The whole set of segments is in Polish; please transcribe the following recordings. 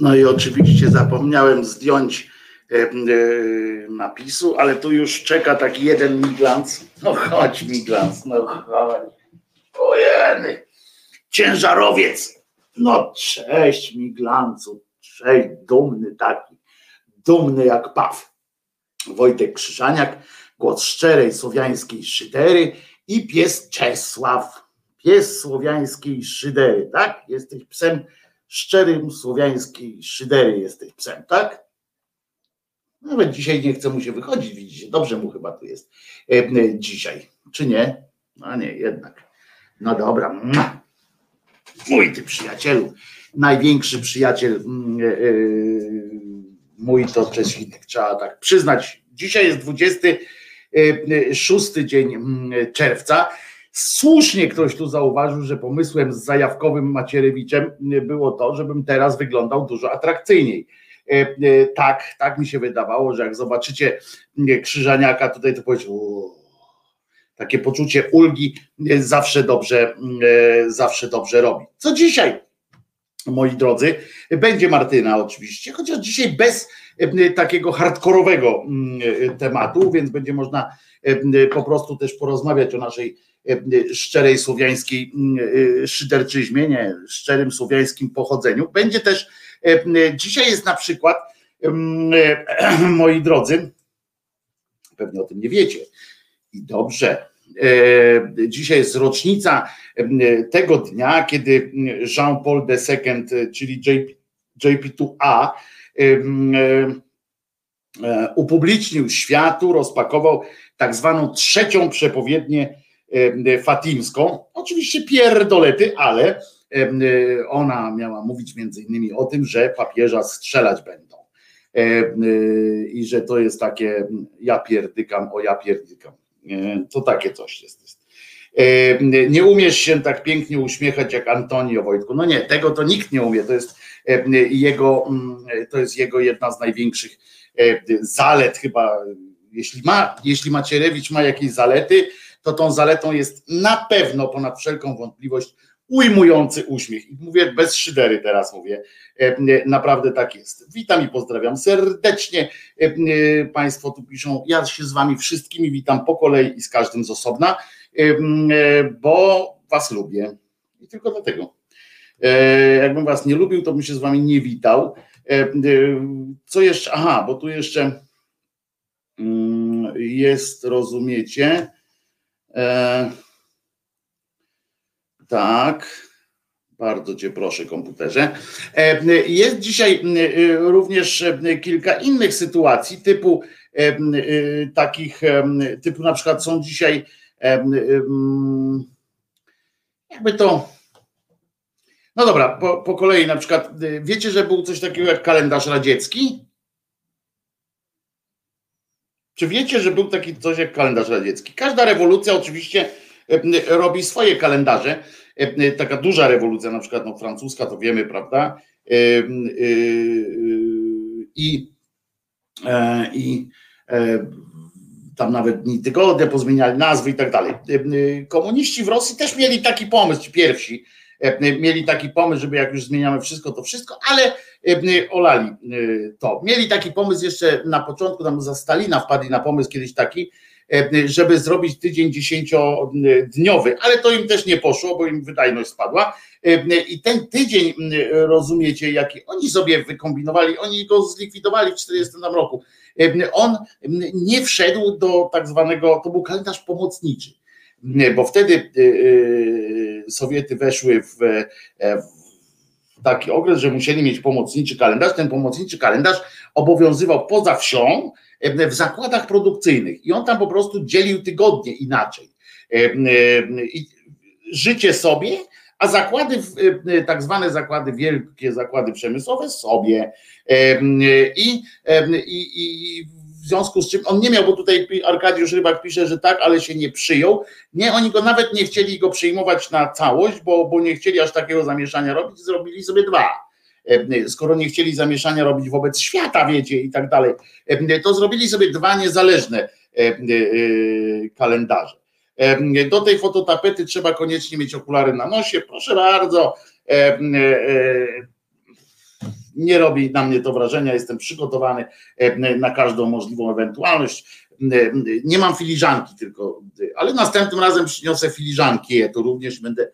No i oczywiście zapomniałem zdjąć e, e, napisu, ale tu już czeka taki jeden miglans. No chodź miglans, no chodź. Ojeny, ciężarowiec. No cześć miglancu, cześć, dumny taki, dumny jak paw. Wojtek Krzyżaniak, głos szczerej słowiańskiej szydery i pies Czesław, pies słowiańskiej szydery, tak? Jesteś psem szczerym słowiańskiej szydery jesteś psem, tak? Nawet dzisiaj nie chce mu się wychodzić, widzicie, dobrze mu chyba tu jest e, e, dzisiaj, czy nie? No nie, jednak. No dobra. Mój ty przyjacielu, największy przyjaciel mm, e, e, mój to Czesinek, trzeba tak przyznać. Dzisiaj jest 26 dzień mm, czerwca. Słusznie ktoś tu zauważył, że pomysłem z zajawkowym Macierewiczem było to, żebym teraz wyglądał dużo atrakcyjniej. E, e, Tak, tak mi się wydawało, że jak zobaczycie e, Krzyżaniaka tutaj, to powiecie, takie poczucie ulgi e, zawsze dobrze, e, zawsze dobrze robi. Co dzisiaj, moi drodzy, będzie Martyna oczywiście, chociaż dzisiaj bez e, takiego hardkorowego e, tematu, więc będzie można e, po prostu też porozmawiać o naszej e, szczerej słowiańskiej mm, e, szyderczyźmie, nie, szczerym słowiańskim pochodzeniu. Będzie też, e, dzisiaj jest na przykład, e, moi drodzy, pewnie o tym nie wiecie i dobrze, e, dzisiaj jest rocznica e, tego dnia, kiedy Jean-Paul II, czyli JP, JP2A, e, e, upublicznił światu, rozpakował tak zwaną trzecią przepowiednię e, fatimską. Oczywiście pierdolety, ale ona miała mówić między innymi o tym, że papieża strzelać będą. I że to jest takie ja pierdykam, o ja pierdykam. To takie coś jest. Nie umiesz się tak pięknie uśmiechać jak Antonio Wojtku. No nie, tego to nikt nie umie. To jest jego, mm, to jest jego jedna z największych zalet chyba. Jeśli ma, jeśli Macierewicz ma jakieś zalety, to tą zaletą jest na pewno ponad wszelką wątpliwość ujmujący uśmiech. I mówię bez szydery teraz mówię. Naprawdę tak jest. Witam i pozdrawiam serdecznie. Państwo tu piszą, ja się z wami wszystkimi witam po kolei i z każdym z osobna. E, bo was lubię. I tylko dlatego. E, jakbym was nie lubił, to bym się z wami nie witał. E, co jeszcze? Aha, bo tu jeszcze mm, jest, rozumiecie? Tak. Bardzo Cię proszę, komputerze. Jest dzisiaj również kilka innych sytuacji, typu takich, typu na przykład są dzisiaj jakby to. No dobra, po, po kolei na przykład, wiecie, że był coś takiego jak kalendarz radziecki? Czy wiecie, że był taki coś jak kalendarz radziecki? Każda rewolucja oczywiście robi swoje kalendarze. Taka duża rewolucja, na przykład no, francuska, to wiemy, prawda? I, e, i e, tam nawet dni tygodnia, pozmieniali nazwy i tak dalej. E, e, komuniści w Rosji też mieli taki pomysł, ci pierwsi, e, mieli taki pomysł, żeby jak już zmieniamy wszystko, to wszystko, ale olali to. Mieli taki pomysł jeszcze na początku, tam za Stalina wpadli na pomysł kiedyś taki, żeby zrobić tydzień dziesięciodniowy, ale to im też nie poszło, bo im wydajność spadła. I ten tydzień, rozumiecie, jaki oni sobie wykombinowali, oni go zlikwidowali w 40 roku on nie wszedł do tak zwanego, to był kalendarz pomocniczy, bo wtedy Sowiety weszły w, e, w taki okres, że musieli mieć pomocniczy kalendarz. Ten pomocniczy kalendarz obowiązywał poza wsią w zakładach produkcyjnych i on tam po prostu dzielił tygodnie inaczej. Życie sobie, a zakłady, tak zwane zakłady, wielkie zakłady przemysłowe sobie. I, i, i w związku z czym on nie miał, bo tutaj Arkadiusz Rybak pisze, że tak, ale się nie przyjął. Nie, oni go nawet nie chcieli go przyjmować na całość, bo, bo nie chcieli aż takiego zamieszania robić, zrobili sobie dwa. Skoro nie chcieli zamieszania robić wobec świata, wiecie, i tak dalej, to zrobili sobie dwa niezależne e, kalendarze. Do tej fototapety trzeba koniecznie mieć okulary na nosie. Proszę bardzo. E, nie robi na mnie to wrażenia, jestem przygotowany na każdą możliwą ewentualność. Nie mam filiżanki tylko, ale następnym razem przyniosę filiżanki, to również będę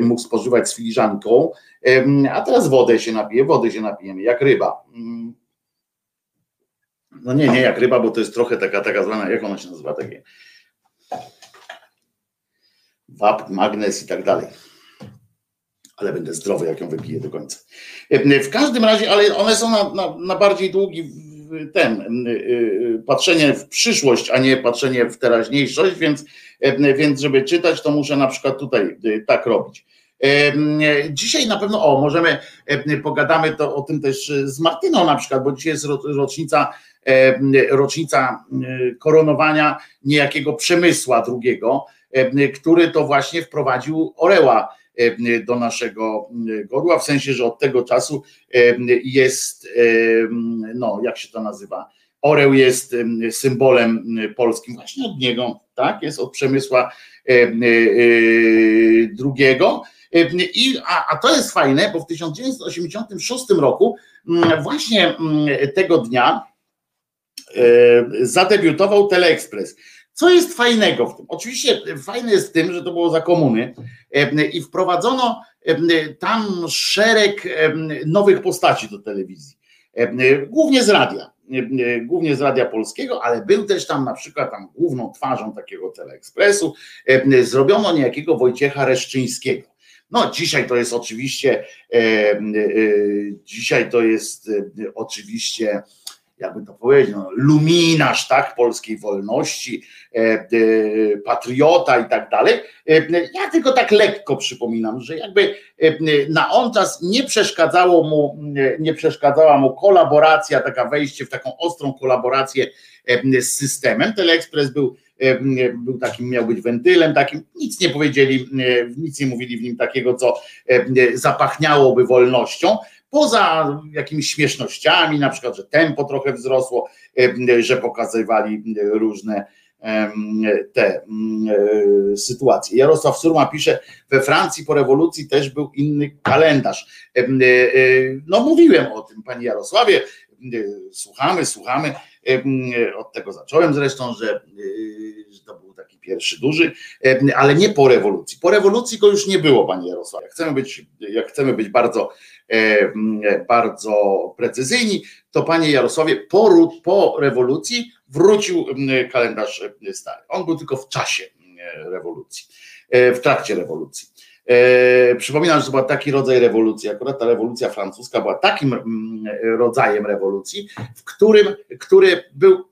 mógł spożywać z filiżanką. A teraz wodę się napiję, wody się napijemy, jak ryba. No nie, nie jak ryba, bo to jest trochę taka, taka zwana, jak ona się nazywa, takie wapń, magnes i tak dalej. Ale będę zdrowy, jak ją wypiję do końca. W każdym razie, ale one są na, na, na bardziej długi ten, y, y, patrzenie w przyszłość, a nie patrzenie w teraźniejszość, więc, więc żeby czytać, to muszę na przykład tutaj tak robić. Dzisiaj na pewno, o, możemy, pogadamy to o tym też z Martyną na przykład, bo dzisiaj jest rocznica, rocznica koronowania niejakiego Przemysła drugiego, E, który to właśnie wprowadził Oreła e, do naszego godła, w sensie, że od tego czasu e, jest, no jak się to nazywa, Oreł jest symbolem polskim, właśnie od niego, tak, jest od Przemysła drugiego. I, a, a to jest fajne, bo w 1986 roku właśnie tego dnia zadebiutował Teleexpress. Co jest fajnego w tym? Oczywiście fajne jest w tym, że to było za komuny e, i wprowadzono e, tam szereg e, nowych postaci do telewizji, głównie z radia, głównie z radia polskiego, ale był też tam na przykład tam główną twarzą takiego Teleekspresu, zrobiono niejakiego Wojciecha Reszczyńskiego. No dzisiaj to jest oczywiście, dzisiaj to jest oczywiście jakby to powiedzieć, no, luminarz, tak, polskiej wolności, e, e, patriota i tak dalej. E, ja tylko tak lekko przypominam, że jakby na on czas nie przeszkadzało mu, nie przeszkadzała mu kolaboracja, taka wejście w taką ostrą kolaborację z systemem. Teleexpress był był takim, miał być wentylem takim, nic nie powiedzieli, nic nie mówili w nim takiego, co zapachniałoby wolnością, poza jakimiś śmiesznościami, na przykład, że tempo trochę wzrosło, że pokazywali różne te e, sytuacje. Jarosław Surma pisze, we Francji po rewolucji też był inny kalendarz. E, e, no mówiłem o tym, panie Jarosławie, słuchamy, słuchamy. Od tego zacząłem zresztą, że, to był taki pierwszy duży, ale nie po rewolucji. Po rewolucji go już nie było, panie Jarosławie. Chcemy być, jak chcemy być bardzo E, bardzo precyzyjni, to panie Jarosławie, po, po rewolucji wrócił kalendarz stary. On był tylko w czasie rewolucji, e, w trakcie rewolucji. E, przypominam, że to był taki rodzaj rewolucji, akurat ta rewolucja francuska była takim rodzajem rewolucji, w którym, który był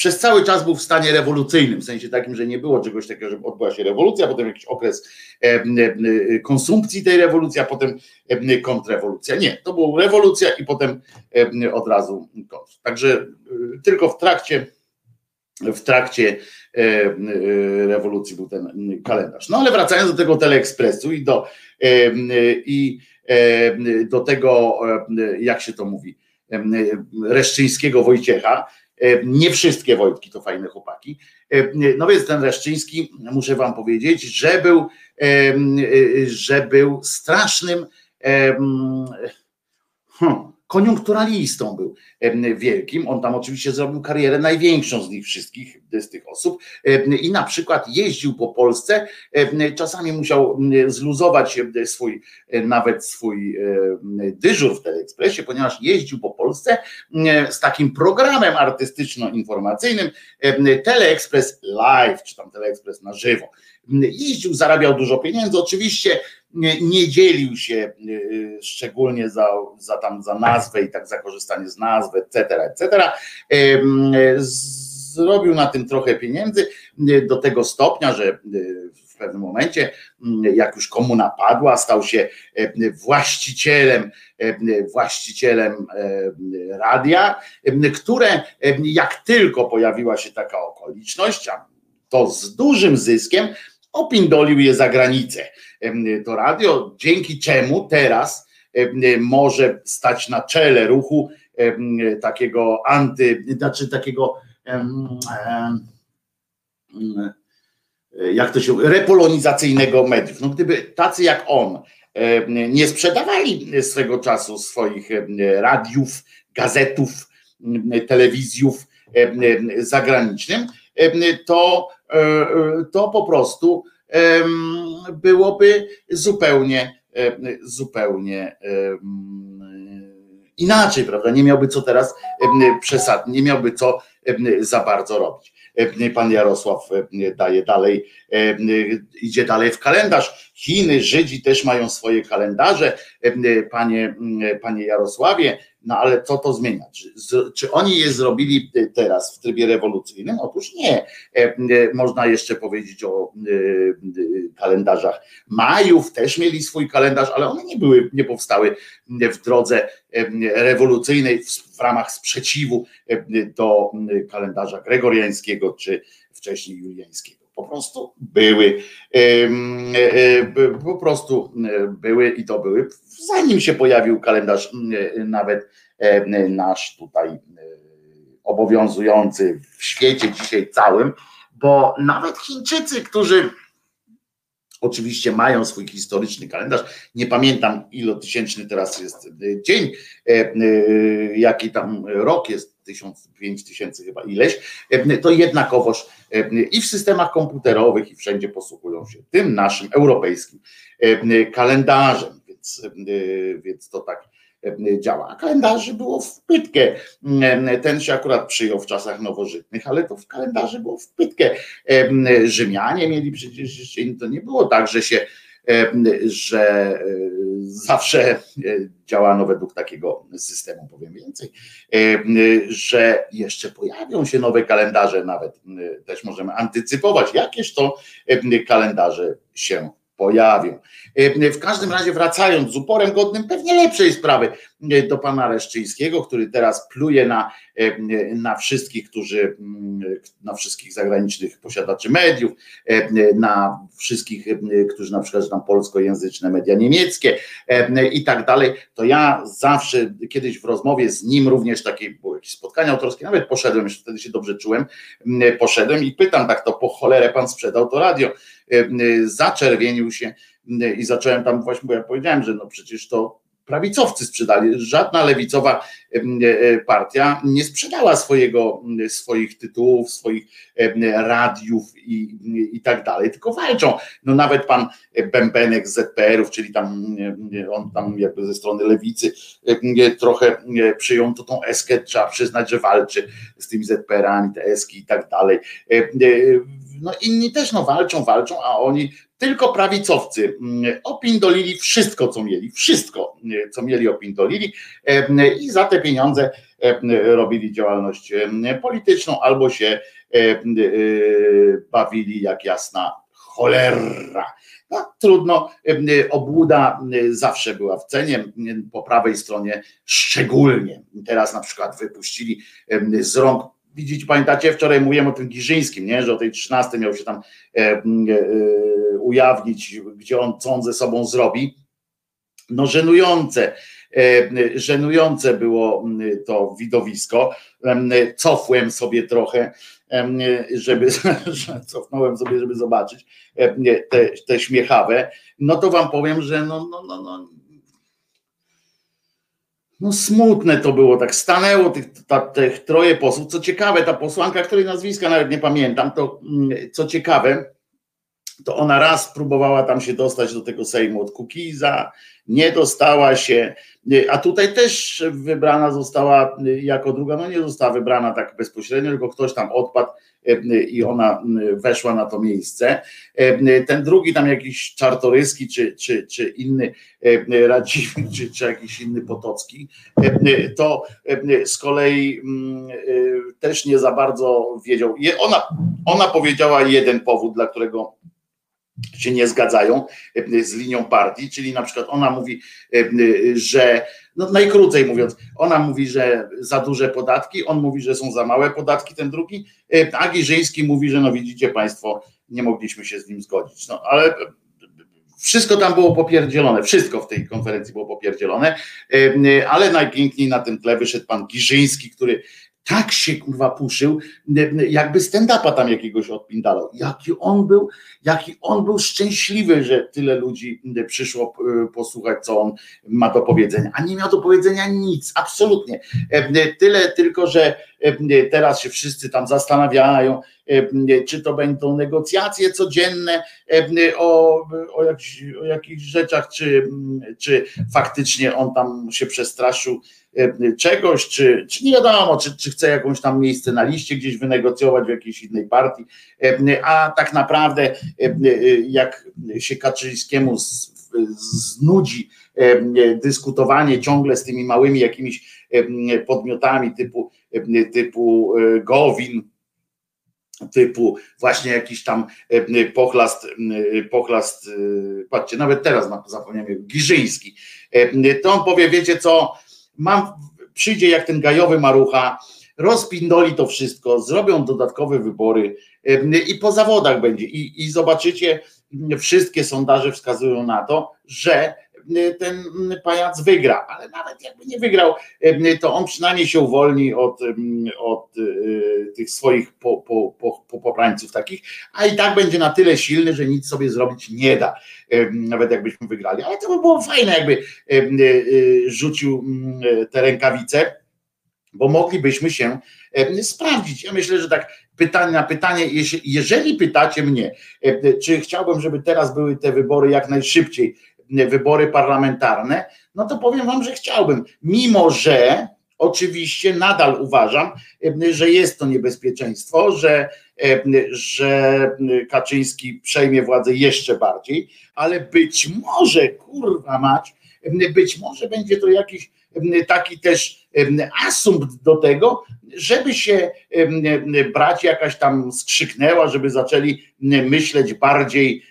przez cały czas był w stanie rewolucyjnym, w sensie takim, że nie było czegoś takiego, że odbyła się rewolucja, potem jakiś okres e, konsumpcji tej rewolucji, a potem e, kontrrewolucja. Nie, to była rewolucja i potem od razu kontr. Także tylko w trakcie w trakcie rewolucji był ten kalendarz. No ale wracając do tego teleekspresu i do, i do tego, jak się to mówi, Reszczyńskiego Wojciecha, nie wszystkie Wojtki to fajne chłopaki. E, no więc ten Reszczyński, muszę wam powiedzieć, że był, e, że był strasznym hmm, koniunkturalistą był wielkim. On tam oczywiście zrobił karierę największą z nich wszystkich, z tych osób i na przykład jeździł po Polsce, czasami musiał zluzować swój, nawet swój dyżur w Teleekspresie, ponieważ jeździł po Polsce z takim programem artystyczno-informacyjnym Teleekspres Live, czy tam Teleekspres na żywo. Jeździł, zarabiał dużo pieniędzy, oczywiście nie, dzielił się y, szczególnie za, za tam za nazwę i tak za korzystanie z nazwy, etc., etc. Zrobił na tym trochę pieniędzy y, do tego stopnia, że y, w pewnym momencie, jak już komuna padła, stał się właścicielem, właścicielem radia, które jak tylko pojawiła się taka okoliczność, to z dużym zyskiem opindolił je za granicę. To radio, dzięki czemu teraz może stać na czele ruchu takiego anty, znaczy takiego jak to się repolonizacyjnego mediów. No gdyby tacy jak on nie sprzedawali swego czasu swoich radiów, gazetów, telewizjów zagranicznym, to, to po prostu byłoby zupełnie, zupełnie inaczej, prawda? Nie miałby co teraz przesadnie, nie miałby co za bardzo robić. Pan Jarosław daje dalej, idzie dalej w kalendarz. Chiny, Żydzi też mają swoje kalendarze. Panie, panie Jarosławie, no ale co to zmienia? Czy, czy, oni je zrobili teraz w trybie rewolucyjnym? Otóż nie. E, e, można jeszcze powiedzieć o e, kalendarzach Majów, też mieli swój kalendarz, ale one nie były, nie powstały w drodze rewolucyjnej w ramach sprzeciwu do kalendarza gregoriańskiego czy wcześniej juliańskiego po prostu były, po prostu były i to były, zanim się pojawił kalendarz nawet nasz tutaj obowiązujący w świecie dzisiaj całym, bo nawet Chińczycy, którzy oczywiście mają swój historyczny kalendarz. Nie pamiętam, ilotysięczny teraz jest dzień, jaki tam rok jest tysiąc, pięć tysięcy chyba ileś, e, to jednakowoż e, i w systemach komputerowych i wszędzie posługują się tym naszym europejskim e, kalendarzem, więc, więc to tak działa. A kalendarzy było w pytkę. Ten się akurat przyjął w czasach nowożytnych, ale to w kalendarzy było w pytkę. Rzymianie mieli przecież jeszcze, to nie było tak, że się że zawsze działano według takiego systemu, powiem więcej, że jeszcze pojawią się nowe kalendarze, nawet też możemy antycypować, jakież to kalendarze się pojawią. E, w każdym razie wracając z uporem godnym pewnie lepszej sprawy do pana Reszczyńskiego, który teraz pluje na, e, na wszystkich, którzy, mm, na wszystkich zagranicznych posiadaczy mediów, na wszystkich, którzy na przykład tam polskojęzyczne media niemieckie i tak dalej, to ja zawsze kiedyś w rozmowie z nim również takie były jakieś spotkania autorskie, nawet poszedłem, jeszcze wtedy się dobrze czułem, poszedłem i pytam tak to po cholerę pan sprzedał to radio. Zaczerwienił się i zacząłem tam właśnie, bo ja powiedziałem, że no przecież to prawicowcy sprzedali. Żadna lewicowa e, partia nie sprzedała swojego, swoich tytułów, swoich radiów i, i tak dalej, tylko walczą. No nawet pan Bębenek z ZPR-ów, czyli tam on tam jakby ze strony lewicy trochę przyjął to tą eskę, trzeba przyznać, że walczy z tymi ZPR-ami, te eski i tak dalej. No inni też no walczą, walczą, a oni tylko prawicowcy mm, opindolili wszystko, co mieli, wszystko, mm, co mieli opindolili i za te pieniądze robili działalność polityczną albo się bawili jak jasna cholera. No, trudno, obłuda zawsze była w cenie, po prawej stronie szczególnie. Teraz na przykład wypuścili z rąk widzicie, pamiętacie, wczoraj mówiłem o tym Giżyńskim, nie? że o tej 13 miał się tam e, e, ujawnić, gdzie on, co on ze sobą zrobi. No żenujące, e, żenujące było to widowisko. Cofłem sobie trochę, żeby, cofnąłem sobie, żeby zobaczyć te, te śmiechawe. No to wam powiem, że no, no, no, no no smutne to było, tak stanęło tych, ta, tych troje posłów. Co ciekawe, ta posłanka, której nazwiska nawet nie pamiętam, to mm, co ciekawe, to ona raz próbowała tam się dostać do tego Sejmu od Kukiza, nie dostała się, a tutaj też wybrana została jako druga, no nie została wybrana tak bezpośrednio, tylko ktoś tam odpadł i ona weszła na to miejsce. Ten drugi tam jakiś Czartoryski czy, czy, czy inny Radziwiłł, czy, czy jakiś inny Potocki, to z kolei też nie za bardzo wiedział. Ona, ona powiedziała jeden powód, dla którego się nie zgadzają e, z linią partii, czyli na przykład ona mówi, e, że no najkrócej mówiąc, ona mówi, że za duże podatki, on mówi, że są za małe podatki, ten drugi, e, a Giżyński mówi, że no widzicie Państwo, nie mogliśmy się z nim zgodzić. No ale wszystko tam było popierdzielone, wszystko w tej konferencji było popierdzielone, ale najpiękniej na tym tle wyszedł pan Giżyński, który tak się kurwa puszył, jakby stand-upa tam jakiegoś odpindalał. Jaki on był, jaki on był szczęśliwy, że tyle ludzi przyszło e, posłuchać, co on ma do powiedzenia. A nie miał do powiedzenia nic, absolutnie. E, tyle tylko, że e, teraz się wszyscy tam zastanawiają, czy to będą negocjacje codzienne o, o, jakichś, o jakichś rzeczach, czy, czy faktycznie on tam się przestraszył E, czegoś, czy, czy nie wiadomo, czy, czy chce jakąś tam miejsce na liście gdzieś wynegocjować w jakiejś innej partii, e, a tak naprawdę e, jak się Kaczyńskiemu znudzi dyskutowanie ciągle z tymi małymi jakimiś podmiotami typu, typu Gowin, typu właśnie jakiś tam pochlast, pochlast patrzcie, nawet teraz zapomniałem, Giżyński, to on powie, wiecie co, mam, przyjdzie jak ten gajowy marucha, rozpindoli to wszystko, zrobią dodatkowe wybory i po zawodach będzie. I, i zobaczycie, wszystkie sondaże wskazują na to, że ten pajac wygra, ale nawet jakby nie wygrał, to on przynajmniej się uwolni od, od e, tych swoich po, po, po, poprańców takich, a i tak będzie na tyle silny, że nic sobie zrobić nie da, nawet jakbyśmy wygrali. Ale to by było fajne, jakby rzucił te rękawice, bo moglibyśmy się sprawdzić. Ja myślę, że tak pytanie na pytanie, jeżeli pytacie mnie, czy chciałbym, żeby teraz były te wybory jak najszybciej, wybory parlamentarne, no to powiem wam, że chciałbym, mimo że oczywiście nadal uważam, że jest to niebezpieczeństwo, że, że Kaczyński przejmie władzę jeszcze bardziej, ale być może, kurwa mać, być może będzie to jakiś taki też asumpt do tego, żeby się brać jakaś tam skrzyknęła, żeby zaczęli myśleć bardziej,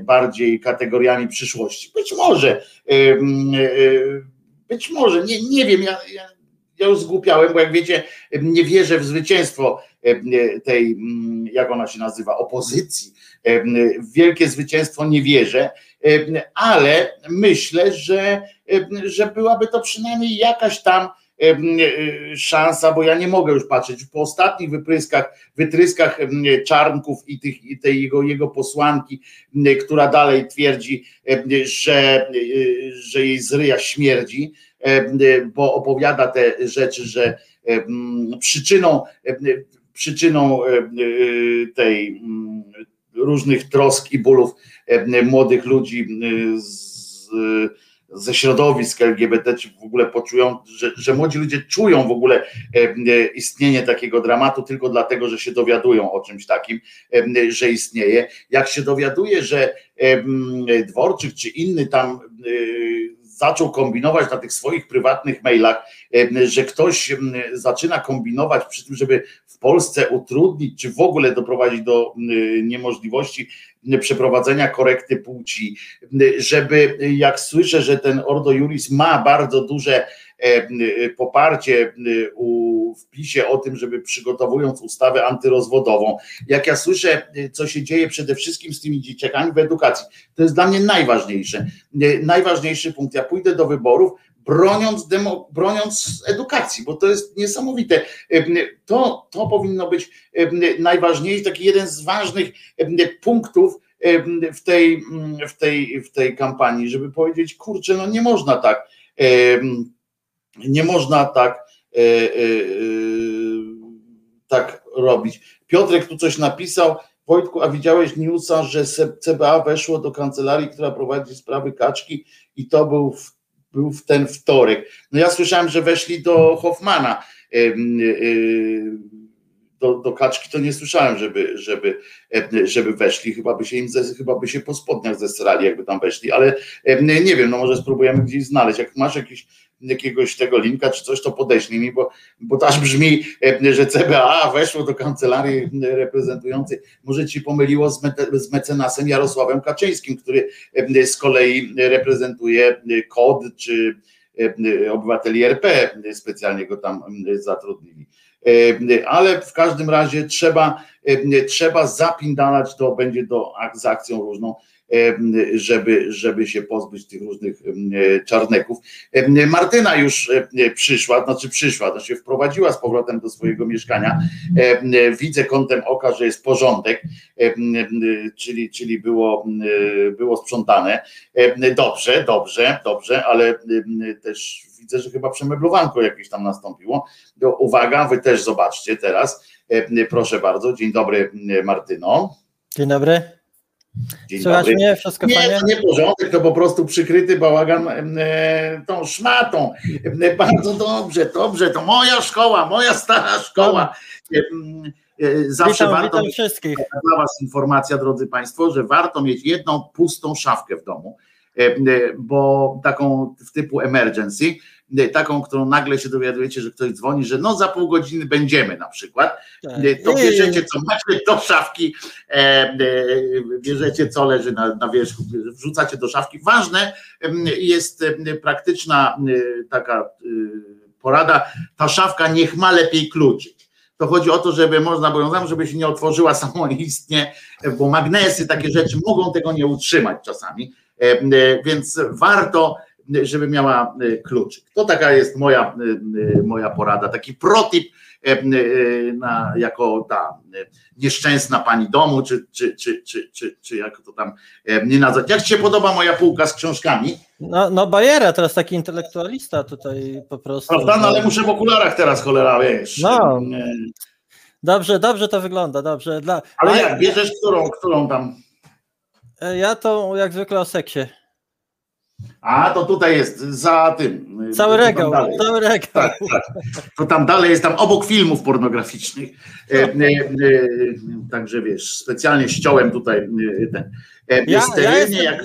bardziej kategoriami przyszłości. Być może, e, być może, nie, nie wiem, ja, ja, ja już zgłupiałem, bo jak wiecie, nie wierzę w zwycięstwo tej, jak ona się nazywa, opozycji. W wielkie zwycięstwo nie wierzę, ale myślę, że, że byłaby to przynajmniej jakaś tam e, szansa, bo ja nie mogę już patrzeć. Po ostatnich wypryskach, wytryskach Czarnków i, tych, i tej jego, jego posłanki, która dalej twierdzi, że, że jej zryja śmierdzi, bo opowiada te rzeczy, że przyczyną, przyczyną tej różnych trosk i bólów młodych ludzi z, ze środowisk LGBT, czy w ogóle poczują, że, że młodzi ludzie czują w ogóle istnienie takiego dramatu tylko dlatego, że się dowiadują o czymś takim, że istnieje. Jak się dowiaduje, że Dworczyk czy inny tam zaczął kombinować na tych swoich prywatnych mailach, że ktoś zaczyna kombinować przy tym, żeby w Polsce utrudnić, czy w ogóle doprowadzić do niemożliwości przeprowadzenia korekty płci, żeby jak słyszę, że ten Ordo Juris ma bardzo duże poparcie w PiSie o tym, żeby przygotowując ustawę antyrozwodową, jak ja słyszę, co się dzieje przede wszystkim z tymi dzieciakami w edukacji, to jest dla mnie najważniejsze. Najważniejszy punkt. Ja pójdę do wyborów, broniąc, demo, broniąc edukacji, bo to jest niesamowite. To, to powinno być najważniejszy, taki jeden z ważnych punktów w tej, w tej, w tej kampanii, żeby powiedzieć, kurczę, no nie można tak, nie można tak, e, e, e, tak robić. Piotrek tu coś napisał, Wojtku, a widziałeś newsa, że CBA weszło do kancelarii, która prowadzi sprawy kaczki i to był w był w ten wtorek. No ja słyszałem, że weszli do Hoffmana. Do, do kaczki to nie słyszałem, żeby, żeby, żeby weszli. Chyba by się im chyba by się po spodniach zesrali, jakby tam weszli, ale nie wiem, no może spróbujemy gdzieś znaleźć. Jak masz jakiś jakiegoś tego linka czy coś, to podeślij mi, bo, bo aż brzmi, że CBA weszło do kancelarii reprezentującej, może ci pomyliło z, me, z mecenasem Jarosławem Kaczyńskim, który z kolei reprezentuje KOD czy obywateli RP, specjalnie go tam zatrudnili. Ale w każdym razie trzeba, trzeba zapindalać to, będzie do, z akcją różną żeby, żeby się pozbyć tych różnych czarneków. Martyna już przyszła, znaczy przyszła, to się wprowadziła z powrotem do swojego mieszkania. Widzę kątem oka, że jest porządek, czyli, czyli było, było sprzątane. Dobrze, dobrze, dobrze, ale też widzę, że chyba przemeblowanko jakieś tam nastąpiło. Uwaga, wy też zobaczcie teraz. Proszę bardzo, dzień dobry Martyno. Dzień dobry. Dzień Słychać dobry. mnie? Wszystko nie, fajnie? nie porządek, to po prostu przykryty bałagan e, tą szmatą. E, bardzo dobrze, dobrze, to moja szkoła, moja stara szkoła. E, zawsze witam, warto witam wszystkich. Dla Was informacja, drodzy Państwo, że warto mieć jedną pustą szafkę w domu, bo taką w typu emergency, taką, którą nagle się dowiadujecie, że ktoś dzwoni, że no za pół godziny będziemy na przykład, tak. to bierzecie co macie do szafki, e, e, bierzecie co leży na, na wierzchu, wrzucacie do szafki. Ważne jest praktyczna taka porada, ta szafka niech ma lepiej kluczyk. To chodzi o to, żeby można było ją żeby się nie otworzyła samoistnie, bo magnesy, takie rzeczy mogą tego nie utrzymać czasami. Więc warto żeby miała e, kluczyk. To taka jest moja, e, e, moja porada, taki protip na, jako ta nieszczęsna pani domu, czy, czy, czy, czy, czy, czy jak to tam nie nazwać. Jak ci się podoba moja półka z książkami? No, no Bajera, teraz taki intelektualista tutaj po prostu. Prawda, no ale muszę w okularach teraz, cholera, wiesz. No. Dobrze, dobrze to wygląda, dobrze. Dla... Ale jak bierzesz, którą, którą tam? Ja to jak zwykle o seksie. A to tutaj jest za tym. Cały regał, cały regał. Tak, tak. To tam dalej jest tam obok filmów pornograficznych. E, e, e, także wiesz, specjalnie ściąłem tutaj ten. E, ja, ja, jestem, ja,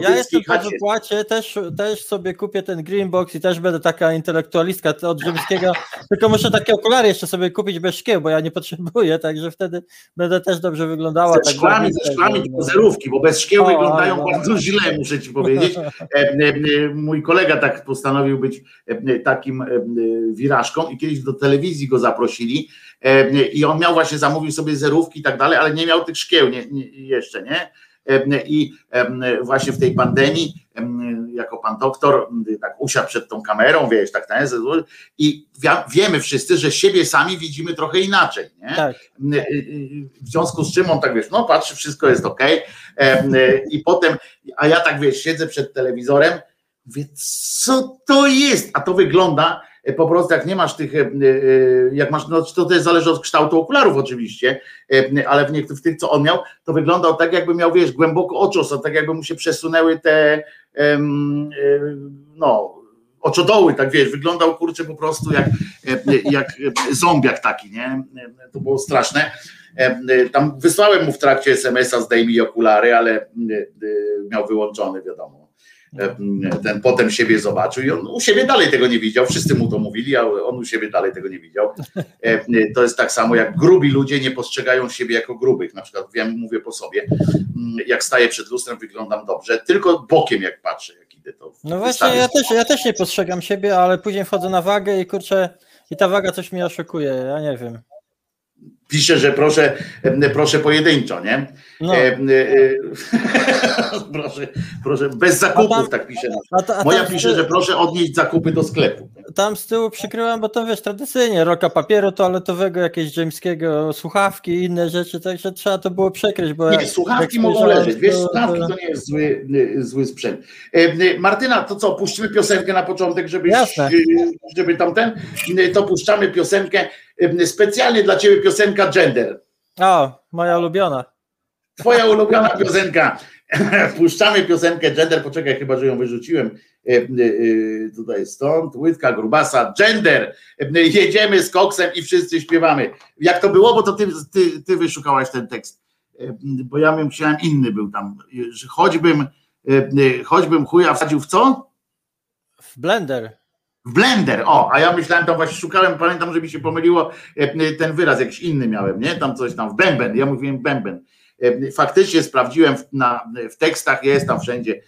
ja jestem po wypłacie, też, też sobie kupię ten Greenbox i też będę taka intelektualistka od Rzymskiego, tylko muszę takie okulary jeszcze sobie kupić bez szkieł, bo ja nie potrzebuję, także wtedy będę też dobrze wyglądała. Ze tak szklami, ze szklami tylko zerówki, bo bez szkieł o, wyglądają no. bardzo źle, muszę ci powiedzieć. E, e, mój kolega tak postanowił być takim wirażką i kiedyś do telewizji go zaprosili i on miał właśnie, zamówił sobie zerówki i tak dalej, ale nie miał tych szkieł nie, nie, jeszcze, nie? i właśnie w tej pandemii, jako pan doktor, tak usiadł przed tą kamerą, wiesz, tak, tak i wiemy wszyscy, że siebie sami widzimy trochę inaczej, nie? Tak. W związku z czym on tak, wiesz, no patrzy, wszystko jest ok, i potem, a ja tak, wiesz, siedzę przed telewizorem, mówię, co to jest? A to wygląda, po prostu jak nie masz tych, e, e, jak masz, no to też zależy od kształtu okularów oczywiście, ale w, niektórych, w tych, co on miał, to wyglądał tak, jakby miał, wiesz, głęboko oczos, tak jakby mu się przesunęły te, no, oczodoły, tak wiesz, wyglądał kurczę po prostu jak, jak zombiak taki, nie? To było straszne. Tam wysłałem mu w trakcie SMS-a zdejmij okulary, ale miał wyłączony, wiadomo. E, ten potem siebie zobaczył i on u siebie dalej tego nie widział. Wszyscy mu to mówili, ale on u siebie dalej tego nie widział. E, to jest tak samo jak grubi ludzie nie postrzegają siebie jako grubych. Na przykład wiem, mówię po sobie, mm, jak staję przed lustrem, wyglądam dobrze, tylko bokiem jak patrzę, jak idę to. No właśnie, ja też, ja też nie postrzegam siebie, ale później wchodzę na wagę i kurczę, i ta waga coś mnie oszukuje, ja nie wiem pisze, że proszę, proszę pojedynczo, nie? No. E, e, proszę, proszę, bez zakupów, tam, tak pisze. A ta, a Moja pisze, że proszę odnieść zakupy do sklepu. Tam z tyłu przykryłam, bo to wiesz, tradycyjnie, roka papieru toaletowego, jakieś jamskiego, słuchawki i inne rzeczy, także trzeba to było przekryć. Bo nie, słuchawki mogą leżeć, wiesz, to, słuchawki to nie jest zły, zły sprzęt. E, Martyna, to co, puścimy piosenkę na początek, żeby, żeby tamten, to puszczamy piosenkę, specjalnie dla ciebie piosenka Gender. O, moja ulubiona. Twoja ulubiona piosenka. Puszczamy piosenkę Gender, poczekaj, chyba, że ją wyrzuciłem e, e, tutaj stąd, Łydka Grubasa, Gender, jedziemy z koksem i wszyscy śpiewamy. Jak to było, bo to ty, ty, ty wyszukałaś ten tekst, bo ja myślałem inny był tam, choćbym, choćbym chuja wsadził w co? W blender. W blender, o, a ja myślałem, tam właśnie szukałem, pamiętam, że mi się pomyliło e, ten wyraz, jakiś inny miałem, nie? Tam coś tam, w bęben, ja mówiłem bęben. E, faktycznie sprawdziłem w, na, w tekstach, jest tam wszędzie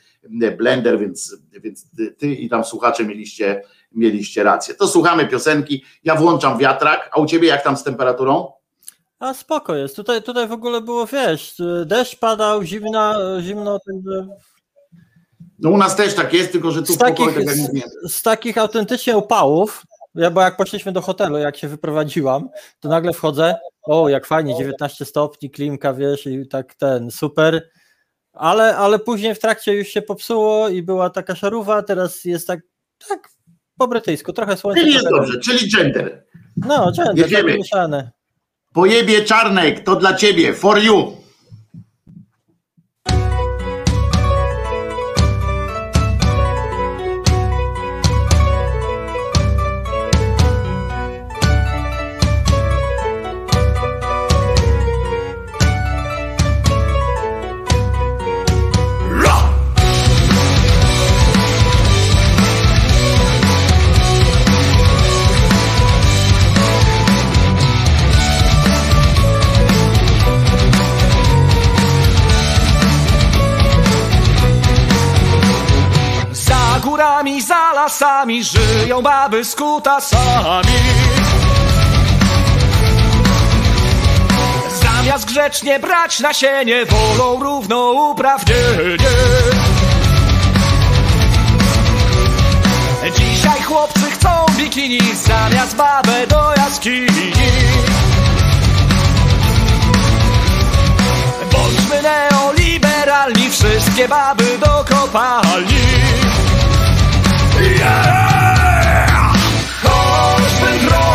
e, blender, więc, więc ty i tam słuchacze mieliście, mieliście rację. To słuchamy piosenki, ja włączam wiatrak, a u ciebie jak tam z temperaturą? A spoko jest, tutaj, tutaj w ogóle było, wiesz, deszcz padał, zimna, zimno, także no u nas też tak jest, tylko że tu z takich, pokoju, tak z, z takich autentycznie upałów, ja, bo jak poszliśmy do hotelu, jak się wyprowadziłam, to nagle wchodzę, o jak fajnie, 19 stopni, klimka, wiesz, i tak ten, super, ale, ale później w trakcie już się popsuło i była taka szaruwa, teraz jest tak, tak po brytyjsku, trochę słońca. Czyli jest dobrze, czyli gender. No, gender, Jedziemy. Tak Pojebie Czarnek, to dla ciebie, for you. Lasami żyją baby z kutasami. Zamiast grzecznie brać nasienie, wolą równouprawnienie. Dzisiaj chłopcy chcą bikini zamiast babę do jaskini. Bądźmy neoliberalni, wszystkie baby do kopalni. Yeah! Todos dentro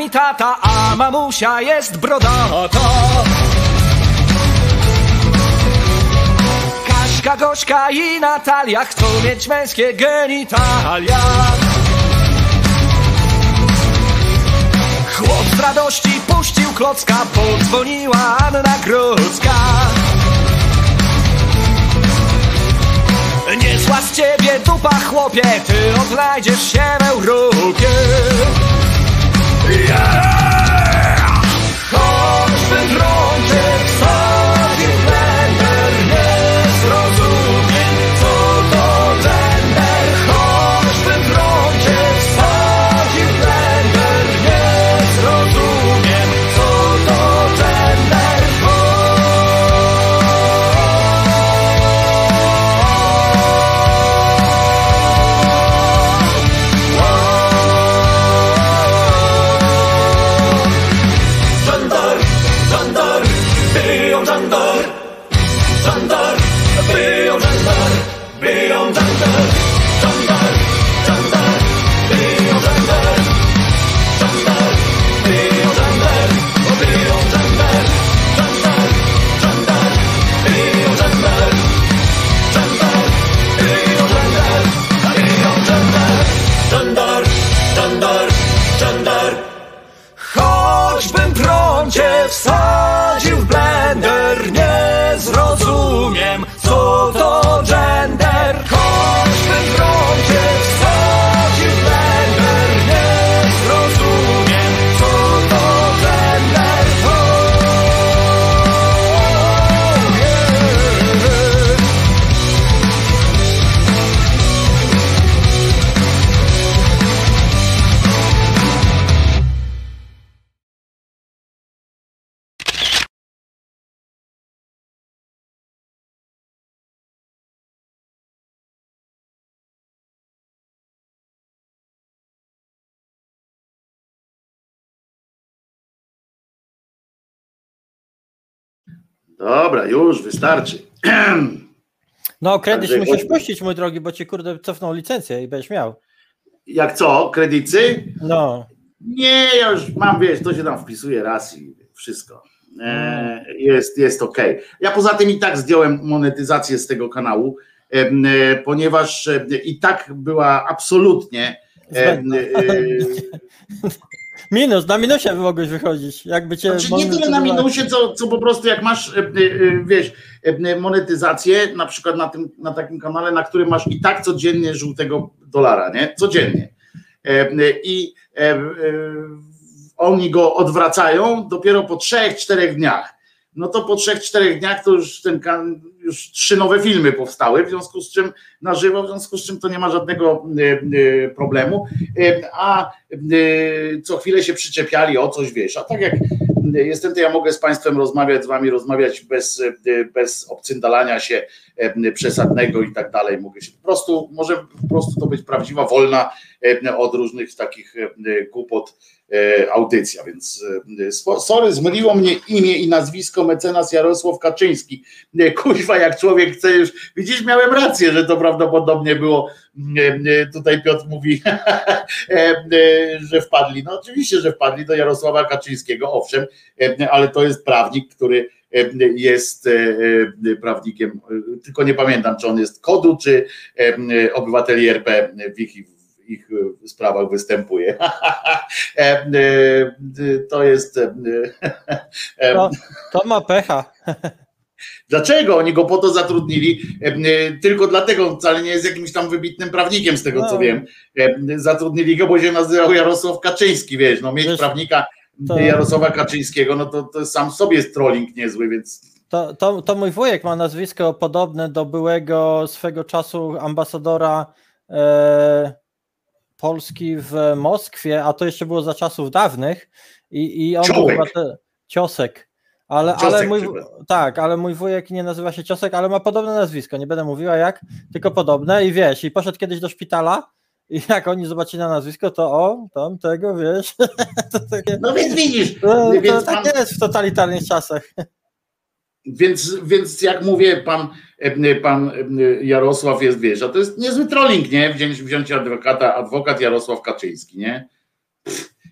karmi tata, a mamusia jest brodata. Kaśka, Gośka i Natalia chcą mieć męskie genitalia. Chłop z radości puścił klocka, podzwoniła Anna Grodzka. Niezła z ciebie dupa chłopie, ty odnajdziesz się w Europie. Yeah! Dobra, już wystarczy. No, kredyt Andrzej, musisz puścić, mój drogi, bo ci kurde cofną licencję i będziesz miał. Jak co? Kredycy? No, Nie, ja już mam, wiesz, to się tam wpisuje raz i wszystko. E, jest jest ok. Ja poza tym i tak zdjąłem monetyzację z tego kanału, e, ponieważ e, i tak była absolutnie. e, minus, na minusie by mogłeś wychodzić, jakby cię... Znaczy nie tyle na minusie, co, co po prostu jak masz, e, e, wiesz, e, monetyzację, na przykład na, tym, na takim kanale, na którym masz i tak codziennie żółtego dolara, nie? Codziennie. I oni go odwracają dopiero po trzech, czterech dniach. No to po trzech, czterech dniach to już ten już trzy nowe filmy powstały, w związku z czym na żywo, w związku z czym to nie ma żadnego e, e, problemu. E, A co chwilę się przyczepiali o coś, wiesz, a tak jak jestem, to ja mogę z Państwem rozmawiać, z Wami rozmawiać bez, bez obcyndalania się przesadnego i tak dalej. Mogę się po prostu, może po prostu to być prawdziwa, wolna od różnych takich głupot audycja, więc e, sorry, zmyliło mnie imię i nazwisko mecenas Jarosław Kaczyński. Nie, Kuźwa, jak człowiek chce już, widzisz, miałem rację, że to prawdopodobnie było, e, e, tutaj Piotr mówi, e, e, że wpadli, no oczywiście, że wpadli do Jarosława Kaczyńskiego, owszem, e, ale to jest prawnik, który e, jest e, e, prawnikiem, e, tylko nie pamiętam, czy on jest kodu, czy e, e, obywateli RP w ich, ich e, sprawach występuje. E, e, To jest. To, to ma pecha. Dlaczego oni go po to zatrudnili? Tylko dlatego wcale nie jest jakimś tam wybitnym prawnikiem, z tego co No. wiem. E, Zatrudnili go, bo się nazywał Jarosław Kaczyński, wiesz, no mieć Wiesz, prawnika to- Jarosława Kaczyńskiego, no to, to sam sobie jest trolling niezły, więc To, to, to mój wujek ma nazwisko podobne do byłego swego czasu ambasadora e, Polski w Moskwie, a to jeszcze było za czasów dawnych i, i on był Ciołek. chyba te, ciosek. Ale, ale Ciosek mój, chyba. tak, ale mój wujek nie nazywa się Ciosek, ale ma podobne nazwisko. Nie będę mówiła jak, tylko podobne i wiesz, i poszedł kiedyś do szpitala i jak oni zobaczyli na nazwisko, to o, tam tego, wiesz. takie, no więc widzisz, to, to więc tak pan, jest w totalitarnych czasach. Więc, więc jak mówię, pan, e, pan e, Jarosław jest, wiesz, a to jest niezły trolling, nie? Wziąć, wziąć adwokata, adwokat Jarosław Kaczyński, nie?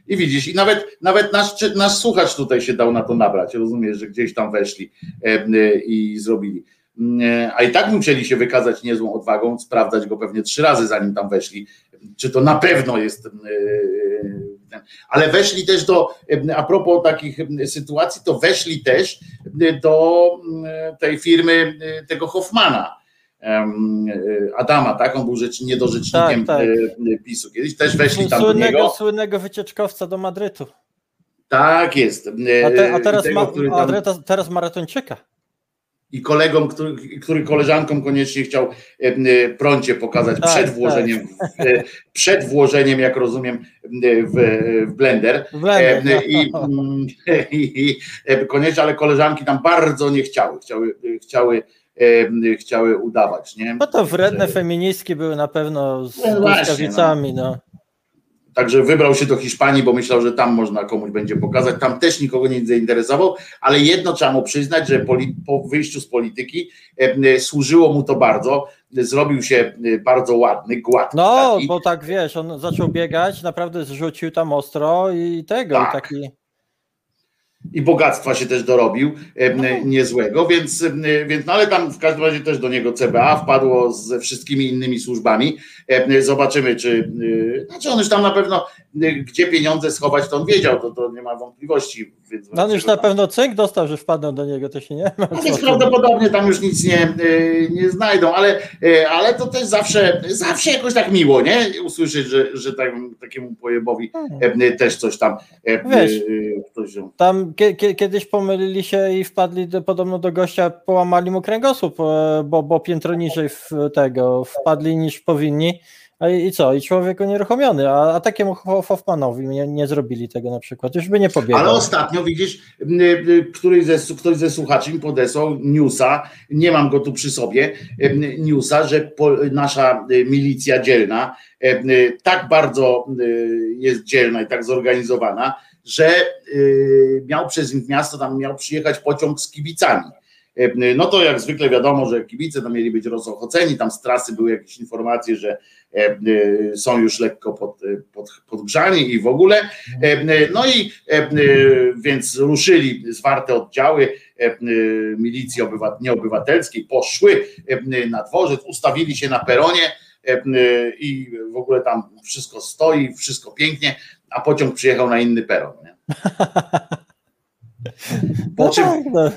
I widzisz, i nawet, nawet nasz, nasz słuchacz tutaj się dał na to nabrać. Rozumiesz, że gdzieś tam weszli i zrobili. A i tak musieli się wykazać niezłą odwagą, sprawdzać go pewnie trzy razy, zanim tam weszli. Czy to na pewno jest ale weszli też do, a propos takich sytuacji, to weszli też do tej firmy tego Hoffmana. Adama, tak? On był rzecz, niedorzecznikiem tak, tak. PiSu. Kiedyś też weszli tam słynnego, do niego. Słynnego wycieczkowca do Madrytu. Tak jest. A, te, a teraz, tego, ma, tam... teraz maratończyka i kolegom, który, który koleżankom koniecznie chciał e, prącie pokazać tak, przed włożeniem, tak. e, przed włożeniem, jak rozumiem, w, w blender. blender no. I, i, I, koniecznie, ale koleżanki tam bardzo nie chciały, chciały, chciały chciały udawać, nie? No to wredne że... feministki były na pewno z no błyskawicami, no. Także wybrał się do Hiszpanii, bo myślał, że tam można komuś będzie pokazać. Tam też nikogo nie zainteresował, ale jedno trzeba mu przyznać, że po wyjściu z polityki e, służyło mu to bardzo. Zrobił się e, bardzo ładny, gładki. No, taki. bo tak wiesz, on zaczął biegać, naprawdę zrzucił tam ostro i tego, tak. i taki i bogactwa się też dorobił no. niezłego, więc, więc no ale tam w każdym razie też do niego CBA wpadło ze wszystkimi innymi służbami. Zobaczymy, czy znaczy on już tam na pewno gdzie pieniądze schować, to on wiedział, to, to nie ma wątpliwości. Więc no on już na tam... pewno cynk dostał, że wpadną do niego, to się nie ma. No więc prawdopodobnie tam już nic nie, nie znajdą, ale, ale to też zawsze, zawsze jakoś tak miło, nie? Usłyszeć, że, że tak, takiemu pojebowi hmm. też coś tam Wiesz, ktoś tam kiedyś pomylili się i wpadli do, podobno do gościa, połamali mu kręgosłup, e, bo, bo piętro niżej w tego wpadli niż powinni. I co? I człowiek unieruchomiony, a, a takiemu Hoffmanowi nie, nie zrobili tego na przykład, już by nie pobiegł. Ale ostatnio widzisz, któryś ze, ktoś ze słuchaczy mi podesłał newsa, nie mam go tu przy sobie, newsa, że po, nasza milicja dzielna tak bardzo jest dzielna i tak zorganizowana, że y, miał przez miasto tam miał przyjechać pociąg z kibicami. E, no to jak zwykle wiadomo, że kibice tam mieli być rozochoceni, tam z trasy były jakieś informacje, że e, e, są już lekko pod, pod, podgrzani i w ogóle. No i więc ruszyli zwarte oddziały milicji obywa, nieobywatelskiej, poszły na dworzec, ustawili się na peronie i w ogóle tam wszystko stoi, wszystko pięknie, a pociąg przyjechał na inny peron. Po no czym, tak, no.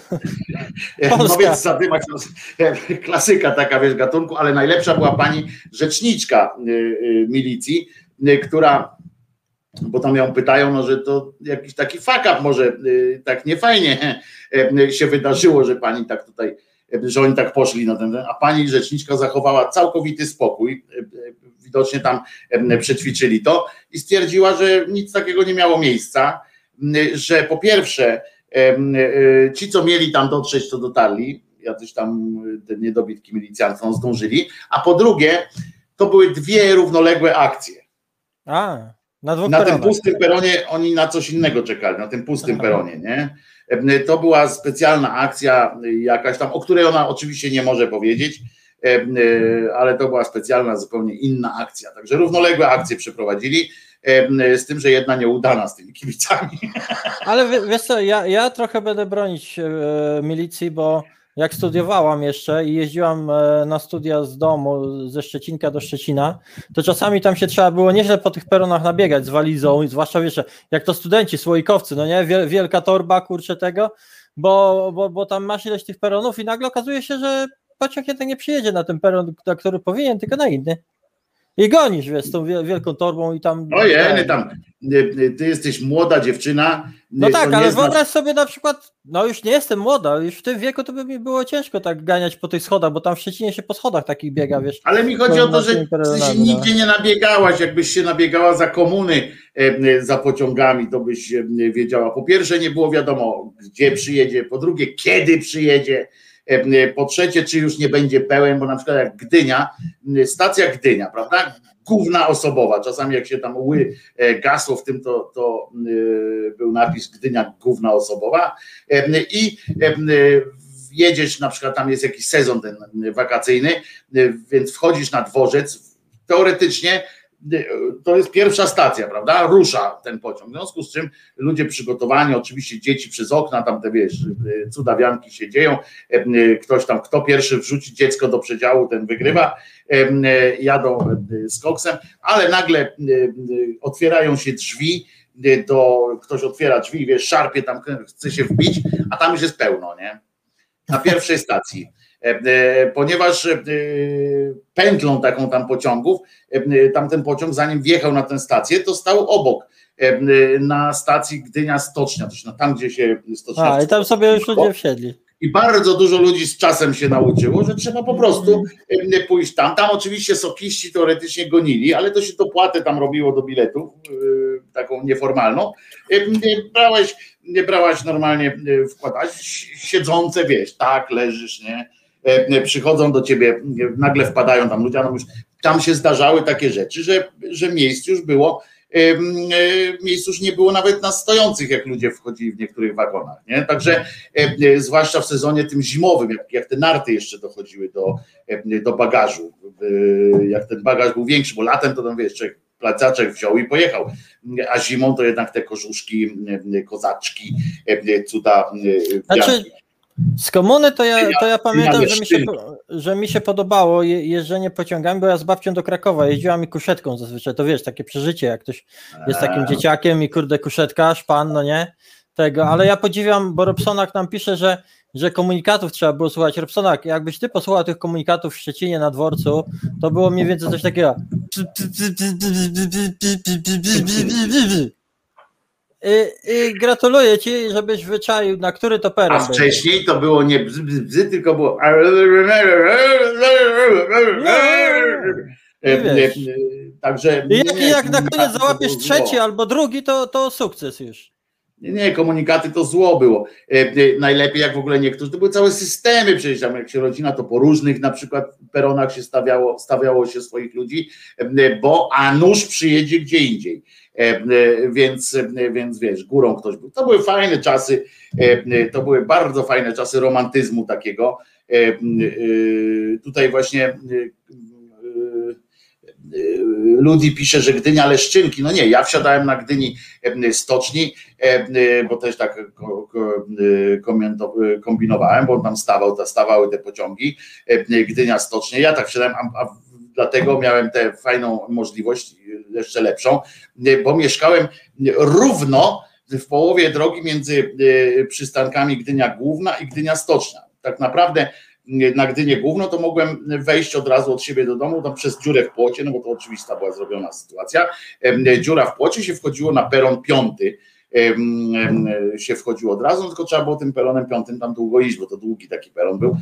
no więc zadymać, klasyka taka wiesz gatunku, ale najlepsza była pani rzeczniczka y, y, milicji, y, która bo tam ją pytają, no, że to jakiś taki fuck up może tak niefajnie się wydarzyło, że pani tak tutaj, że oni tak poszli na ten, a pani rzeczniczka zachowała całkowity spokój, widocznie tam przećwiczyli to i stwierdziła, że nic takiego nie miało miejsca, że po pierwsze ci, co mieli tam dotrzeć, to dotarli, jacyś tam te niedobitki milicjantów zdążyli, a po drugie, to były dwie równoległe akcje. A, na, dwóch na tym pustym peronie oni na coś innego czekali, na tym pustym Aha. peronie, nie? To była specjalna akcja jakaś tam, o której ona oczywiście nie może powiedzieć, e, ale to była specjalna, zupełnie inna akcja. Także równoległe akcje przeprowadzili z tym, że jedna nieudana z tymi kibicami. Ale wiesz co, ja, ja trochę będę bronić e, milicji, bo jak studiowałam jeszcze i jeździłam e, na studia z domu, ze Szczecinka do Szczecina, to czasami tam się trzeba było nieźle po tych peronach nabiegać z walizą, zwłaszcza wiesz, jak to studenci, słoikowcy, no nie, wielka torba, kurczę tego, bo, bo, bo tam masz ileś tych peronów i nagle okazuje się, że pociąg jednak nie przyjedzie na ten peron, na który powinien, tylko na inny. I gonisz, wiesz, z tą wielką torbą i tam... Ojej, tam, ty jesteś młoda dziewczyna. No tak, ale wyobraź sobie na przykład, no już nie jestem młoda, już w tym wieku to by mi było ciężko tak ganiać po tych schodach, bo tam w Szczecinie się po schodach takich biega, wiesz. Ale mi chodzi o to, że ty się nigdzie nie nabiegałaś, jakbyś się nabiegała za komuny, za pociągami, to byś wiedziała. Po pierwsze nie było wiadomo, gdzie przyjedzie, po drugie, kiedy przyjedzie, E, po trzecie, czy już nie będzie pełen, bo na przykład jak Gdynia, stacja Gdynia, prawda? Główna osobowa. Czasami jak się tam ły e, gasło w tym, to, to e, był napis Gdynia główna osobowa. I jedziesz, na przykład tam jest jakiś sezon ten wakacyjny, więc wchodzisz na dworzec, teoretycznie to jest pierwsza stacja, prawda? Rusza ten pociąg. W związku z czym ludzie przygotowani, oczywiście dzieci przez okna, tam te wiesz, cudawianki się dzieją. Ktoś tam, kto pierwszy wrzuci dziecko do przedziału, ten wygrywa. Jadą z koksem, ale nagle otwierają się drzwi do, ktoś otwiera drzwi, wiesz, szarpie tam, chce się wbić, a tam już jest pełno, nie? Na pierwszej stacji. E, e, ponieważ e, pętlą taką tam pociągów, tamten pociąg zanim wjechał na tę stację, to stał obok na stacji Gdynia Stocznia, to tam gdzie się stocznia. A i tam sobie już ludzie wsiedli. I bardzo dużo ludzi z czasem się nauczyło, że trzeba po prostu pójść tam. Tam oczywiście sokiści teoretycznie gonili, ale to się dopłatę tam robiło do biletów, taką nieformalną. Brałeś, nie brałaś normalnie, wkładać siedzące, wiesz, tak, leżysz, nie? E, przychodzą do ciebie, nagle wpadają tam ludzie, no już, tam się zdarzały takie rzeczy, że, że miejsc już było, e, miejsc już nie było nawet na stojących, jak ludzie wchodzili w niektórych wagonach. Nie? Także e, zwłaszcza w sezonie tym zimowym, jak, jak te narty jeszcze dochodziły do, do bagażu, jak ten bagaż był większy, bo latem to tam wiesz, człowiek placaczek wziął i pojechał, a zimą to jednak te kożuszki, kozaczki, cuda, znaczy, z komuny to ja, to ja pamiętam, że mi, się, że mi się podobało jeżdżenie pociągami, bo ja z babcią do Krakowa jeździłam i kuszetką zazwyczaj, to wiesz, takie przeżycie, jak ktoś jest takim dzieciakiem i kurde kuszetka, szpan, no nie, tego, ale ja podziwiam, bo Robsonak nam pisze, że, że komunikatów trzeba było słuchać. Robsonak, jakbyś ty posłuchał tych komunikatów w Szczecinie na dworcu, to było mniej więcej coś takiego i, I, gratuluję ci, żebyś wyczaił, na który to peron. A wcześniej to było nie bzy, bzy, tylko było. Także. I jak, jak na koniec załapiesz trzeci albo drugi, to, to sukces już. Nie, nie, komunikaty to zło było. Najlepiej jak w ogóle niektórzy, to były całe systemy przecież tam jak się rodzina, to po różnych na przykład peronach się stawiało, stawiało się swoich ludzi, bo a nóż przyjedzie gdzie indziej. E, e, więc, e, więc wiesz, górą ktoś był. To były fajne czasy, to były bardzo fajne czasy romantyzmu takiego. Tutaj właśnie Ludi pisze, że Gdynia Leszczynki. No nie, ja wsiadałem na Gdyni stoczni, bo też tak kombinowałem, bo tam stawał, stawały te pociągi. Gdynia stocznie. Ja tak wsiadałem, a dlatego miałem tę fajną możliwość, jeszcze lepszą, bo mieszkałem równo w połowie drogi między e, przystankami Gdynia Główna i Gdynia Stoczna. Tak naprawdę e, na Gdynię Główną to mogłem wejść od razu od siebie do domu, tam przez dziurę w płocie, no bo to oczywista była zrobiona sytuacja. Dziura w płocie się wchodziło na peron piąty, się wchodziło od razu, tylko trzeba było tym peronem piątym tam długo iść, bo to długi taki peron był,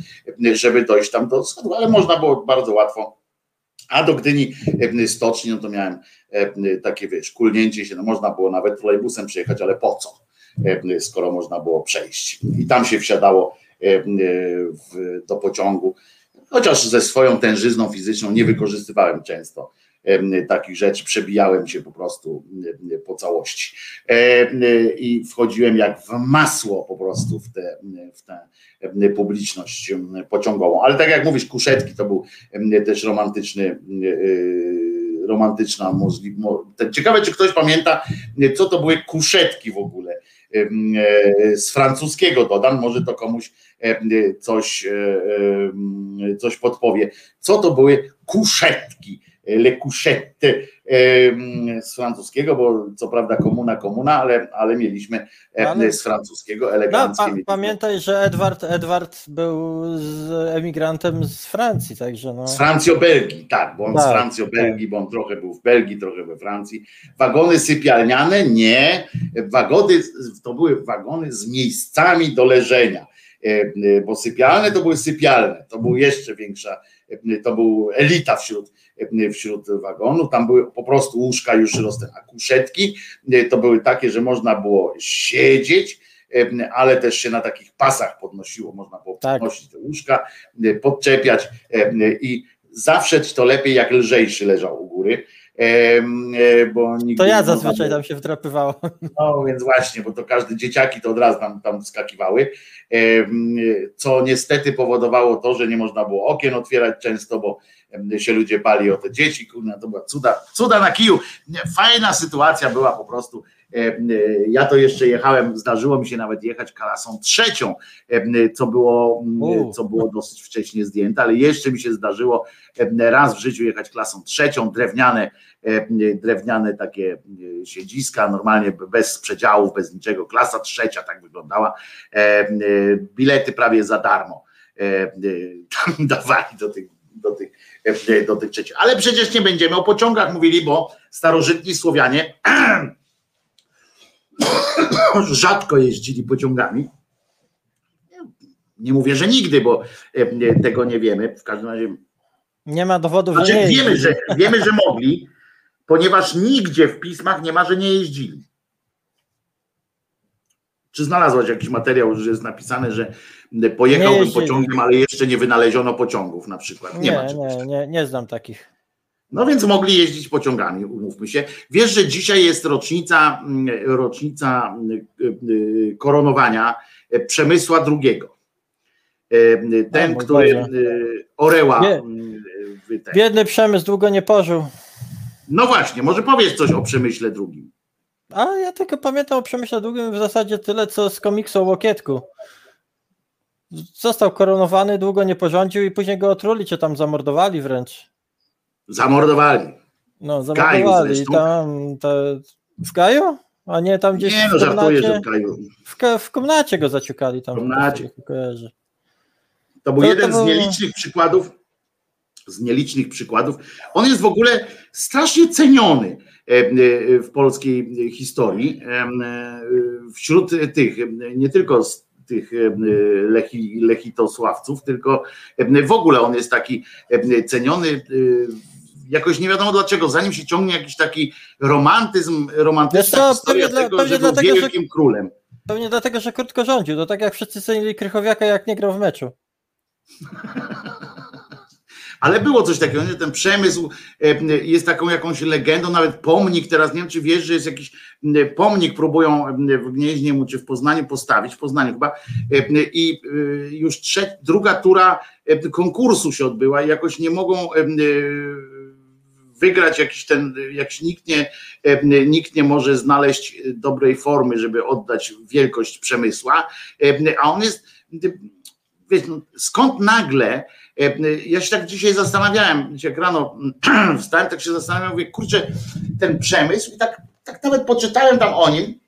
żeby dojść tam do schodu, ale można było bardzo łatwo a do Gdyni stoczni, no to miałem takie, wiesz, kulnięcie się, no można było nawet trolejbusem przyjechać, ale po co, skoro można było przejść. I tam się wsiadało do pociągu, chociaż ze swoją tężyzną fizyczną nie wykorzystywałem często takich rzeczy, przebijałem się po prostu po całości i wchodziłem jak w masło po prostu w tę, w tę publiczność pociągową. Ale tak jak mówisz, kuszetki to był też romantyczny e, romantyczna możliwość. Ciekawe, czy ktoś pamięta, co to były kuszetki w ogóle. E, z francuskiego dodam, może to komuś coś, e, coś podpowie. Co to były kuszetki? Le Couchette z francuskiego, bo co prawda komuna, komuna, ale, ale mieliśmy ale... z francuskiego eleganckie. No, pa, pamiętaj, że Edward, Edward był z emigrantem z Francji, także no. Z Francjo-Belgii, tak, bo on tak, z Francjo-Belgii, tak. bo on trochę był w Belgii, trochę we Francji. Wagony sypialniane? Nie. Wagony, to były wagony z miejscami do leżenia bo sypialne to były sypialne, to był jeszcze większa, to był elita wśród wśród wagonu. Tam były po prostu łóżka już rosną, a kuszetki to były takie, że można było siedzieć, ale też się na takich pasach podnosiło, można było tak. podnosić te łóżka, podczepiać i zawsze to lepiej jak lżejszy leżał u góry e, bo To ja zazwyczaj tam się wdrapywało. No więc właśnie, bo to każde dzieciaki to od razu tam, tam wskakiwały, co niestety powodowało to, że nie można było okien otwierać często, bo się ludzie bali o te dzieci, kurna, to była cuda, cuda na kiju. Fajna sytuacja była po prostu. Ja to jeszcze jechałem, zdarzyło mi się nawet jechać klasą trzecią, co było, co było dosyć wcześnie zdjęte, ale jeszcze mi się zdarzyło raz w życiu jechać klasą trzecią, drewniane, drewniane takie siedziska, normalnie bez przedziałów, bez niczego, klasa trzecia tak wyglądała, bilety prawie za darmo tam dawali do tych do tych, e, do tych trzecich. Ale przecież nie będziemy o pociągach mówili, bo starożytni Słowianie rzadko jeździli pociągami. Nie mówię, że nigdy, bo e, tego nie wiemy. W każdym razie. Nie ma dowodów, znaczy, że nie wiemy, że wiemy, że mogli, ponieważ nigdzie w pismach nie ma, że nie jeździli. Czy znalazłaś jakiś materiał, że jest napisane, że pojechałbym pociągiem, ale jeszcze nie wynaleziono pociągów na przykład? Nie, nie, nie, nie, nie znam takich. No więc mogli jeździć pociągami, umówmy się. Wiesz, że dzisiaj jest rocznica, mm, rocznica y, y, koronowania e, Przemysła II. E, ten, no, który Boże. Oreła. Nie. Mm, Biedny Przemysł długo nie pożył. No właśnie, może powiedz coś o Przemyśle II. A ja tylko pamiętam o Przemyśle Długim w zasadzie tyle, co z komiksu o Łokietku. Został koronowany, długo nie porządził i później go otruli, czy tam zamordowali wręcz. Zamordowali. No, zamordowali. Tam te, w Gaju? A nie tam gdzieś nie, no, komnacie. Że w, Gaju. W, w komnacie go zaciukali tam. W komnacie. To był to, jeden to był... z nielicznych przykładów, z nielicznych przykładów. On jest w ogóle strasznie ceniony E, e, w polskiej historii. E, wśród tych, nie tylko z tych lechi, lechitosławców, tylko w ogóle on jest taki ceniony jakoś nie wiadomo dlaczego, zanim się ciągnie jakiś taki romantyzm, romantyczna co, historia pewnie tego, że był wielkim że, królem. Pewnie dlatego, że krótko rządził, to tak jak wszyscy cenili Krychowiaka, jak nie grał w meczu. ale było coś takiego, że ten przemysł e, jest taką jakąś legendą, nawet pomnik, teraz nie wiem, czy wiesz, że jest jakiś pomnik, próbują w Gnieźnie mu czy w Poznaniu postawić, w Poznaniu chyba, i e, już trzecia, druga tura konkursu się odbyła i jakoś nie mogą e, wygrać jakiś ten, jak nikt nie, nikt nie może znaleźć dobrej formy, żeby oddać wielkość przemysła, a on jest, wiesz, no, skąd nagle E, ja się tak dzisiaj zastanawiałem, jak rano wstałem, tak się zastanawiałem, mówię, kurczę, ten przemysł i tak, tak nawet poczytałem tam o nim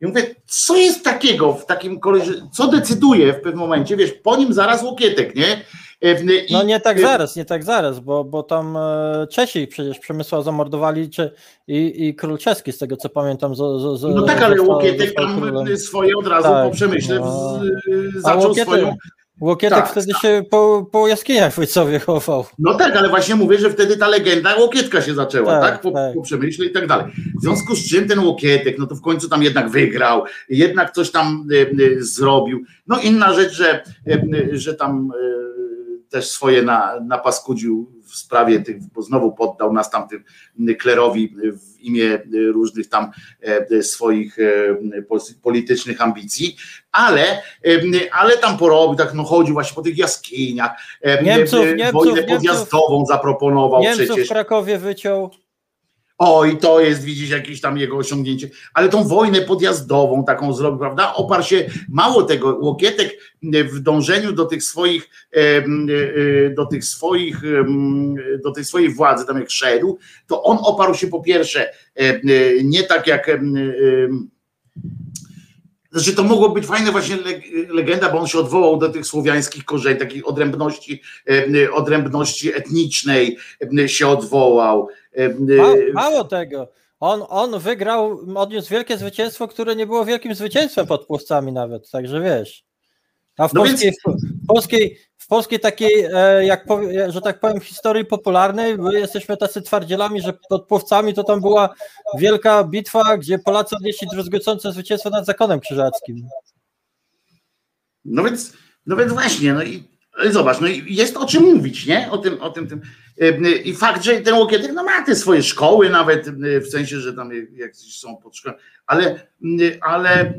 i mówię, co jest takiego w takim koleży, co decyduje w pewnym momencie, wiesz, po nim zaraz Łokietek, nie? No nie tak zaraz, nie tak zaraz, bo, bo tam e, Czesi przecież Przemysła zamordowali, czy, i, i król czeski, z tego co pamiętam. Z, z, no tak, ale Łokietek tam swoje od razu tak, po przemyśle no. zaczął swoją Łokietek tak, wtedy tak. się po, po jaskiniach w Ojcowie chował. No tak, ale właśnie mówię, że wtedy ta legenda Łokietka się zaczęła, tak? tak? Po, tak. po przemyśle i tak dalej. W związku z czym ten Łokietek, no to w końcu tam jednak wygrał, jednak coś tam y, y, zrobił. No inna rzecz, że, y, że tam też swoje na, napaskudził w sprawie tych, bo znowu poddał nas tam tym klerowi w imię różnych tam e, swoich e, politycznych ambicji, ale, e, ale tam porobił, tak no chodził właśnie po tych jaskiniach, Niemców, Niemców, wojnę podjazdową Niemców, zaproponował Niemców przecież. w Krakowie wyciął. O, i to jest, widzisz, jakieś tam jego osiągnięcie. Ale tą wojnę podjazdową taką zrobił, prawda? Oparł się, mało tego, Łokietek w dążeniu do tych swoich, e, e, do tych swoich, do tej swojej władzy, tam jak szedł, to on oparł się po pierwsze, e, nie tak jak znaczy to mogło być fajne właśnie legenda, bo on się odwołał do tych słowiańskich korzeni, takiej odrębności, odrębności etnicznej się odwołał. Mało, mało tego. On, on wygrał, odniósł wielkie zwycięstwo, które nie było wielkim zwycięstwem pod Płoscami nawet, także wiesz. A w, no polskiej, więc... w, polskiej, w polskiej takiej, e, jak powie, że tak powiem, historii popularnej, my jesteśmy tacy twardzielami, że pod Płowcami to tam była wielka bitwa, gdzie Polacy odnieśli druzgocące zwycięstwo nad zakonem krzyżackim. No więc, no więc właśnie, no i Zobacz, no jest o czym mówić, nie? O tym, o tym, tym. I fakt, że ten Łokietek no ma te swoje szkoły nawet, w sensie, że tam jakieś są pod szkołą, ale, ale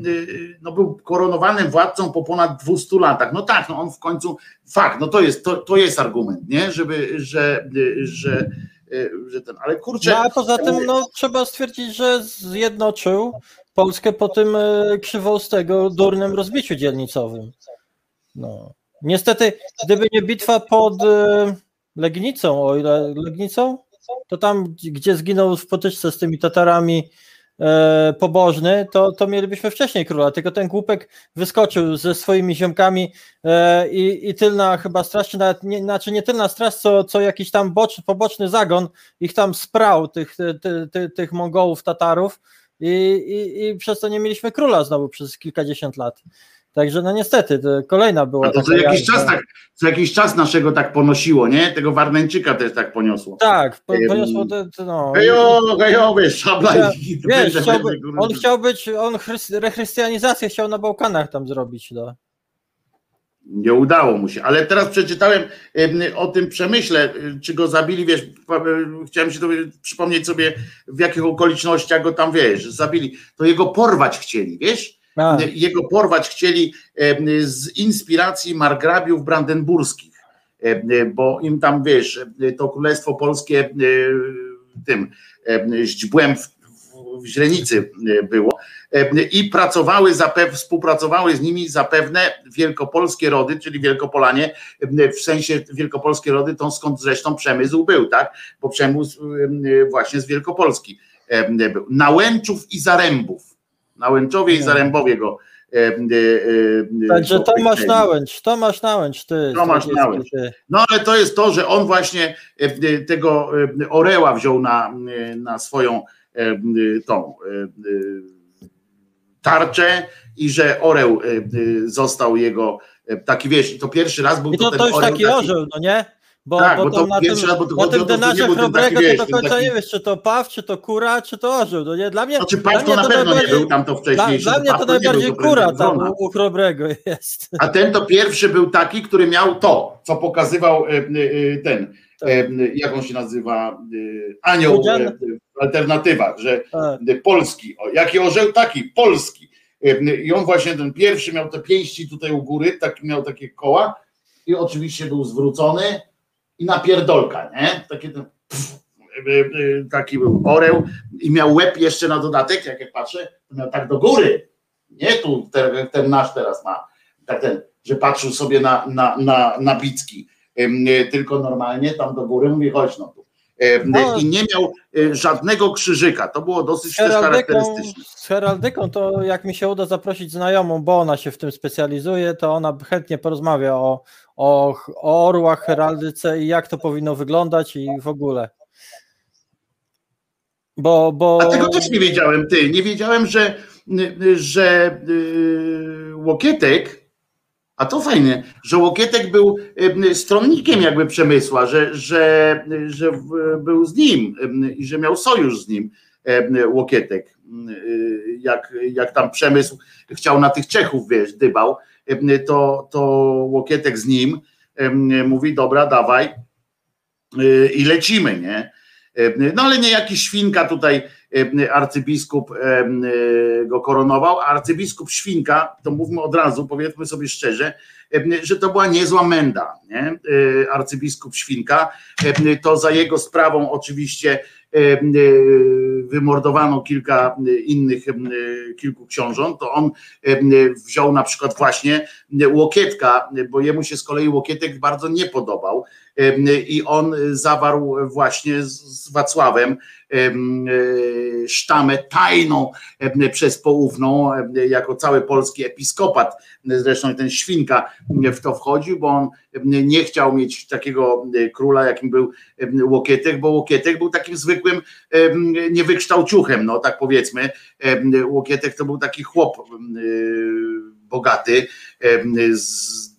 no był koronowanym władcą po ponad 200 latach. No tak, no on w końcu, fakt, no to jest, to, to jest argument, nie? Żeby, że, że, że ten, ale kurczę. No, a poza tym no, trzeba stwierdzić, że zjednoczył Polskę po tym e, krzywostego durnym rozbiciu dzielnicowym. No. Niestety, gdyby nie bitwa pod e, Legnicą, o ile Legnicą, to tam, gdzie zginął w potyczce z tymi Tatarami e, pobożny, to, to mielibyśmy wcześniej króla, tylko ten głupek wyskoczył ze swoimi ziomkami e, i, i tylna chyba straż, czy nawet nie, znaczy nie tylna straż, co, co jakiś tam boczny, poboczny zagon ich tam sprał, tych, ty, ty, tych Mongołów, Tatarów i, i, i przez to nie mieliśmy króla znowu przez kilkadziesiąt lat. Także no niestety, to kolejna była. A to co jakiś czas tak, co jakiś czas naszego tak ponosiło, nie? Tego Warneńczyka też tak poniosło. Tak, po, poniosło to, to no. Hejo, hejo, wiesz, szabla ja, i wiesz, chciałby, On chciał być, on rechrystianizację chciał na Bałkanach tam zrobić, no. Nie udało mu się, ale teraz przeczytałem o tym przemyśle, czy go zabili, wiesz, chciałem się przypomnieć sobie, w jakich okolicznościach go tam, wiesz, zabili. To jego porwać chcieli, wiesz? A. Jego porwać chcieli z inspiracji margrabiów brandenburskich, bo im tam, wiesz, to Królestwo Polskie tym źdźbłem w, w źrenicy było i pracowały, zapew, współpracowały z nimi zapewne wielkopolskie rody, czyli Wielkopolanie, w sensie wielkopolskie rody, to skąd zresztą przemysł był, tak? Bo przemysł właśnie z Wielkopolski był. Nałęczów i Zarębów Nałęczowie i Zarębowie go. E, e, e, Także Tomasz Nałęcz, Tomasz Nałęcz, ty. Tomasz Nałęcz. No ale to jest to, że on właśnie tego Oreła wziął na, na swoją tą tarczę i że Oreł został jego taki wiesz, to pierwszy raz był I to, to, to już taki orzeł, no nie? Bo, tak, bo, bo to na tym, raz, bo to na tym denarze chrobrego to do końca taki... nie wiesz, czy to paw, czy to kura, czy to orzeł. No nie? Dla mnie, znaczy paw to na pewno nie był tam to wcześniej. Dla, dla mnie to najbardziej kura tam u chrobrego jest. A ten to pierwszy był taki, który miał to, co pokazywał e, e, ten, tak. E, jak on się nazywa, anioł, alternatywa, że tak. polski, jaki orzeł, taki, polski. I on właśnie ten pierwszy miał te pięści tutaj u góry, tak, miał takie koła i oczywiście był zwrócony, i napierdolka, nie? Taki, pff, y, y, taki był oreł i miał łeb jeszcze na dodatek, jak ja patrzę, to miał tak do góry. Nie tu ten, ten nasz teraz ma, tak ten, że patrzył sobie na, na, na, na bicki, tylko normalnie tam do góry mówi, chodź no tu. No, I nie miał y, żadnego krzyżyka. To było dosyć też charakterystyczne. Z heraldyką to jak mi się uda zaprosić znajomą, bo ona się w tym specjalizuje, to ona chętnie porozmawia o, o, o orłach, heraldyce i jak to powinno wyglądać i w ogóle. Bo, bo... A tego też nie wiedziałem, ty. Nie wiedziałem, że, że yy, Łokietek, a to fajne, że Łokietek był stronnikiem jakby Przemysła, że, że, że był z nim i że miał sojusz z nim Łokietek. Y, jak, jak tam Przemysł chciał na tych Czechów, wiesz, dybał, to, to Łokietek z nim mówi, dobra, dawaj y, i lecimy, nie? No ale nie jakiś świnka tutaj arcybiskup y, go koronował, arcybiskup świnka, to mówmy od razu, powiedzmy sobie szczerze, że to była niezła menda, nie? Y, arcybiskup świnka, to za jego sprawą oczywiście wymordowano kilka innych, kilku książąt, to on wziął na przykład właśnie Łokietka, bo jemu się z kolei Łokietek bardzo nie podobał i on zawarł właśnie z Wacławem e, sztamę tajną przez poufną, jako cały polski episkopat, zresztą ten Świnka w to wchodził, bo on nie chciał mieć takiego króla, jakim był Łokietek, bo Łokietek był takim zwykłym niewykształciuchem, no tak powiedzmy. Łokietek to był taki chłop bogaty, z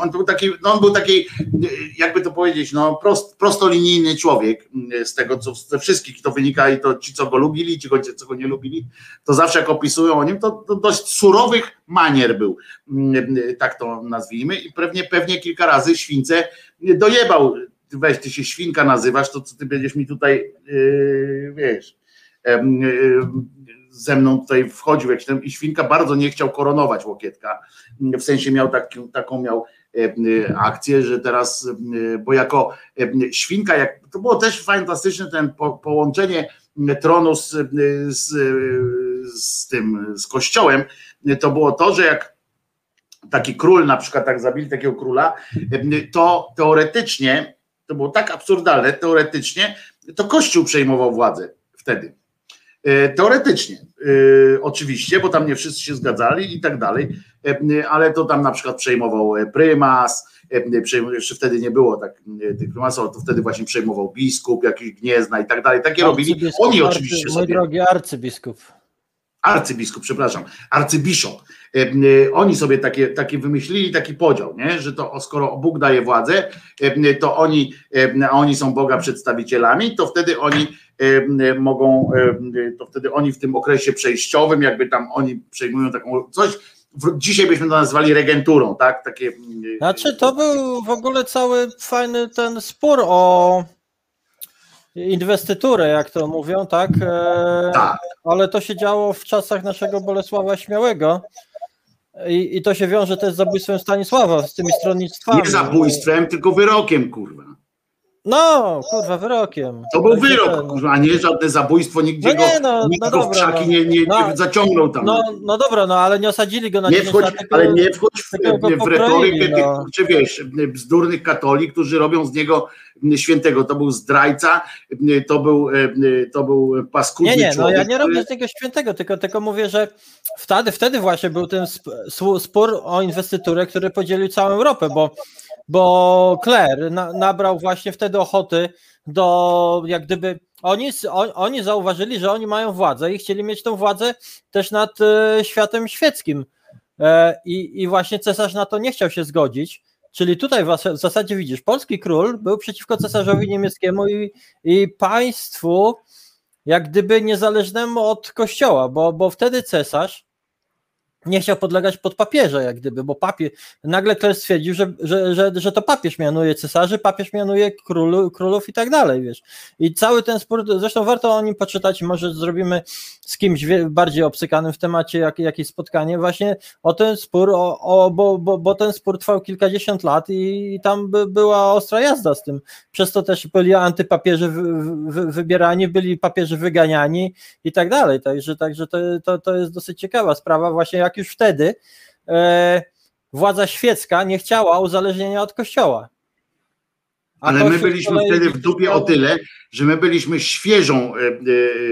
On był taki, no on był taki, jakby to powiedzieć, no prost, prostolinijny człowiek z tego, co ze wszystkich to wynika i to ci, co go lubili, ci, co go nie lubili, to zawsze jak opisują o nim, to, to dość surowych manier był, tak to nazwijmy i pewnie, pewnie kilka razy śwince dojebał, weź ty się świnka nazywasz, to co ty będziesz mi tutaj, yy, wiesz, yy, ze mną tutaj wchodził jakiś ten i Świnka bardzo nie chciał koronować Łokietka, w sensie miał taki, taką miał e, akcję, że teraz, e, bo jako e, Świnka, jak, to było też fantastyczne ten po, połączenie tronu z, z, z tym, z kościołem, to było to, że jak taki król na przykład tak zabili takiego króla, to teoretycznie, to było tak absurdalne, teoretycznie, to kościół przejmował władzę wtedy. E, teoretycznie, e, oczywiście, bo tam nie wszyscy się zgadzali i tak dalej, e, ale to tam na przykład przejmował prymas, jeszcze wtedy nie było tak tych prymasów, to wtedy właśnie przejmował biskup, jakiś gniezna i tak dalej. Takie robili. Oni oczywiście Mój sobie. drogi arcybiskup arcybiskup, przepraszam, arcybiszop. Oni sobie takie, takie wymyślili taki podział, nie? że to skoro Bóg daje władzę, to oni, oni są Boga przedstawicielami, to wtedy oni mogą, to wtedy oni w tym okresie przejściowym, jakby tam oni przejmują taką coś, dzisiaj byśmy to nazwali regenturą, tak? Takie... Znaczy to był w ogóle cały fajny ten spór o inwestyturę, jak to mówią, tak? E, tak. Ale to się działo w czasach naszego Bolesława Śmiałego. I, I to się wiąże też z zabójstwem Stanisława, z tymi stronnictwami. Nie zabójstwem, tylko wyrokiem, kurwa. No, kurwa, wyrokiem. To był wyrok, kurwa, a nie żadne zabójstwo, nigdzie no nie, no, nikt no go dobra, w krzaki no. nie, nie, no, zaciągnął tam. No, no dobra, no ale nie osadzili go na nie wchodź, lat, Ale nie wchodź w, w retorykę no. tych, czy wiesz, bzdurnych katoli, którzy robią z niego świętego. To był zdrajca, to był, to był paskudny Nie, nie, no ja nie robię z niego świętego, tylko, tylko mówię, że wtedy, wtedy właśnie był ten spór o inwestyturę, który podzielił całą Europę, bo bo Claire na, nabrał właśnie wtedy ochoty do, jak gdyby, oni, on, oni zauważyli, że oni mają władzę i chcieli mieć tą władzę też nad e, światem świeckim. I, I właśnie cesarz na to nie chciał się zgodzić. Czyli tutaj w zasadzie widzisz, polski król był przeciwko cesarzowi niemieckiemu i, i państwu, jak gdyby niezależnemu od kościoła, bo, bo wtedy cesarz nie chciał podlegać pod papieża, jak gdyby, bo papier, nagle ktoś stwierdził, że, że, że, że to papież mianuje cesarzy, papież mianuje królu, królów i tak dalej, wiesz. I cały ten spór, zresztą warto o nim poczytać, może zrobimy z kimś bardziej obcykanym w temacie jak, jakieś spotkanie, właśnie o ten spór, o, o, bo, bo, bo ten spór trwał kilkadziesiąt lat i, i tam by, była ostra jazda z tym. Przez to też byli wy, wybierani, byli papieży wyganiani i tak dalej, także, także to, to, to jest dosyć ciekawa sprawa, właśnie jak jak już wtedy e, władza świecka nie chciała uzależnienia od kościoła. Ale my byliśmy wtedy w dupie o tyle, że my byliśmy świeżą. E,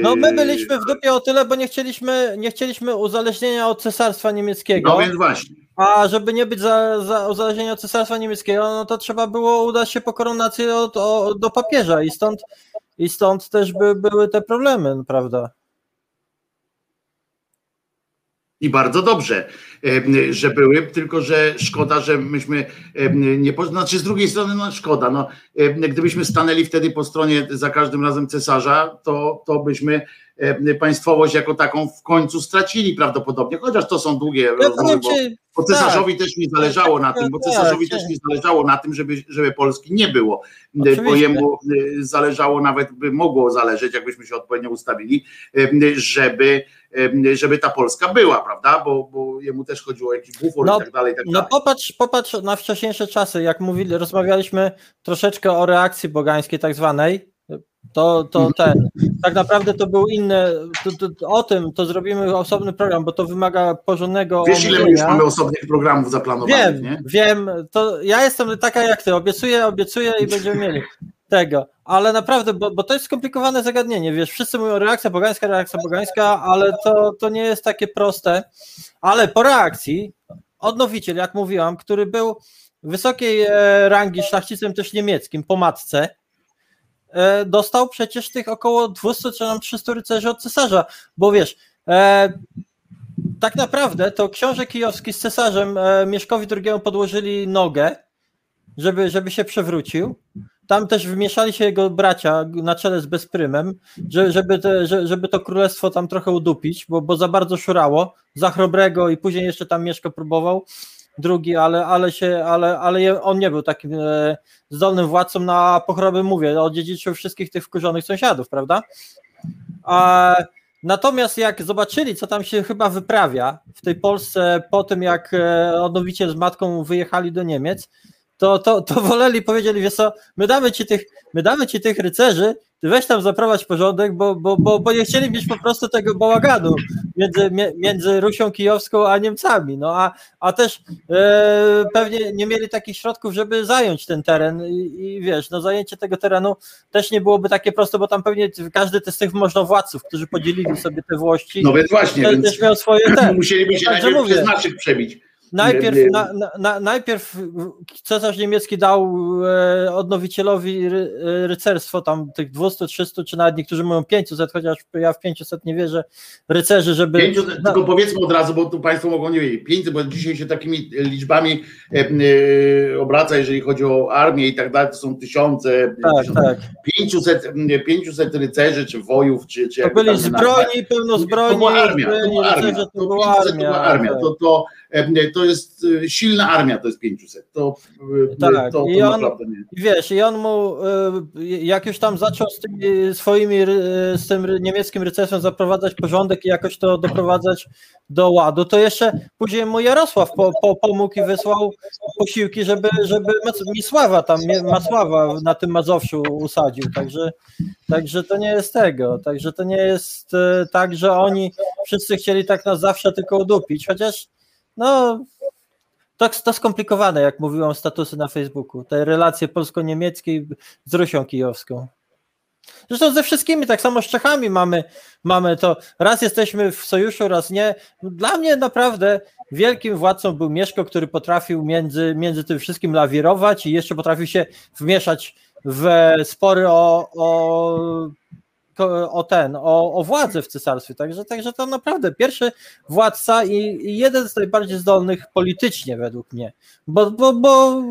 no my byliśmy w dupie o tyle, bo nie chcieliśmy, nie chcieliśmy uzależnienia od cesarstwa niemieckiego. No więc właśnie. A żeby nie być za, za uzależnienia od cesarstwa niemieckiego, no to trzeba było udać się po koronację od, o, do papieża i stąd, i stąd też by, były te problemy, prawda? I bardzo dobrze, że były, tylko że szkoda, że myśmy nie znaczy z drugiej strony no szkoda, no, gdybyśmy stanęli wtedy po stronie za każdym razem cesarza, to, to byśmy państwowość jako taką w końcu stracili prawdopodobnie, chociaż to są długie ja rozmowy, bo, bo cesarzowi tak. też nie zależało na tym, bo tak, cesarzowi tak. też nie zależało na tym, żeby, żeby Polski nie było, Oczywiście. bo jemu zależało nawet, by mogło zależeć, jakbyśmy się odpowiednio ustawili, żeby żeby ta Polska była, prawda? Bo, bo jemu też chodziło o jakiś bufor no, i tak dalej. Tak no popatrz, popatrz na wcześniejsze czasy, jak mówili, rozmawialiśmy troszeczkę o reakcji bogańskiej tak zwanej, to, to mhm. ten, tak naprawdę to był inny, to, to, o tym to zrobimy osobny program, bo to wymaga porządnego Wiesz ile my już mamy osobnych programów zaplanowanych, Wiem, nie? wiem, to ja jestem taka jak ty, obiecuję, obiecuję i będziemy mieli tego, ale naprawdę, bo, bo to jest skomplikowane zagadnienie, wiesz, wszyscy mówią reakcja bogańska, reakcja bogańska, ale to, to nie jest takie proste, ale po reakcji odnowiciel, jak mówiłam, który był wysokiej e, rangi szlachcicem też niemieckim po matce, e, dostał przecież tych około 200 czy 300 rycerzy od cesarza, bo wiesz, e, tak naprawdę to książę kijowski z cesarzem Mieszkowi II podłożyli nogę, żeby, żeby się przewrócił. Tam też wmieszali się jego bracia na czele z Bezprymem, żeby, te, żeby to królestwo tam trochę udupić, bo, bo za bardzo szurało, za chrobrego i później jeszcze tam Mieszko próbował drugi, ale, ale, się, ale, ale on nie był takim e, zdolnym władcą na pochroby, mówię, odziedziczył wszystkich tych wkurzonych sąsiadów, prawda? A, natomiast jak zobaczyli, co tam się chyba wyprawia w tej Polsce po tym, jak e, odnowiciel z matką wyjechali do Niemiec, to, to, to woleli, powiedzieli, wiesz co, my damy ci tych, my damy ci tych rycerzy, ty weź tam zaprowadź porządek, bo, bo, bo, bo nie chcieli mieć po prostu tego bałaganu między, między Rusią Kijowską a Niemcami, no a, a też e, pewnie nie mieli takich środków, żeby zająć ten teren i, i, wiesz, no zajęcie tego terenu też nie byłoby takie proste, bo tam pewnie każdy z tych możnowładców, którzy podzielili sobie te włości, no więc właśnie, też, więc miał swoje te. Musieliby się najpierw mówię, przez naszych przebić. Najpierw, na, na, najpierw cesarz niemiecki dał e, odnowicielowi ry, e, rycerstwo tam tych 200, 300 czy nawet niektórzy mówią 500, chociaż ja w 500 nie wierzę, rycerzy, żeby... 500, tylko powiedzmy od razu, bo tu Państwo mogą nie wiedzieć, 500, bo dzisiaj się takimi liczbami e, e, obraca, jeżeli chodzi o armię i tak dalej, to są tysiące, tak, tysiące, tak. 500, 500 rycerzy, czy wojów, czy... czy to byli zbrojni, pełno zbrojni, to była armia, to była armia, to, to, była armia, to, to, to jest y, silna armia, to jest 500. To, y, tak, to, to i on, nie. Wiesz, i on mu, y, jak już tam zaczął z tymi swoimi, z tym niemieckim rycerzem zaprowadzać porządek i jakoś to doprowadzać do ładu, to jeszcze później mu Jarosław po, po, pomógł i wysłał posiłki, żeby, żeby Misława tam, Masława na tym Mazowszu usadził, także, także to nie jest tego, także to nie jest tak, że oni wszyscy chcieli tak na zawsze tylko udupić, chociaż no, to, to skomplikowane, jak mówiłam, statusy na Facebooku. Te relacje polsko-niemieckie z Rusią Kijowską. Zresztą ze wszystkimi, tak samo z Czechami mamy, mamy to. Raz jesteśmy w sojuszu, raz nie. Dla mnie naprawdę wielkim władcą był Mieszko, który potrafił między, między tym wszystkim lawirować i jeszcze potrafił się wmieszać w spory o, o o ten, o, o władzę w cesarstwie. Także, także to naprawdę pierwszy władca i, jeden z najbardziej zdolnych politycznie według mnie. Bo, bo, bo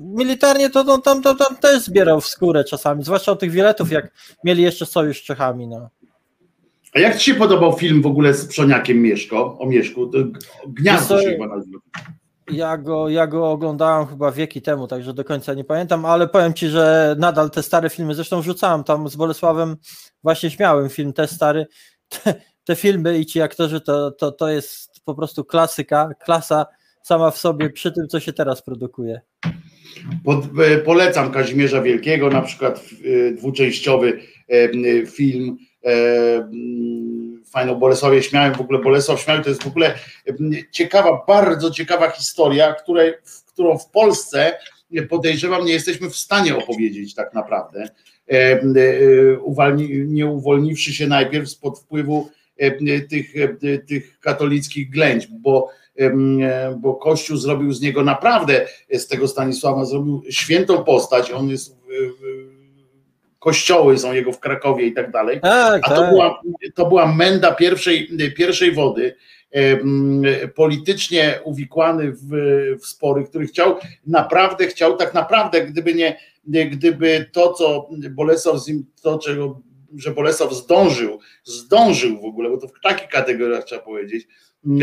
militarnie to, to tam, to, tam też zbierał w skórę czasami, zwłaszcza o tych wieletów, jak mieli jeszcze sojusz z Czechami. No. A jak Ci się podobał film w ogóle z Przoniakiem Mieszko, o Mieszku? Gniazdo się chyba nazywa. Ja go, ja go oglądałem chyba wieki temu, także do końca nie pamiętam, ale powiem ci, że nadal te stare filmy, zresztą wrzucałem tam z Bolesławem właśnie śmiałem film te stary, te, te filmy i ci aktorzy to, to, to jest po prostu klasyka, klasa sama w sobie przy tym, co się teraz produkuje. Pod, e, polecam Kazimierza Wielkiego, na przykład e, dwuczęściowy e, film fajną Bolesławie Śmiałem, w ogóle Bolesław Śmiały to jest w ogóle ciekawa, bardzo ciekawa historia, której, którą w Polsce podejrzewam nie jesteśmy w stanie opowiedzieć tak naprawdę, e, uwalni, nie uwolniwszy się najpierw spod wpływu tych, tych katolickich ględź, bo bo Kościół zrobił z niego naprawdę, z tego Stanisława zrobił świętą postać, on jest kościoły są jego w Krakowie i tak dalej. Tak, A to, tak. Była, to była menda pierwszej, pierwszej wody, politycznie uwikłany w, w spory, który chciał, naprawdę chciał, tak naprawdę, gdyby nie, gdyby to, co Bolesław to, czego, że Bolesław zdążył, zdążył w ogóle, bo to w takich kategoriach trzeba powiedzieć,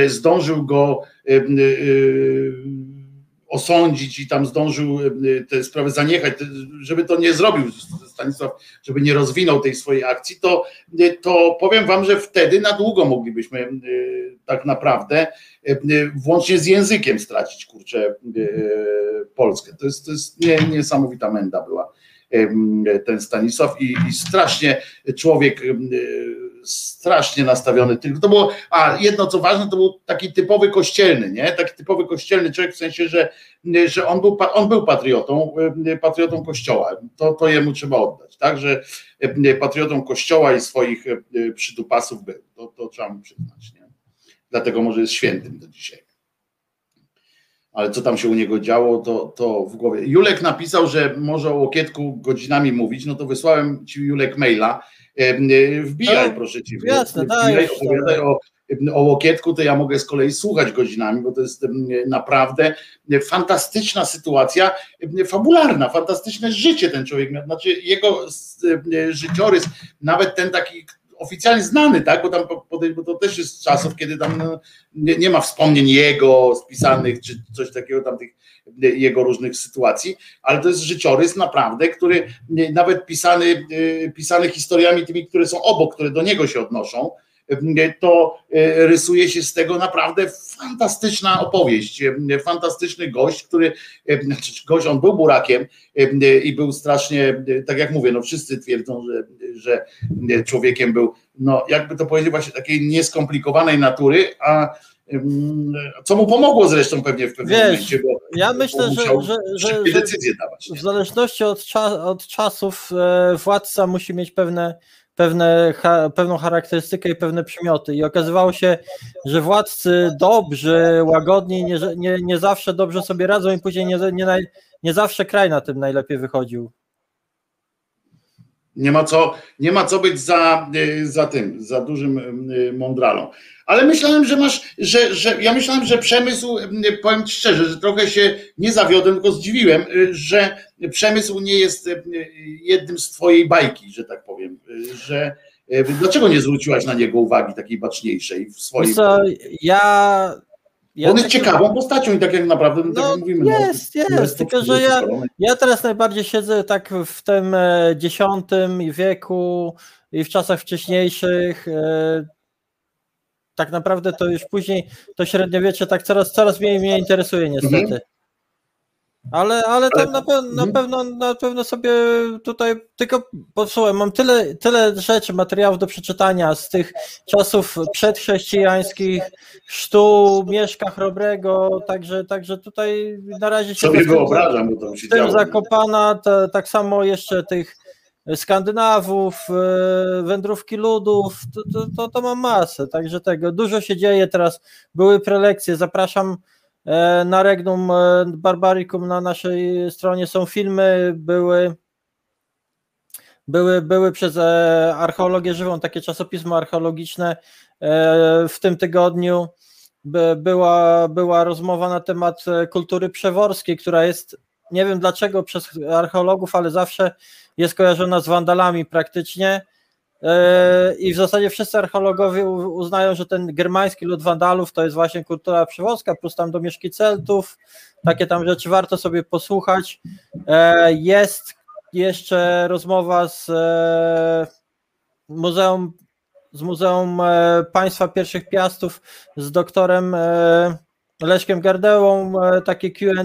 zdążył go osądzić i tam zdążył e, te sprawy zaniechać, żeby to nie zrobił Stanisław, żeby nie rozwinął tej swojej akcji, to, e, to powiem wam, że wtedy na długo moglibyśmy e, tak naprawdę włącznie z językiem stracić, kurczę, Polskę. To jest, to jest niesamowita menda była ten Stanisław i, i strasznie człowiek strasznie nastawiony. To było, a jedno co ważne, to był taki typowy kościelny, nie? Taki typowy kościelny człowiek w sensie, że, że on, był, on był patriotą, patriotą kościoła. To, to jemu trzeba oddać, tak? Że patriotą kościoła i swoich przydupasów był. To, to trzeba mu przyznać, nie? Dlatego może jest świętym do dzisiaj ale co tam się u niego działo, to, to w głowie. Julek napisał, że może o Łokietku godzinami mówić, no to wysłałem ci Julek maila, E, wbijaj, proszę cię. Jasne, wbijaj, opowiadaj o, o Łokietku, to ja mogę z kolei słuchać godzinami, bo to jest naprawdę fantastyczna sytuacja, fabularna, fantastyczne życie ten człowiek miał, znaczy jego życiorys, nawet ten taki, oficjalnie znany, tak? Bo tam bo to też jest z czasów, kiedy tam no, nie, nie, ma wspomnień jego spisanych, czy coś takiego tam tych jego różnych sytuacji, ale to jest życiorys naprawdę, który nawet pisany, pisany historiami tymi, które są obok, które do niego się odnoszą, to e, rysuje się z tego naprawdę fantastyczna opowieść. Fantastyczny gość, który, e, znaczy gość, on był burakiem e, i był strasznie, tak jak mówię, no wszyscy twierdzą, że, że człowiekiem był, no jakby to powiedzieć, właśnie takiej nieskomplikowanej natury, a co mu pomogło zresztą pewnie w pewnym Wiesz, momencie, bo ja myślę, że, że, że, decyzje dawać. W zależności od, od czasów władca musi mieć pewne pewne, ha, pewną charakterystykę i pewne przymioty. I okazywało się, że władcy dobrzy, łagodni, nie, nie, nie zawsze dobrze sobie radzą i później nie, nie, nie zawsze kraj na tym najlepiej wychodził. Nie ma co, nie ma co być za, za tym, za dużym y, mądralą. Ale myślałem, że masz, że, że ja myślałem, że przemysł, powiem ci szczerze, że trochę się nie zawiodłem, tylko zdziwiłem, że przemysł nie jest jednym z twojej bajki, że tak powiem, że dlaczego nie zwróciłaś na niego uwagi takiej baczniejszej w swoim... Co, ja ja On jest tak, ciekawą postacią i tak jak naprawdę no, tak jak mówimy. No, jest, no, jest, tylko że ja, ja teraz najbardziej siedzę tak w tym e, dziesiątym wieku i w czasach wcześniejszych e, tak naprawdę to już później to średniowiecze tak coraz, coraz mniej mnie interesuje niestety. Mhm. Ale, ale tam na, pe na, mhm. pewno, na pewno sobie tutaj tylko posłuchaj, mam tyle, tyle rzeczy, materiałów do przeczytania z tych czasów przedchrześcijańskich, sztu, Mieszka Chrobrego, także, także tutaj na razie się sobie wyobrażam, bo to się tym zakopana, to, tak samo jeszcze tych Skandynawów, e, wędrówki ludów, to, to, to, to mam masę, także tego, dużo się dzieje teraz, były prelekcje, zapraszam na Regnum e, Barbaricum na naszej stronie są filmy, były były, były przez archeologię żywą takie czasopismo archeologiczne w tym tygodniu była, była rozmowa na temat kultury przeworskiej, która jest nie wiem dlaczego przez archeologów, ale zawsze jest kojarzona z wandalami praktycznie. E, I w zasadzie wszyscy archeologowie uznają, że ten germański lud wandalów to jest właśnie kultura przywozka, plus tam domieszki Celtów, takie tam rzeczy warto sobie posłuchać. E, jest jeszcze rozmowa z e, Muzeum, z Muzeum Państwa Pierwszych Piastów z doktorem Leszkiem Gardełą, takie QA.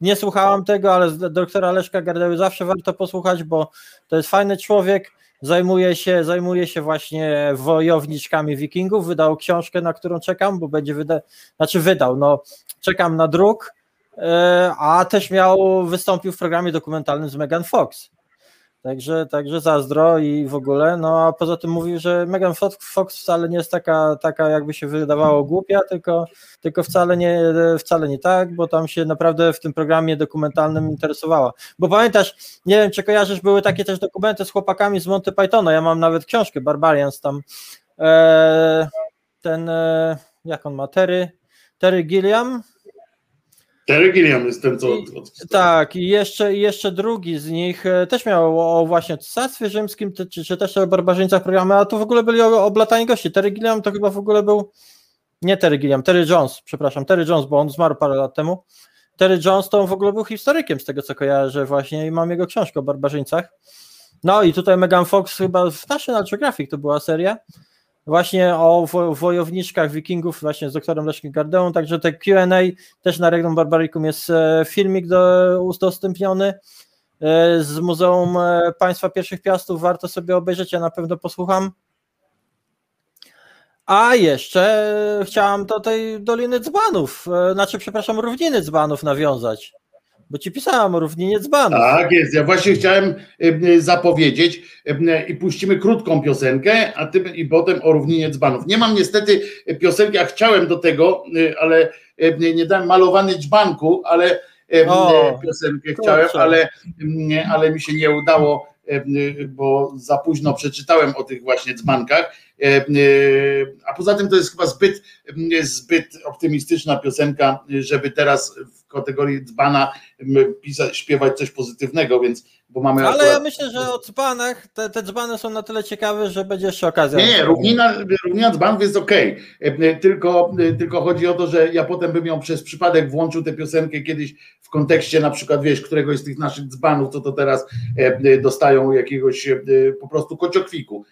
Nie słuchałam tego, ale doktora Leszka Gardeły zawsze warto posłuchać, bo to jest fajny człowiek. Zajmuje się, zajmuje się właśnie wojowniczkami wikingów. Wydał książkę, na którą czekam, bo będzie wydał, znaczy wydał, no czekam na druk, e, a też miał, wystąpił w programie dokumentalnym z Megan Fox. Także, także zazdro i w ogóle. No a poza tym mówił, że Megan Fox wcale nie jest taka, taka jakby się wydawało głupia, tylko, tylko wcale, nie, wcale nie tak, bo tam się naprawdę w tym programie dokumentalnym interesowała. Bo pamiętasz, nie wiem czy kojarzysz, były takie też dokumenty z chłopakami z Monty Pythona, ja mam nawet książkę Barbarians tam, e, ten, e, jak on ma, Terry, Terry Gilliam, Terry Gilliam jest ten, co... tak, i jeszcze, jeszcze drugi z nich e, też miał o właśnie Cesarstwie Rzymskim, czy, czy też o barbarzyńcach programy, a tu w ogóle byli oblatani gości. Terry Gilliam to chyba w ogóle był, nie Terry Gilliam, Terry Jones, przepraszam, Terry Jones, bo on zmarł parę lat temu. Terry Jones to on w ogóle był historykiem, z tego co kojarzę właśnie i mam jego książkę o barbarzyńcach. No i tutaj Megan Fox chyba w National Geographic to była seria, właśnie o wojowniczkach wikingów właśnie z doktorem Leszkiem Gardełą, także te Q&A też na Regnum Barbaricum jest e, filmik do, udostępniony e, z Muzeum e, Państwa Pierwszych Piastów, warto sobie obejrzeć, ja na pewno posłucham. A jeszcze chciałam do tej Doliny Dzbanów, znaczy przepraszam, Równiny Dzbanów nawiązać bo ci pisałam o równinie dzbanów. Tak jest, ja właśnie chciałem zapowiedzieć i puścimy krótką piosenkę, a ty i potem o równinie dzbanów. Nie mam niestety piosenki, a chciałem do tego, ale nie dałem malowany dzbanku, ale o, piosenkę chciałem, ale, ale mi się nie udało bo za późno przeczytałem o tych właśnie dzbankach, a poza tym to jest chyba zbyt, zbyt optymistyczna piosenka, żeby teraz w kategorii dzbana pisać, śpiewać coś pozytywnego, więc bo mamy. Ale akurat... ja myślę, że o dzbanach te, te dzbany są na tyle ciekawe, że będzie jeszcze okazja. Nie, nie, równina, równina dzbanów jest. Okay. Tylko, tylko chodzi o to, że ja potem bym ją przez przypadek włączył tę piosenkę kiedyś w kontekście na przykład, wiesz, któregoś z tych naszych dzbanów, co to teraz dostają jakiegoś po prostu kociokwiku.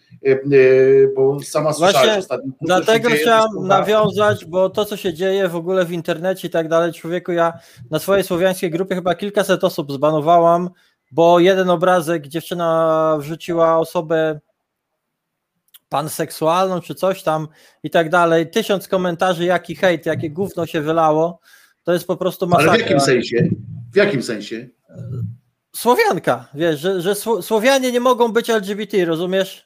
Bo sama słyszałeś ostatnio. Dlatego chciałem nawiązać, bo to, co się dzieje w ogóle w internecie i tak dalej, człowieku, ja na swojej słowiańskiej grupie chyba kilkaset osób zbanowałam bo jeden obrazek dziewczyna wrzuciła osobę panseksualną czy coś tam i tak dalej, tysiąc komentarzy, jaki hejt, jakie gówno się wylało, to jest po prostu masakra. Ale w jakim sensie? W jakim sensie? Słowianka, wiesz, że, że Słowianie nie mogą być LGBT, rozumiesz?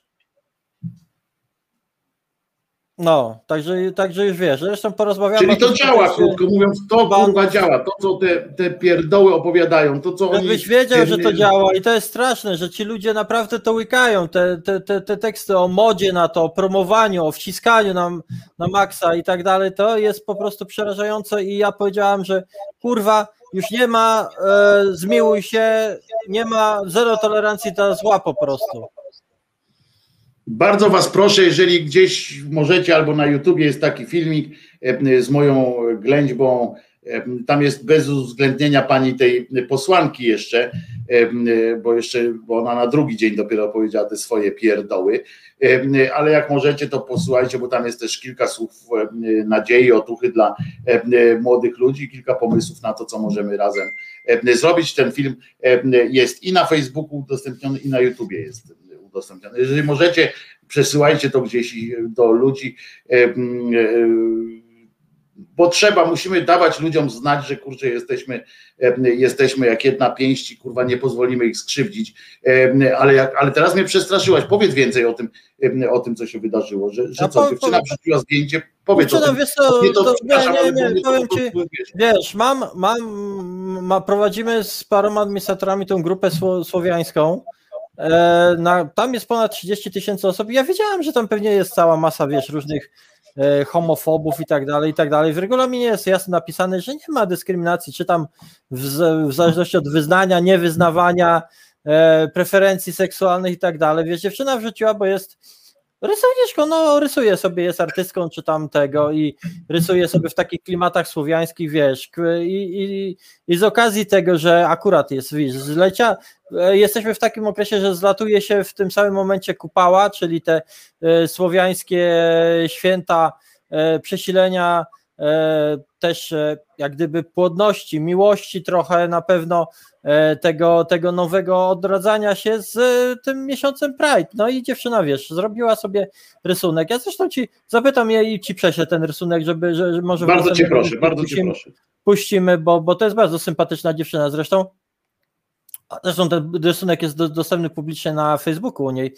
No, także, także już wiesz, zresztą porozmawiamy. Czyli to działa, krótko mówiąc, to kurwa działa, to co te, te pierdoły opowiadają, to co oni... Byś wiedział, że to działa i to jest straszne, że ci ludzie naprawdę to łykają, te, te, te, te teksty o modzie na to, o promowaniu, o wciskaniu na, na maksa i tak dalej, to jest po prostu przerażające i ja powiedziałam, że kurwa, już nie ma, e, zmiłuj się, nie ma zero tolerancji dla zła po prostu. Bardzo Was proszę, jeżeli gdzieś możecie, albo na YouTubie jest taki filmik z moją ględźbą, tam jest bez uwzględnienia pani tej posłanki jeszcze, bo jeszcze, bo ona na drugi dzień dopiero powiedziała te swoje pierdoły, ale jak możecie, to posłuchajcie, bo tam jest też kilka słów nadziei, otuchy dla młodych ludzi, kilka pomysłów na to, co możemy razem zrobić. Ten film jest i na Facebooku udostępniony, i na YouTubie jest udostępniane. Jeżeli możecie, przesyłajcie to gdzieś do ludzi, e, e, bo trzeba, musimy dawać ludziom znać, że kurczę, jesteśmy, jesteśmy jak jedna pięść i kurwa nie pozwolimy ich skrzywdzić. Ale, jak, ale teraz mnie przestraszyłaś. Powiedz więcej o tym, o tym co się wydarzyło. Że, że co, dziewczyna wrzuciła zdjęcie, powiedz o tym. Wiesz co, nie, to, to, nie, nie, nie, powiem ci, wiesz, mam, mam, ma, prowadzimy z paroma administratorami tą grupę słowiańską E, na, tam jest ponad 30 tysięcy osób ja wiedziałem, że tam pewnie jest cała masa, wiesz, różnych e, homofobów i tak dalej, i tak dalej. W regulaminie jest jasno napisane, że nie ma dyskryminacji, czy tam w, w zależności od wyznania, niewyznawania, e, preferencji seksualnych i tak dalej. Wiesz, dziewczyna wrzuciła, bo jest Rysowniczką, no rysuje sobie, jest artystką czy tam tego i rysuje sobie w takich klimatach słowiańskich, wiesz, i, i, i z okazji tego, że akurat jest, wiesz, zlecia, e, jesteśmy w takim okresie, że zlatuje się w tym samym momencie kupała, czyli te y, słowiańskie święta y, przesilenia też e, jak gdyby płodności, miłości trochę na pewno e, tego, tego nowego odradzania się z tym miesiącem Pride. No i dziewczyna, wiesz, zrobiła sobie rysunek. Ja zresztą ci zapytam jej i ci prześlę ten rysunek, żeby, że, że może... Bardzo cię proszę, bardzo cię proszę. Puścimy, bo, bo to jest bardzo sympatyczna dziewczyna zresztą. Zresztą ten rysunek jest do, dostępny publicznie na Facebooku u niej.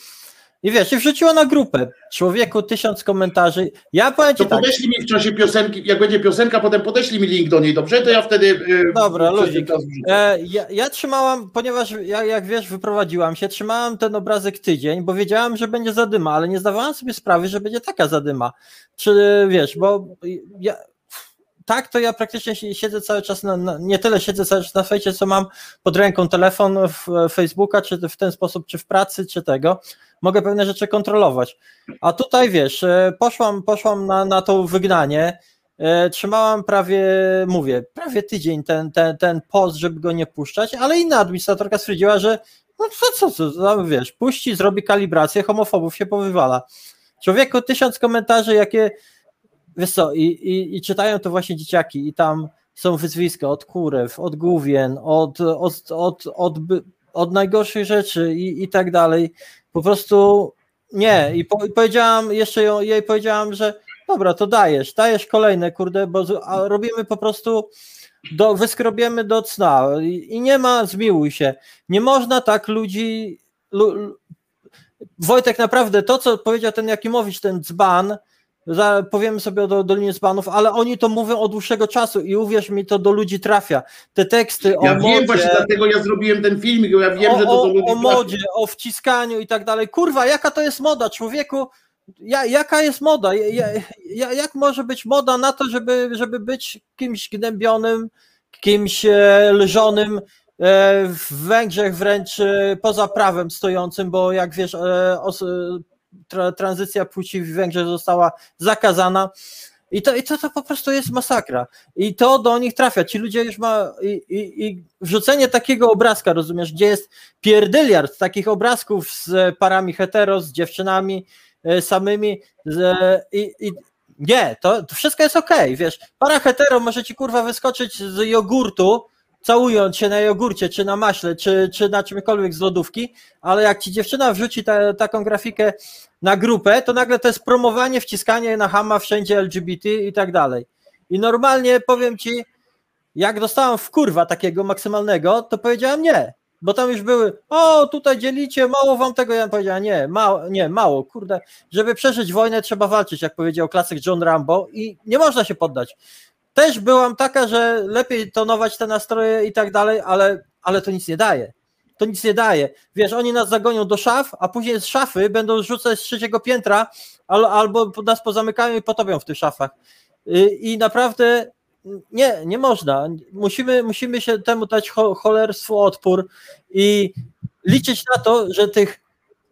I wiesz, i wrzuciła na grupę. Człowieku, tysiąc komentarzy. Ja powiem ci to tak. podeślij mi w czasie piosenki, jak będzie piosenka, potem podeślij mi link do niej, dobrze? To ja wtedy. Yy, Dobra, ludzik. E, ja, ja, trzymałam, ponieważ ja, jak wiesz, wyprowadziłam się, trzymałam ten obrazek tydzień, bo wiedziałam, że będzie zadyma, ale nie zdawałam sobie sprawy, że będzie taka zadyma. Czy wiesz, bo ja, tak, to ja praktycznie siedzę cały czas, na, na, nie tyle siedzę cały czas na fejcie, co mam pod ręką telefon w Facebooka, czy w ten sposób, czy w pracy, czy tego. Mogę pewne rzeczy kontrolować. A tutaj wiesz, e, poszłam, poszłam na, na to wygnanie, e, trzymałam prawie, mówię, prawie tydzień ten, ten, ten post, żeby go nie puszczać, ale inna administratorka stwierdziła, że no co, co, co, wiesz, puści, zrobi kalibrację, homofobów się powywala. Człowieku, tysiąc komentarzy, jakie Wiesz co, i, i, i czytają to właśnie dzieciaki i tam są wyzwiska od kurew, od główien, od, od, od, od, od najgorszych rzeczy i, i tak dalej. Po prostu nie. I, po, powiedziałam, jeszcze ją, jej powiedziałam, że dobra, to dajesz, dajesz kolejne, kurde, bo robimy po prostu, do, wyskrobiemy do cna i, i nie ma, zmiłuj się. Nie można tak ludzi. Lu, Wojtek, naprawdę to, co powiedział ten Jakimowicz, ten dzban, powiemy sobie o Dolinie Dzbanów, ale oni to mówią od dłuższego czasu i uwierz mi, to do ludzi trafia. Te teksty ja o wiem, modzie, właśnie dlatego ja zrobiłem ten filmik, bo ja wiem, o, że to do ludzi o modzie, o wciskaniu i tak dalej. Kurwa, jaka to jest moda, człowieku? Ja, jaka jest moda? Ja, ja, jak może być moda na to, żeby, żeby być kimś gnębionym, kimś e, lżonym, e, w Węgrzech wręcz e, poza prawem stojącym, bo jak wiesz, tra, tranzycja płci w Węgrzech została zakazana. I to, i to, to po prostu jest masakra. I to do nich trafia. Ci ludzie już ma. I, i, i wrzucenie takiego obrazka, rozumiesz, gdzie jest pierdyliard takich obrazków z parami hetero, z dziewczynami e, samymi. Z, i, i, nie, to, to wszystko jest okej, okay, wiesz. Para hetero może ci kurwa wyskoczyć z jogurtu, całując się na jogurcie, czy na maśle, czy, czy na czymkolwiek z lodówki, ale jak ci dziewczyna wrzuci ta, taką grafikę na grupę, to nagle to jest promowanie, wciskanie na hama wszędzie LGBT i tak dalej. I normalnie powiem ci, jak dostałam w kurwa takiego maksymalnego, to powiedziałam nie, bo tam już były, o tutaj dzielicie, mało wam tego, ja powiedziałam nie, mało, nie, mało, kurde, żeby przeżyć wojnę trzeba walczyć, jak powiedział klasyk John Rambo i nie można się poddać też byłam taka, że lepiej tonować te nastroje i tak dalej, ale, ale to nic nie daje. To nic nie daje. Wiesz, oni nas zagonią do szaf, a później z szafy będą rzucać z trzeciego piętra albo nas pozamykają i potopią w tych szafach. I naprawdę nie, nie można. Musimy, musimy się temu dać cholerstwo odpór i liczyć na to, że tych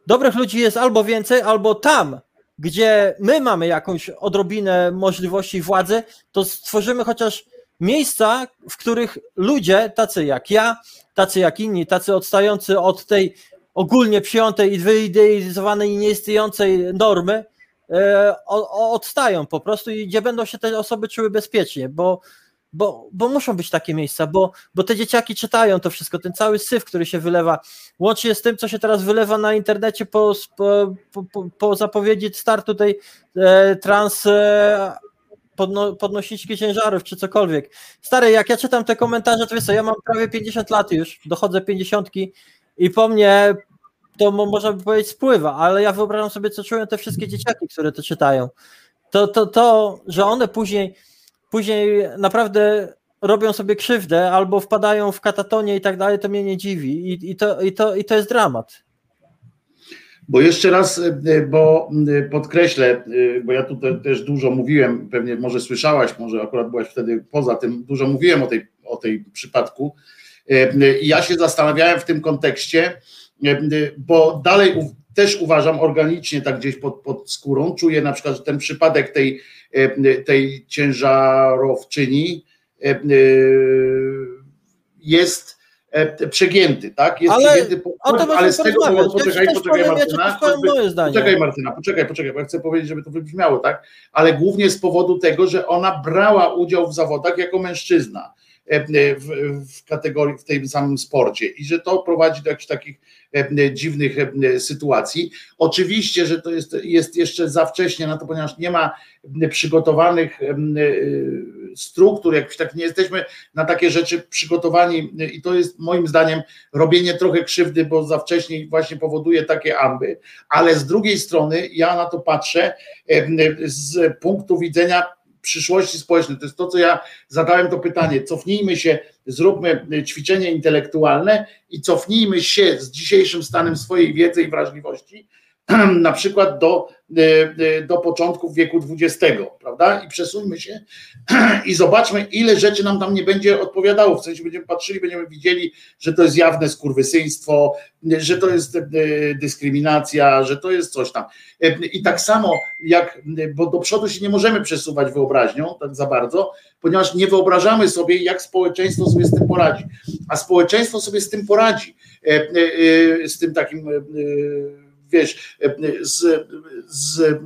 dobrych ludzi jest albo więcej, albo tam gdzie my mamy jakąś odrobinę możliwości władzy, to stworzymy chociaż miejsca, w których ludzie, tacy jak ja, tacy jak inni, tacy odstający od tej ogólnie przyjętej i wyidealizowanej i nieistniejącej normy, e, odstają po prostu i gdzie będą się te osoby czuły bezpiecznie, bo bo, bo muszą być takie miejsca, bo, bo te dzieciaki czytają to wszystko, ten cały syf, który się wylewa, łącznie z tym, co się teraz wylewa na internecie po, po, po, po zapowiedzi startu tej e, trans e, podno, podnosiczki ciężarów, czy cokolwiek. Stary, jak ja czytam te komentarze, to wiesz co, ja mam prawie 50 lat już, dochodzę 50 i po mnie to można by powiedzieć spływa, ale ja wyobrażam sobie, co czują te wszystkie dzieciaki, które to czytają. To, to, to że one później później naprawdę robią sobie krzywdę albo wpadają w katatonię i tak dalej, to mnie nie dziwi i, i, to, i, to, i to jest dramat. Bo jeszcze raz, e, bo e, podkreślę, e, bo ja tutaj też dużo mówiłem, pewnie może słyszałaś, może akurat byłaś wtedy poza tym, dużo mówiłem o tej, o tej przypadku. I ja się zastanawiałem w tym kontekście, bo dalej też uważam organicznie, tak gdzieś pod, pod skórą, czuję na przykład, że ten przypadek tej, e, tej ciężarowczyni e, e, jest przegięty, tak? Jest ale, przegięty, po, ale z tego powodu, poczekaj, ja poczekaj powiem, Martyna, ja poczekaj Martyna, poczekaj, poczekaj, bo ja chcę powiedzieć, żeby to wybrzmiało, tak? Ale głównie z powodu tego, że ona brała udział w zawodach jako mężczyzna w, w kategorii, w tym samym sporcie i że to prowadzi do jakichś takich dziwnych e, sytuacji. Oczywiście, że to jest, jest jeszcze za wcześnie na to, ponieważ nie ma przygotowanych e, struktur, jakoś tak nie jesteśmy na takie rzeczy przygotowani i to jest moim zdaniem robienie trochę krzywdy, bo za wcześnie właśnie powoduje takie amby, ale z drugiej strony ja na to patrzę z punktu widzenia przyszłości społecznej. To jest to, co ja zadałem to pytanie. Cofnijmy się, zróbmy ćwiczenie intelektualne i cofnijmy się z dzisiejszym stanem swojej wiedzy i wrażliwości na przykład do, e, e, do początków wieku XX, prawda? I przesuńmy się i zobaczmy, ile rzeczy nam tam nie będzie odpowiadało. W sensie będziemy patrzyli, będziemy widzieli, że to jest jawne skurwysyństwo, że to jest e, dyskryminacja, że to jest coś tam. I tak samo jak, bo do przodu się nie możemy przesuwać wyobraźnią tak za bardzo, ponieważ nie wyobrażamy sobie, jak społeczeństwo sobie z tym poradzi. A społeczeństwo sobie z tym poradzi, z tym takim wiesz, z, z,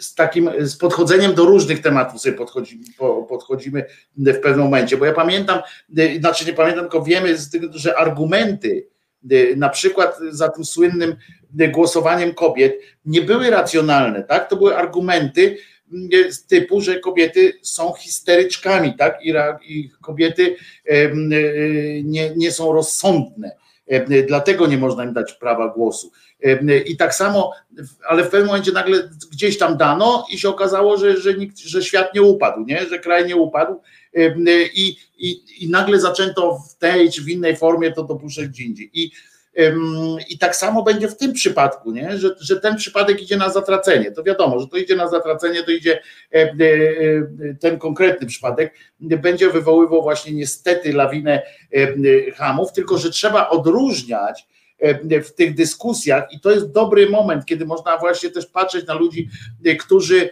z takim z podchodzeniem do różnych tematów sobie podchodzimy, podchodzimy w pewnym momencie, bo ja pamiętam, znaczy nie pamiętam, tylko wiemy że argumenty na przykład za tym słynnym głosowaniem kobiet nie były racjonalne, tak? To były argumenty typu, że kobiety są histeryczkami, tak? I, i kobiety nie, nie są rozsądne Dlatego nie można im dać prawa głosu. I tak samo, ale w pewnym momencie nagle gdzieś tam dano i się okazało, że, że, nikt, że świat nie upadł, nie? że kraj nie upadł i, i, i nagle zaczęto w tej czy w innej formie to dopuszczać gdzie indziej. I i tak samo będzie w tym przypadku, nie? Że, że ten przypadek idzie na zatracenie. To wiadomo, że to idzie na zatracenie, to idzie e, e, e, ten konkretny przypadek, będzie wywoływał właśnie niestety lawinę hamów, tylko że trzeba odróżniać w tych dyskusjach i to jest dobry moment, kiedy można właśnie też patrzeć na ludzi, którzy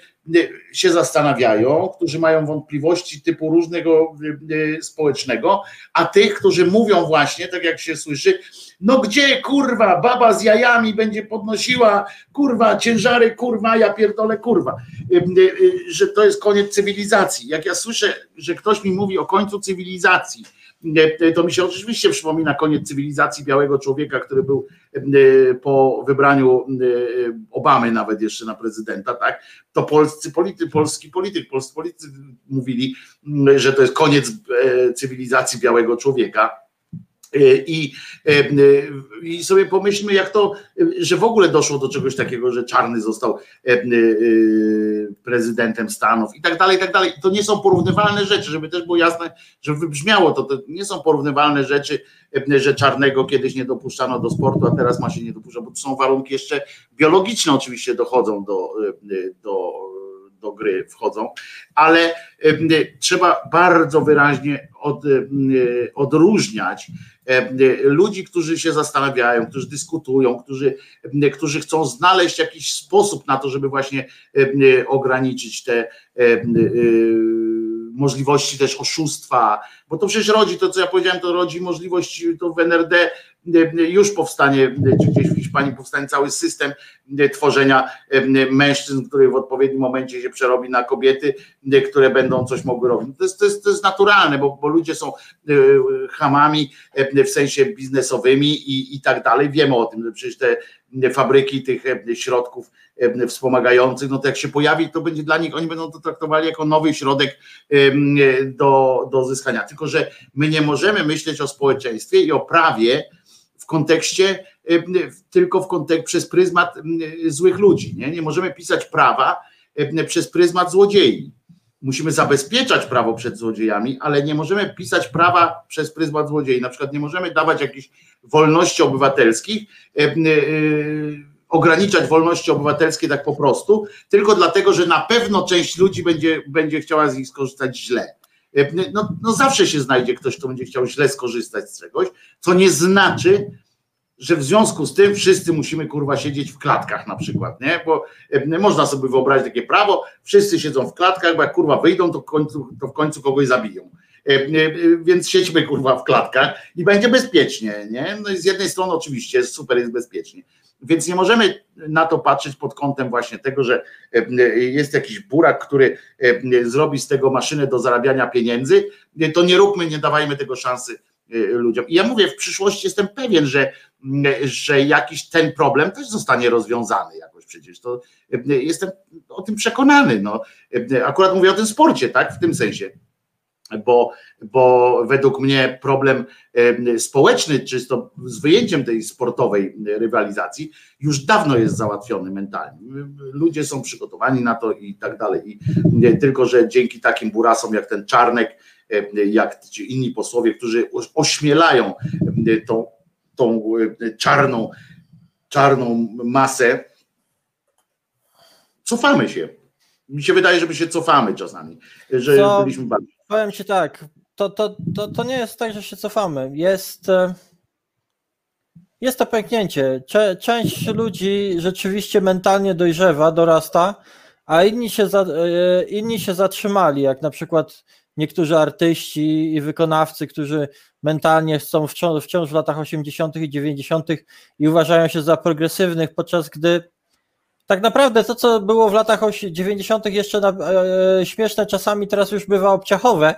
się zastanawiają, którzy mają wątpliwości typu różnego społecznego, a tych, którzy mówią właśnie, tak jak się słyszy, no gdzie kurwa, baba z jajami będzie podnosiła kurwa ciężary, kurwa, ja pierdolę kurwa, że to jest koniec cywilizacji. Jak ja słyszę, że ktoś mi mówi o końcu cywilizacji, to mi się oczywiście przypomina koniec cywilizacji białego człowieka, który był po wybraniu Obamy nawet jeszcze na prezydenta, tak? To polscy politycy, polski polityk, polscy politycy mówili, że to jest koniec e, cywilizacji białego człowieka E, I, e, I sobie pomyślmy, jak to, że w ogóle doszło do czegoś takiego, że Czarny został e, prezydentem Stanów i tak dalej, i tak dalej. To nie są porównywalne rzeczy, żeby też było jasne, żeby wybrzmiało to, to nie są porównywalne rzeczy, że Czarnego kiedyś nie dopuszczano do sportu, a teraz ma się nie dopuszczać, bo to są warunki jeszcze biologiczne oczywiście dochodzą do, do do gry wchodzą, ale trzeba bardzo wyraźnie od, odróżniać ludzi, którzy się zastanawiają, którzy dyskutują, którzy, którzy chcą znaleźć jakiś sposób na to, żeby właśnie ograniczyć te możliwości też oszustwa, bo to przecież rodzi, to co ja powiedziałem, to rodzi możliwość, to w NRD już powstanie, czy gdzieś w Hiszpanii powstanie cały system tworzenia mężczyzn, który w odpowiednim momencie się przerobi na kobiety, które będą coś mogły robić. To jest, to jest, to jest naturalne, bo, bo ludzie są hamami w sensie biznesowymi i, i tak dalej. Wiemy o tym, że przecież te fabryki tych środków wspomagających, no to jak się pojawi, to będzie dla nich, oni będą to traktowali jako nowy środek do, do zyskania. Tylko, że my nie możemy myśleć o społeczeństwie i o prawie w kontekście, tylko w kontekście przez pryzmat złych ludzi. Nie, nie możemy pisać prawa przez pryzmat złodziei. Musimy zabezpieczać prawo przed złodziejami, ale nie możemy pisać prawa przez pryzmat złodziei. Na przykład nie możemy dawać jakichś wolności obywatelskich ograniczać wolności obywatelskie tak po prostu, tylko dlatego, że na pewno część ludzi będzie, będzie chciała z nich skorzystać źle. E, no, no zawsze się znajdzie ktoś, kto będzie chciał źle skorzystać z czegoś, co nie znaczy, że w związku z tym wszyscy musimy kurwa siedzieć w klatkach na przykład, nie? Bo e, można sobie wyobrazić takie prawo, wszyscy siedzą w klatkach, bo jak kurwa wyjdą, to w końcu, to w końcu kogoś zabiją. E, więc siedźmy kurwa w klatkach i będzie bezpiecznie, nie? No i z jednej strony oczywiście super jest bezpiecznie, więc nie możemy na to patrzeć pod kątem właśnie tego, że e, jest jakiś burak, który e, zrobi z tego maszynę do zarabiania pieniędzy, to nie róbmy, nie dawajmy tego szansy e, ludziom. I ja mówię, w przyszłości jestem pewien, że, że jakiś ten problem też zostanie rozwiązany jakoś przecież. To jestem o tym przekonany. No. Akurat mówię o tym sporcie, tak? W tym sensie bo, bo według mnie problem społeczny, czysto z wyjęciem tej sportowej rywalizacji, już dawno jest załatwiony mentalnie. Ludzie są przygotowani na to i tak dalej. I tylko, że dzięki takim burasom jak ten Czarnek, jak ci inni posłowie, którzy ośmielają tą, tą czarną, czarną masę, cofamy się. Mi się wydaje, że my się cofamy czasami, że Co? byliśmy bardzo Powiem Ci tak, to, to, to, to nie jest tak, że się cofamy. Jest, e, jest to pęknięcie. Część ludzi rzeczywiście mentalnie dojrzewa, dorasta, a inni się, za, e, inni się zatrzymali, jak na przykład niektórzy artyści i wykonawcy, którzy mentalnie są wciąż, wciąż w latach 80. i 90. i uważają się za progresywnych, podczas gdy tak naprawdę to, co było w latach 90. jeszcze na, e, śmieszne czasami, teraz już bywa obciachowe,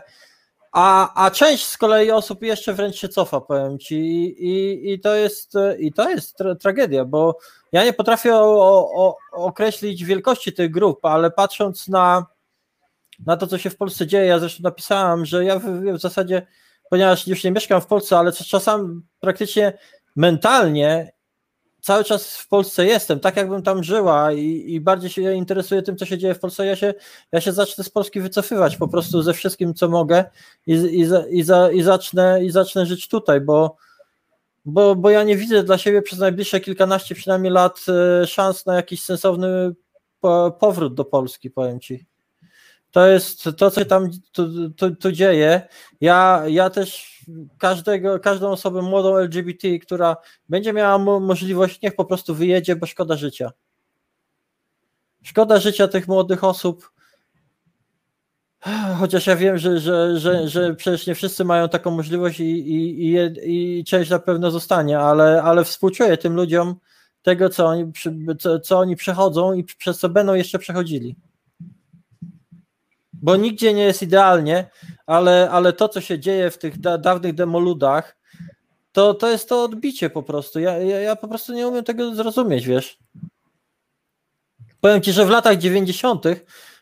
a, a część z kolei osób jeszcze wręcz się cofa, powiem ci, i, i to jest, i to jest tra tragedia, bo ja nie potrafię o, o, określić wielkości tych grup, ale patrząc na, na to, co się w Polsce dzieje, ja zresztą napisałem, że ja w, w zasadzie, ponieważ już nie mieszkam w Polsce, ale czasami praktycznie mentalnie cały czas w Polsce jestem, tak jakbym tam żyła i, i, bardziej się interesuję tym, co się dzieje w Polsce, ja się, ja się zacznę z Polski wycofywać po prostu ze wszystkim, co mogę i, i, i, za, i, zacznę, i zacznę żyć tutaj, bo, bo, bo ja nie widzę dla siebie przez najbliższe kilkanaście przynajmniej lat e, szans na jakiś sensowny powrót do Polski, powiem Ci. To jest to, co tam tu, tu, tu dzieje. Ja, ja też każdego, każdą osobę młodą LGBT, która będzie miała możliwość, niech po prostu wyjedzie, bo szkoda życia. Szkoda życia tych młodych osób. Chociaż ja wiem, że, że, że, że przecież nie wszyscy mają taką możliwość i, i, i, i część na pewno zostanie, ale, ale współczuję tym ludziom tego, co oni, co, co oni przechodzą i przez co będą jeszcze przechodzili bo nigdzie nie jest idealnie, ale, ale to, co się dzieje w tych da, dawnych demoludach, to, to jest to odbicie po prostu. Ja, ja, ja po prostu nie umiem tego zrozumieć, wiesz. Powiem ci, że w latach 90.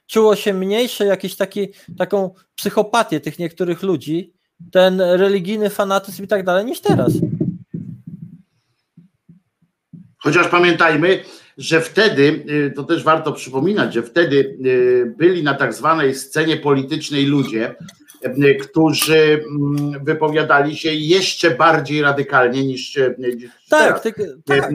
czuło się mniejsze jakieś taki, taką psychopatię tych niektórych ludzi, ten religijny fanatyzm i tak dalej, niż teraz. Chociaż pamiętajmy, że wtedy, y, to też warto przypominać, że wtedy y, byli na tak zwanej scenie politycznej ludzie, y, którzy mm, wypowiadali się jeszcze bardziej radykalnie niż, niż tak, tak, tak.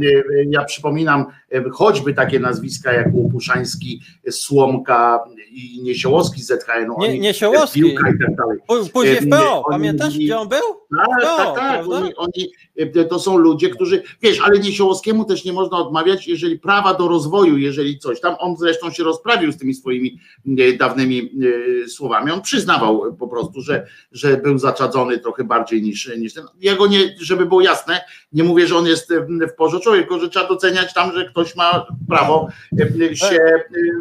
Ja przypominam choćby takie nazwiska jak Łopuszański, Słomka i Niesiołowski z ZHN. Nie, Niesiołowski. Piłka i tak dalej. Później w PO, pamiętasz gdzie on był? Tak, no, tak, tak. Oni, oni, to są ludzie, którzy, wiesz, ale Niesiołowskiemu też nie można odmawiać, jeżeli prawa do rozwoju, jeżeli coś tam, on zresztą się rozprawił z tymi swoimi dawnymi słowami, on przyznawał po prostu, że, że był zaczadzony trochę bardziej niż, niż ten. Ja go nie, żeby było jasne, nie mówię, że on jest w porządku, tylko że trzeba doceniać tam, że ktoś ma prawo się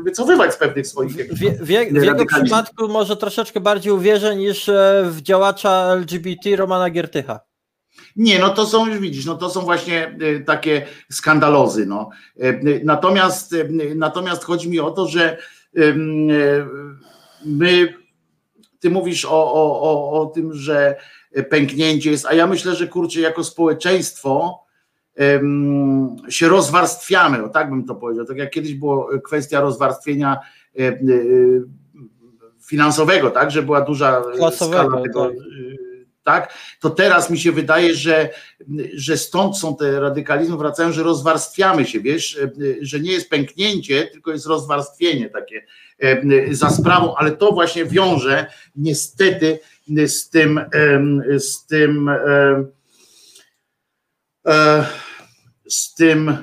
wycofywać z pewnych swoich. W, w, w jego przypadku może troszeczkę bardziej uwierzę niż e, w działacza LGBT Romana Giertycha. Nie, no to są, już widzisz, no to są właśnie e, takie skandalozy. No. E, natomiast, natomiast chodzi mi o to, że my, ty mówisz o, o, o, o tym, że pęknięcie jest, a ja myślę, że kurczę, jako społeczeństwo się rozwarstwiamy, o tak bym to powiedział. Tak jak kiedyś była kwestia rozwarstwienia e, e, finansowego, tak, że była duża skala tego, tak. tak. to teraz mi się wydaje, że, że stąd są te radykalizmy wracają, że rozwarstwiamy się, wiesz, że nie jest pęknięcie, tylko jest rozwarstwienie takie za sprawą, ale to właśnie wiąże niestety z tym, z tym z tym,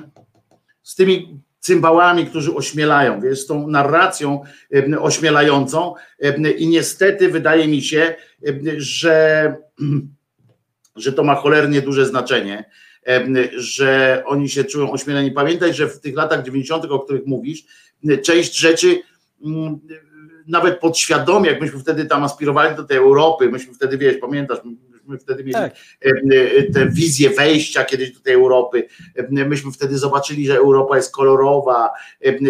z tymi cymbałami, którzy ośmielają, wiesz, z tą narracją ośmielającą i niestety wydaje mi się, że, że to ma cholernie duże znaczenie, że oni się czują ośmieleni. Pamiętaj, że w tych latach 90., o których mówisz, część rzeczy mm, nawet podświadomie, jak myśmy wtedy tam aspirowali do tej Europy, myśmy wtedy, wiesz, pamiętasz, myśmy wtedy mieli tak. E, e, tę wizję wejścia kiedyś do tej Europy. E, myśmy wtedy zobaczyli, że Europa jest kolorowa,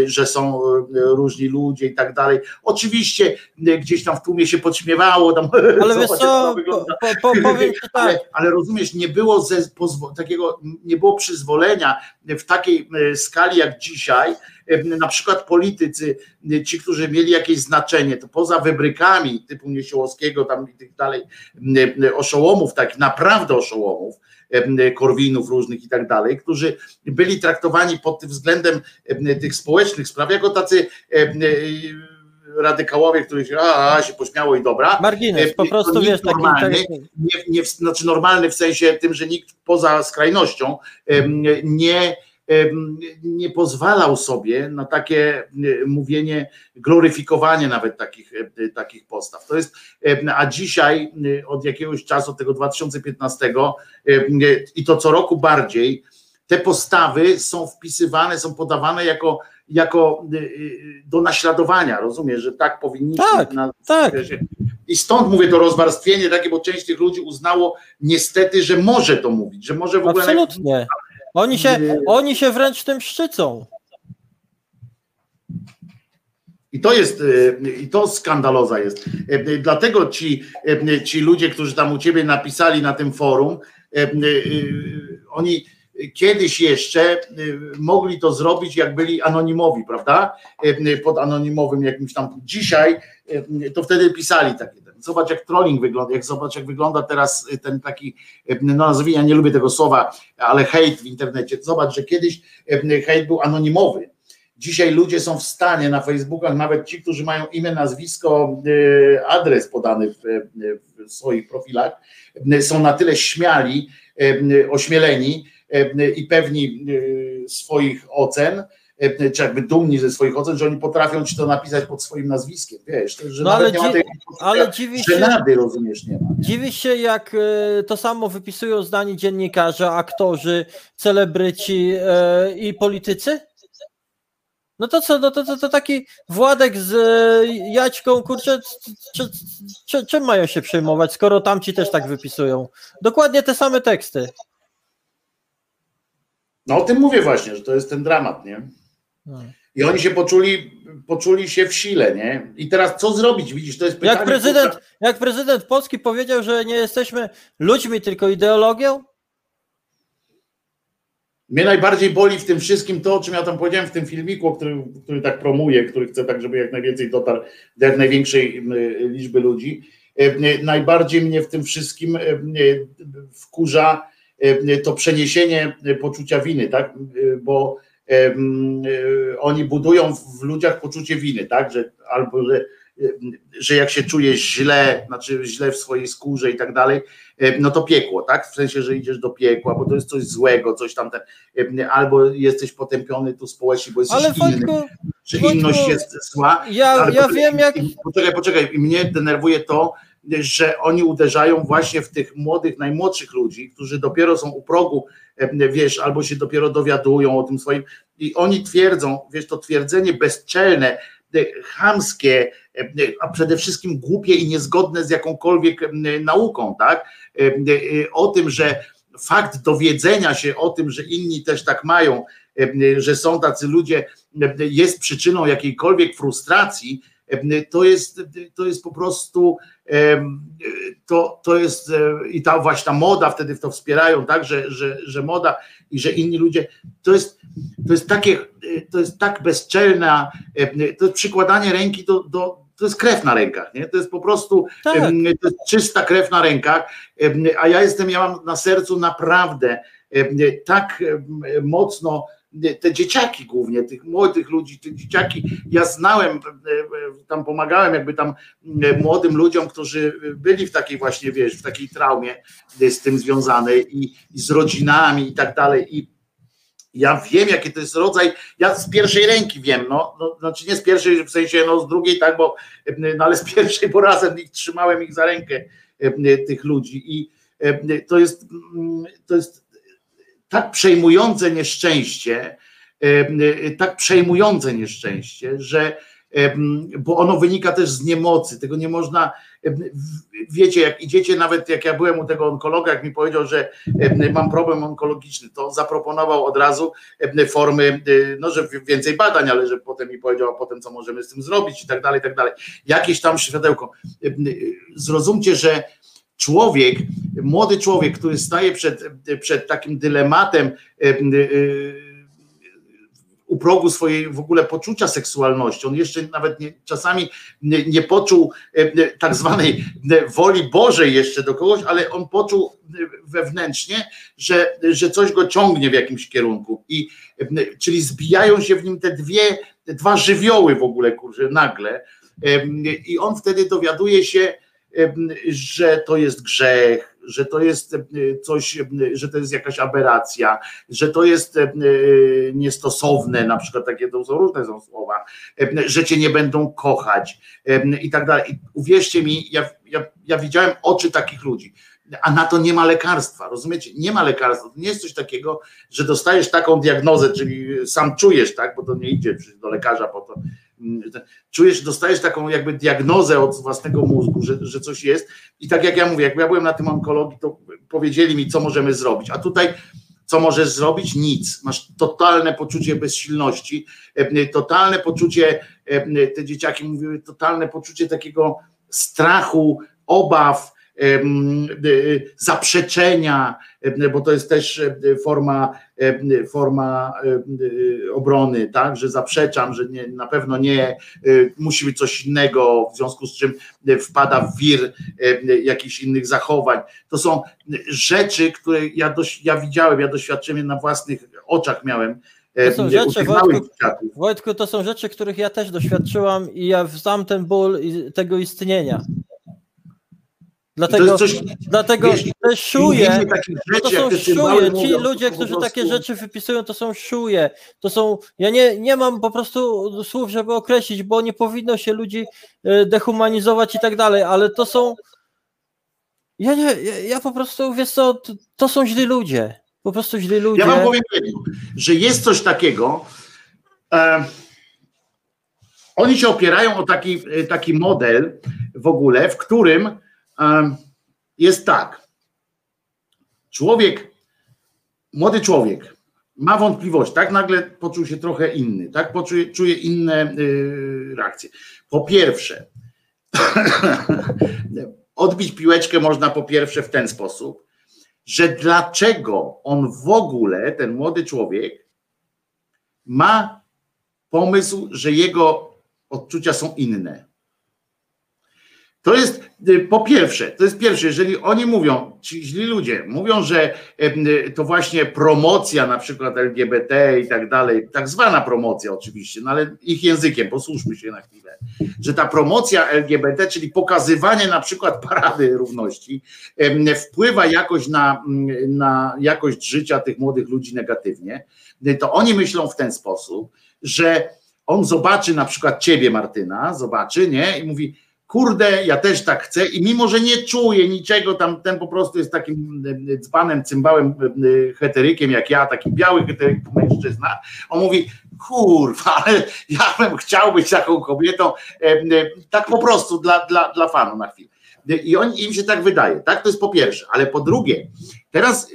że są różni ludzie i tak dalej. Oczywiście gdzieś tam w tłumie się podśmiewało, tam, ale wiesz co, po, po, powiem tak. ale, ale rozumiesz, nie było ze, pozwo, takiego, nie było przyzwolenia w takiej skali jak dzisiaj, na przykład politycy, ci, którzy mieli jakieś znaczenie, to poza wybrykami typu Niesiołowskiego tam i tak dalej, oszołomów, takich naprawdę oszołomów, korwinów różnych i tak dalej, którzy byli traktowani pod tym względem tych społecznych spraw jako tacy radykałowie, których a, a, się pośmiało i dobra. Margines, po prostu wiesz, normalny, taki... nie, nie, znaczy normalny w sensie tym, że nikt poza skrajnością nie nie pozwalał sobie na takie mówienie, gloryfikowanie nawet takich, takich postaw. To jest, a dzisiaj od jakiegoś czasu, od tego 2015 i to co roku bardziej, te postawy są wpisywane, są podawane jako, jako do naśladowania, rozumiesz, że tak powinniśmy. Tak, na, tak. I stąd mówię to rozwarstwienie takie, bo część tych ludzi uznało niestety, że może to mówić, że może w ogóle. Absolutnie. Oni się, oni się wręcz tym szczycą. I to jest, y, i to skandaloza jest. Y, y, dlatego ci, ci ludzie, którzy tam u ciebie napisali na tym forum, oni kiedyś jeszcze mogli to zrobić, jak byli anonimowi, prawda? Pod anonimowym jakimś tam. Dzisiaj to wtedy pisali takie. Zobacz, jak trolling wygląda, jak zobacz, jak wygląda teraz ten taki, no nazwijmy, ja nie lubię tego słowa, ale hejt w internecie. Zobacz, że kiedyś hejt był anonimowy Dzisiaj ludzie są w stanie na Facebookach, nawet ci, którzy mają imię, nazwisko, adres podany w, w swoich profilach, są na tyle śmiali, ośmieleni i pewni swoich ocen, czy jakby dumni ze swoich ocen, że oni potrafią ci to napisać pod swoim nazwiskiem, wiesz, że no ale, nie ma tej ale dziwi się, żenady, rozumiesz, nie ma. Nie? Dziwi się, jak to samo wypisują zdani dziennikarze, aktorzy, celebryci i politycy? No to co, no to, to, to taki Władek z e, Jaćką, kurczę, czy, czy, czym mają się przejmować, skoro tamci też tak wypisują? Dokładnie te same teksty. No o tym mówię właśnie, że to jest ten dramat, nie? No. I oni się poczuli, poczuli się w sile, nie? I teraz co zrobić? Widzisz, to jest pytanie. Jak prezydent, jak prezydent Polski powiedział, że nie jesteśmy ludźmi, tylko ideologią, mnie najbardziej boli w tym wszystkim to, o czym ja tam powiedziałem w tym filmiku, który, który tak promuje, który chce tak, żeby jak najwięcej dotarł do jak największej liczby ludzi. E, najbardziej mnie w tym wszystkim e, wkurza to przeniesienie poczucia winy, tak? Bo oni budują w ludziach poczucie winy, tak? Że albo że że jak się czujesz źle, znaczy źle w swojej skórze i tak dalej, e, no to piekło, tak? W sensie, że idziesz do piekła, bo to jest coś złego, coś tam, ten, e, albo jesteś potępiony tu społecznie, bo jesteś Ale inny, Wojtku, Wojtku, inność jest zła. Ja, ja wiem jak... Poczekaj, poczekaj, mnie denerwuje to, że oni uderzają właśnie w tych młodych, najmłodszych ludzi, którzy dopiero są u progu, e, wiesz, albo się dopiero dowiadują o tym swoim i oni twierdzą, wiesz, to twierdzenie bezczelne, chamskie, a przede wszystkim głupie i niezgodne z jakąkolwiek nauką, tak? O tym, że fakt dowiedzenia się o tym, że inni też tak mają, że są tacy ludzie, jest przyczyną jakiejkolwiek frustracji, to jest, to jest po prostu to, to jest i ta właśnie ta moda wtedy w to wspierają, tak, że, że, że moda i że inni ludzie, to jest, to jest takie, to jest tak bezczelna, to jest przykładanie ręki do, do to jest krew na rękach, nie? To jest po prostu tak. to jest czysta krew na rękach, a ja jestem, ja mam na sercu naprawdę tak mocno te dzieciaki głównie, tych młodych ludzi, tych dzieciaki, ja znałem, e, e, tam pomagałem jakby tam e, młodym ludziom, którzy byli w takiej właśnie, wiesz, w takiej traumie z tym związanej i, i z rodzinami i tak dalej. I ja wiem, jaki to jest rodzaj, ja z pierwszej ręki wiem, no, no znaczy nie z pierwszej, w sensie, no z drugiej tak, bo, no ale z pierwszej, bo razem ich trzymałem ich za rękę, tych ludzi. I to jest, mm, to jest tak przejmujące nieszczęście, tak przejmujące nieszczęście, że bo ono wynika też z niemocy, tego nie można, wiecie, jak idziecie, nawet jak ja byłem u tego onkologa, jak mi powiedział, że mam problem onkologiczny, to zaproponował od razu formy, no, że więcej badań, ale że potem mi powiedział, a potem co możemy z tym zrobić i tak dalej, i tak dalej. Jakieś tam światełko. Zrozumcie, że człowiek, młody człowiek, który staje przed, przed takim dylematem u progu swojej w ogóle poczucia seksualności. On jeszcze nawet nie, czasami nie, nie, poczuł tak zwanej woli Bożej jeszcze do kogoś, ale on poczuł wewnętrznie, że, że coś go ciągnie w jakimś kierunku. I, czyli zbijają się w nim te dwie, te dwa żywioły w ogóle, kurczę, nagle. I on wtedy dowiaduje się, że to jest grzech, że to jest coś, że to jest jakaś aberracja, że to jest niestosowne, na przykład takie to są różne są słowa, że cię nie będą kochać i tak dalej. Uwierzcie mi, ja, ja, ja widziałem oczy takich ludzi a na to nie ma lekarstwa, rozumiecie? Nie ma lekarstwa, to nie jest coś takiego, że dostajesz taką diagnozę, czyli sam czujesz, tak, bo to nie idzie do lekarza po to, czujesz, dostajesz taką jakby diagnozę od własnego mózgu, że, że coś jest i tak jak ja mówię, jak ja byłem na tym onkologii, to powiedzieli mi, co możemy zrobić, a tutaj co możesz zrobić? Nic. Masz totalne poczucie bezsilności, e, totalne poczucie, e, te dzieciaki mówiły, totalne poczucie takiego strachu, obaw, zaprzeczenia, bo to jest też forma, forma obrony, tak, że zaprzeczam, że nie, na pewno nie, musi być coś innego, w związku z czym wpada w wir jakichś innych zachowań. To są rzeczy, które ja, dość, ja widziałem, ja doświadczyłem na własnych oczach miałem, to są rzeczy, Wojtku, Wojtku, to są rzeczy, których ja też doświadczyłam i ja znam ten ból tego istnienia. Dlatego, to coś, dlatego wiesz, też szuje, to są szuje, ci ludzie, którzy prostu... takie rzeczy wypisują, to są szuje, to są, ja nie, nie mam po prostu słów, żeby określić, bo nie powinno się ludzi e, dehumanizować i tak dalej, ale to są, ja nie, ja, po prostu, wiesz co, to, to są źli ludzie, po prostu źli ludzie. Ja wam powiem że jest coś takiego, e, oni się opierają o taki, taki model w ogóle, w którym jest tak. Człowiek, młody człowiek ma wątpliwość, tak nagle poczuł się trochę inny, tak poczuje, czuje inne y, reakcje. Po pierwsze, odbić piłeczkę można po pierwsze w ten sposób, że dlaczego on w ogóle, ten młody człowiek, ma pomysł, że jego odczucia są inne. To jest y, po pierwsze, to jest pierwsze, jeżeli oni mówią, ci źli ludzie mówią, że y, to właśnie promocja na przykład LGBT i tak dalej, tak zwana promocja oczywiście, no ale ich językiem, posłuszmy się na chwilę, że ta promocja LGBT, czyli pokazywanie na przykład parady równości, wpływa jakoś na, na jakość życia tych młodych ludzi negatywnie, to oni myślą w ten sposób, że on zobaczy na przykład ciebie, Martyna, zobaczy, nie? I mówi, kurde, ja też tak chcę i mimo, że nie czuję niczego, tam ten po prostu jest takim e, dzbanem, cymbałem, e, heterykiem jak ja, taki biały heteryk mężczyzna, on mówi, kurwa, ale ja bym chciał być taką kobietą, e, tak po prostu dla, dla, dla fanu na chwilę. I on, im się tak wydaje, tak? To jest po pierwsze, ale po drugie, teraz,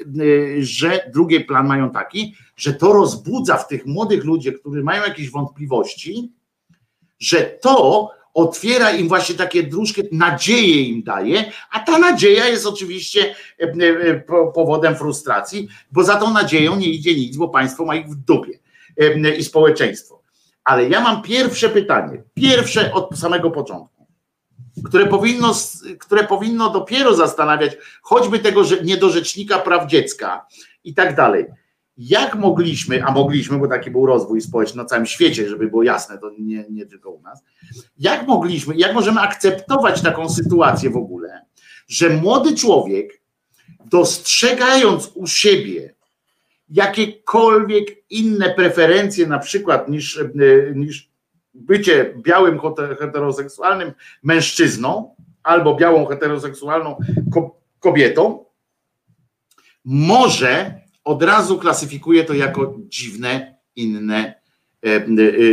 że drugi plan mają taki, że to rozbudza w tych młodych ludziach, którzy mają jakieś wątpliwości, że to otwiera im właśnie takie dróżki, nadzieję im daje, a ta nadzieja jest oczywiście e, e, powodem frustracji, bo za tą nadzieją nie idzie nic, bo państwo ma ich w dupie e, i społeczeństwo. Ale ja mam pierwsze pytanie, pierwsze od samego początku, które powinno, które powinno dopiero zastanawiać choćby tego że niedorzecznika praw dziecka i tak dalej jak mogliśmy, a mogliśmy, bo taki był rozwój społeczny na całym świecie, żeby było jasne, to nie, nie tylko u nas, jak mogliśmy, jak możemy akceptować taką sytuację w ogóle, że młody człowiek, dostrzegając u siebie jakiekolwiek inne preferencje, na przykład niż, niż bycie białym heteroseksualnym mężczyzną albo białą heteroseksualną kobietą, może od razu klasyfikuje to jako dziwne, inne, e, e,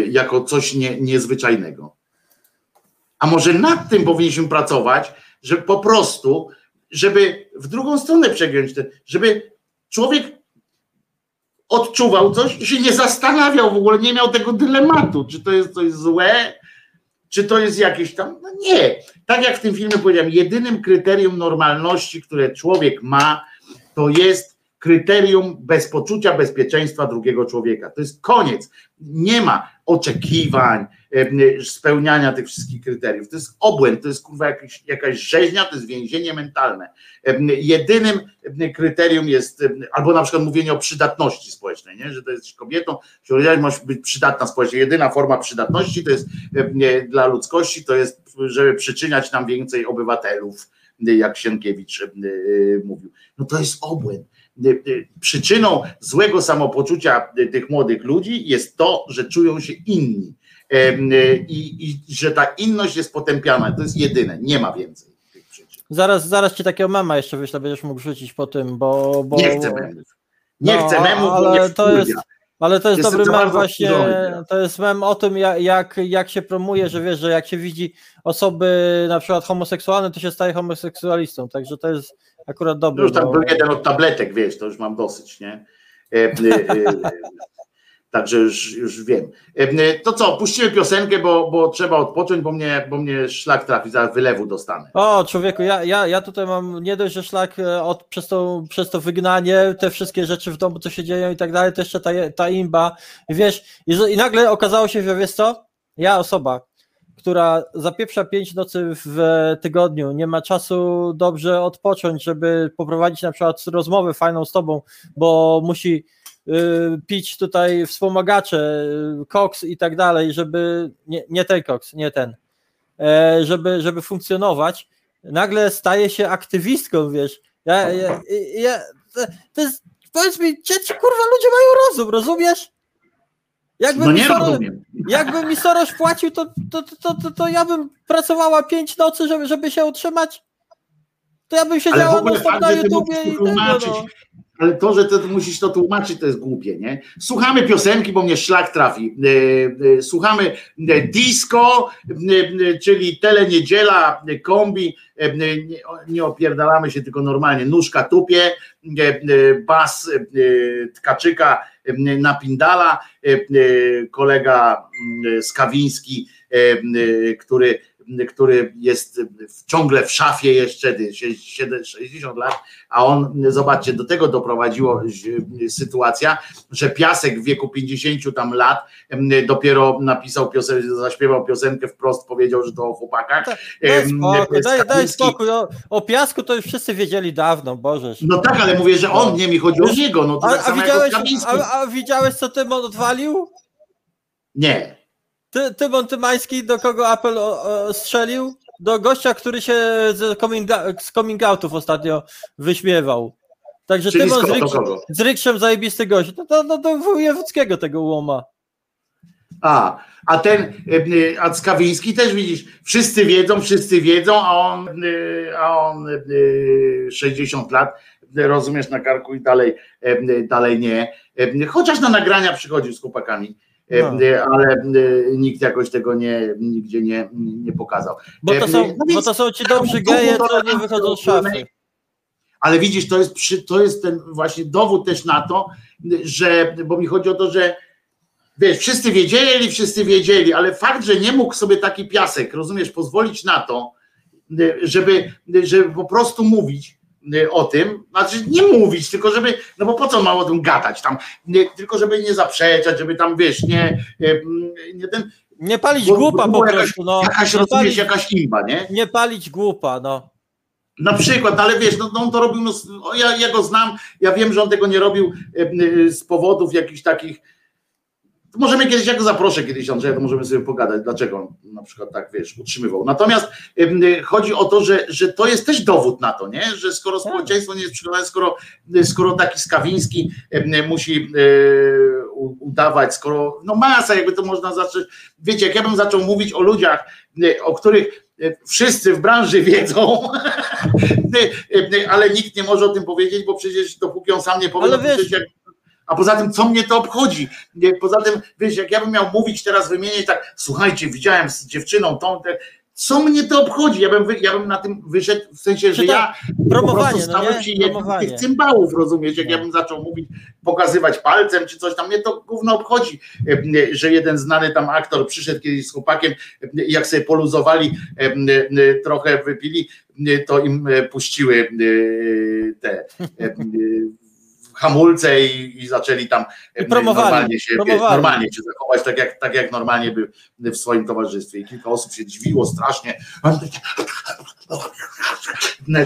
jako coś nie, niezwyczajnego. A może nad tym powinniśmy pracować, że po prostu, żeby w drugą stronę przegiąć, żeby człowiek odczuwał coś i się nie zastanawiał w ogóle, nie miał tego dylematu, czy to jest coś złe, czy to jest jakieś tam. No nie. Tak jak w tym filmie powiedziałem, jedynym kryterium normalności, które człowiek ma, to jest kryterium bez poczucia bezpieczeństwa drugiego człowieka. To jest koniec. Nie ma oczekiwań, spełniania tych wszystkich kryteriów. To jest obłęd, to jest kurwa jakaś, jakaś rzeźnia, to jest więzienie mentalne. Jedynym kryterium jest, albo na przykład mówienie o przydatności społecznej, nie? że to jest kobietą, że masz być przydatna społecznie. Jedyna forma przydatności to jest dla ludzkości, to jest, żeby przyczyniać nam więcej obywatelów, jak Sienkiewicz mówił. No to jest obłęd Y, y, przyczyną złego samopoczucia tych młodych ludzi jest to, że czują się inni y, i, i że ta inność jest potępiana. To jest jedyne, nie ma więcej tych przyczyn. Zaraz, zaraz ci takiego mema jeszcze wyślę, będziesz mógł rzucić po tym, bo. bo... Nie chcę memów. Nie no, chcę memów, ale nie to jest. Ale to jest Jestem dobry mem właśnie, to jest mem o tym, jak, jak się promuje, że wiesz, że jak się widzi osoby na przykład homoseksualne, to się staje homoseksualistą, także to jest akurat dobry. Już tam bo... był jeden od tabletek, wiesz, to już mam dosyć, nie? E, e, e, Także już, już wiem. To co, puścimy piosenkę, bo, bo trzeba odpocząć, bo mnie, bo mnie szlak trafi, zaraz wylewu dostanę. O, człowieku, ja, ja, ja tutaj mam nie dość, że szlak od, przez, to, przez to wygnanie, te wszystkie rzeczy w domu, co się dzieją i tak dalej, to jeszcze ta, ta imba. Wiesz, i, i nagle okazało się, że wiesz co? Ja osoba, która zapieprza pięć nocy w tygodniu, nie ma czasu dobrze odpocząć, żeby poprowadzić na przykład rozmowę fajną z tobą, bo musi y, pić tutaj wspomagacze, koks i tak dalej, żeby, nie, nie ten koks, nie ten, e, żeby, żeby funkcjonować, nagle staje się aktywistką, wiesz, ja, ja, ja to jest, powiedz mi, ci kurwa ludzie mają rozum, rozumiesz? Jakby no nie Soros. Jakby mi Soros płacił, to, to, to, to, to ja bym pracowała pięć nocy, żeby, żeby się utrzymać. To ja bym siedziała na, fakt, na YouTubie i tego, no. Ale to, że ty musisz to tłumaczyć, to jest głupie, nie? Słuchamy piosenki, bo mnie szlak trafi. E, e, słuchamy e, disco, czyli teleniedziela, kombi. Nie opierdalamy się tylko normalnie. Nóżka tupie, bas tkaczyka napindala, kolega Skawiński, który który jest ciągle w szafie jeszcze 60 lat, a on, zobaczcie, do tego doprowadziło sytuacja, że Piasek w wieku 50 tam lat dopiero napisał piosenkę, zaśpiewał piosenkę wprost, powiedział, że to o chłopakach. Daj spokój, daj, daj spokój. O, o, Piasku to już wszyscy wiedzieli dawno, Boże. No tak, ale mówię, że on, nie mi chodzi o niego. No, a, tak a, widziałeś, a, a widziałeś, co ty odwalił? Nie. Ty, Tymon Tymański, do kogo Apple o, o, strzelił? Do gościa, który się z coming, z coming outów ostatnio wyśmiewał. Także Czyli Tymon z, Rykszem, z Rykszem zajebisty gość. No to, to, to wojewódzkiego tego łoma. A, a ten, e, a Skawiński też widzisz, wszyscy wiedzą, wszyscy wiedzą, a on, e, a on 60 e, lat, rozumiesz, na karku i dalej, dalej nie. Chociaż na nagrania przychodził z chłopakami no. ale nikt jakoś tego nie, nigdzie nie, nie pokazał. Bo to są, no bo to są ci dobrzy geje, co nie wychodzą z szafy. Ale widzisz, to jest, przy, to jest ten właśnie dowód też na to, że, bo mi chodzi o to, że wiesz, wszyscy wiedzieli, wszyscy wiedzieli, ale fakt, że nie mógł sobie taki piasek, rozumiesz, pozwolić na to, żeby, żeby po prostu mówić, o tym, znaczy nie mówić, tylko żeby, no bo po co ma o tym gadać tam, nie, tylko żeby nie zaprzeczać, żeby tam, wiesz, nie, y, nie ten... Nie palić bo, głupa bo po jakaś, prostu, no. Jakaś, rozumiesz, palić, jakaś imba, nie? Nie palić głupa, no. Na przykład, ale wiesz, no, no on to robił, no, ja, ja go znam, ja wiem, że on tego nie robił y, z powodów jakichś takich, Możemy kiedyś, jak go zaproszę kiedyś Andrzeja, to możemy sobie pogadać, dlaczego on na przykład tak, wiesz, utrzymywał. Natomiast chodzi o to, że, że to jest też dowód na to, nie? że skoro tak. społeczeństwo nie jest przekonane, skoro, skoro taki Skawiński musi e, udawać, skoro, no masa, jakby to można zacząć, wiecie, jak ja bym zaczął mówić o ludziach, o których wszyscy w branży wiedzą, ale nikt nie może o tym powiedzieć, bo przecież dopóki on sam nie powie, ale wiesz, jak a poza tym, co mnie to obchodzi? Poza tym, wiesz, jak ja bym miał mówić teraz, wymienić tak, słuchajcie, widziałem z dziewczyną tą, te, co mnie to obchodzi? Ja bym, ja bym na tym wyszedł, w sensie, że ja promowanie, po prostu no stałem no się jednym tych cymbałów, rozumiesz? Jak ja bym zaczął mówić, pokazywać palcem czy coś tam, mnie to gówno obchodzi, że jeden znany tam aktor przyszedł kiedyś z chłopakiem, jak sobie poluzowali, trochę wypili, to im puściły te hamulce i, i zaczęli tam I normalnie, się, normalnie się zachować, tak jak, tak jak normalnie by w swoim towarzystwie. I kilka osób się dziwiło strasznie.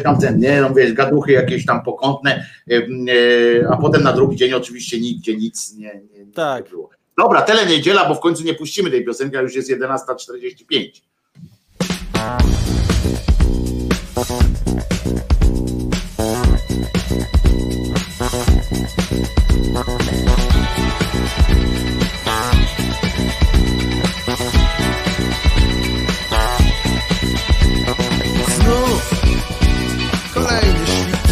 Tam ten, nie, no wiesz, gaduchy jakieś tam pokątne, a potem na drugi dzień oczywiście nigdzie nic nie, nie, tak. nie było. Dobra, tyle niedziela, bo w końcu nie puścimy tej piosenki, a już jest 11.45. Znów kolejny świt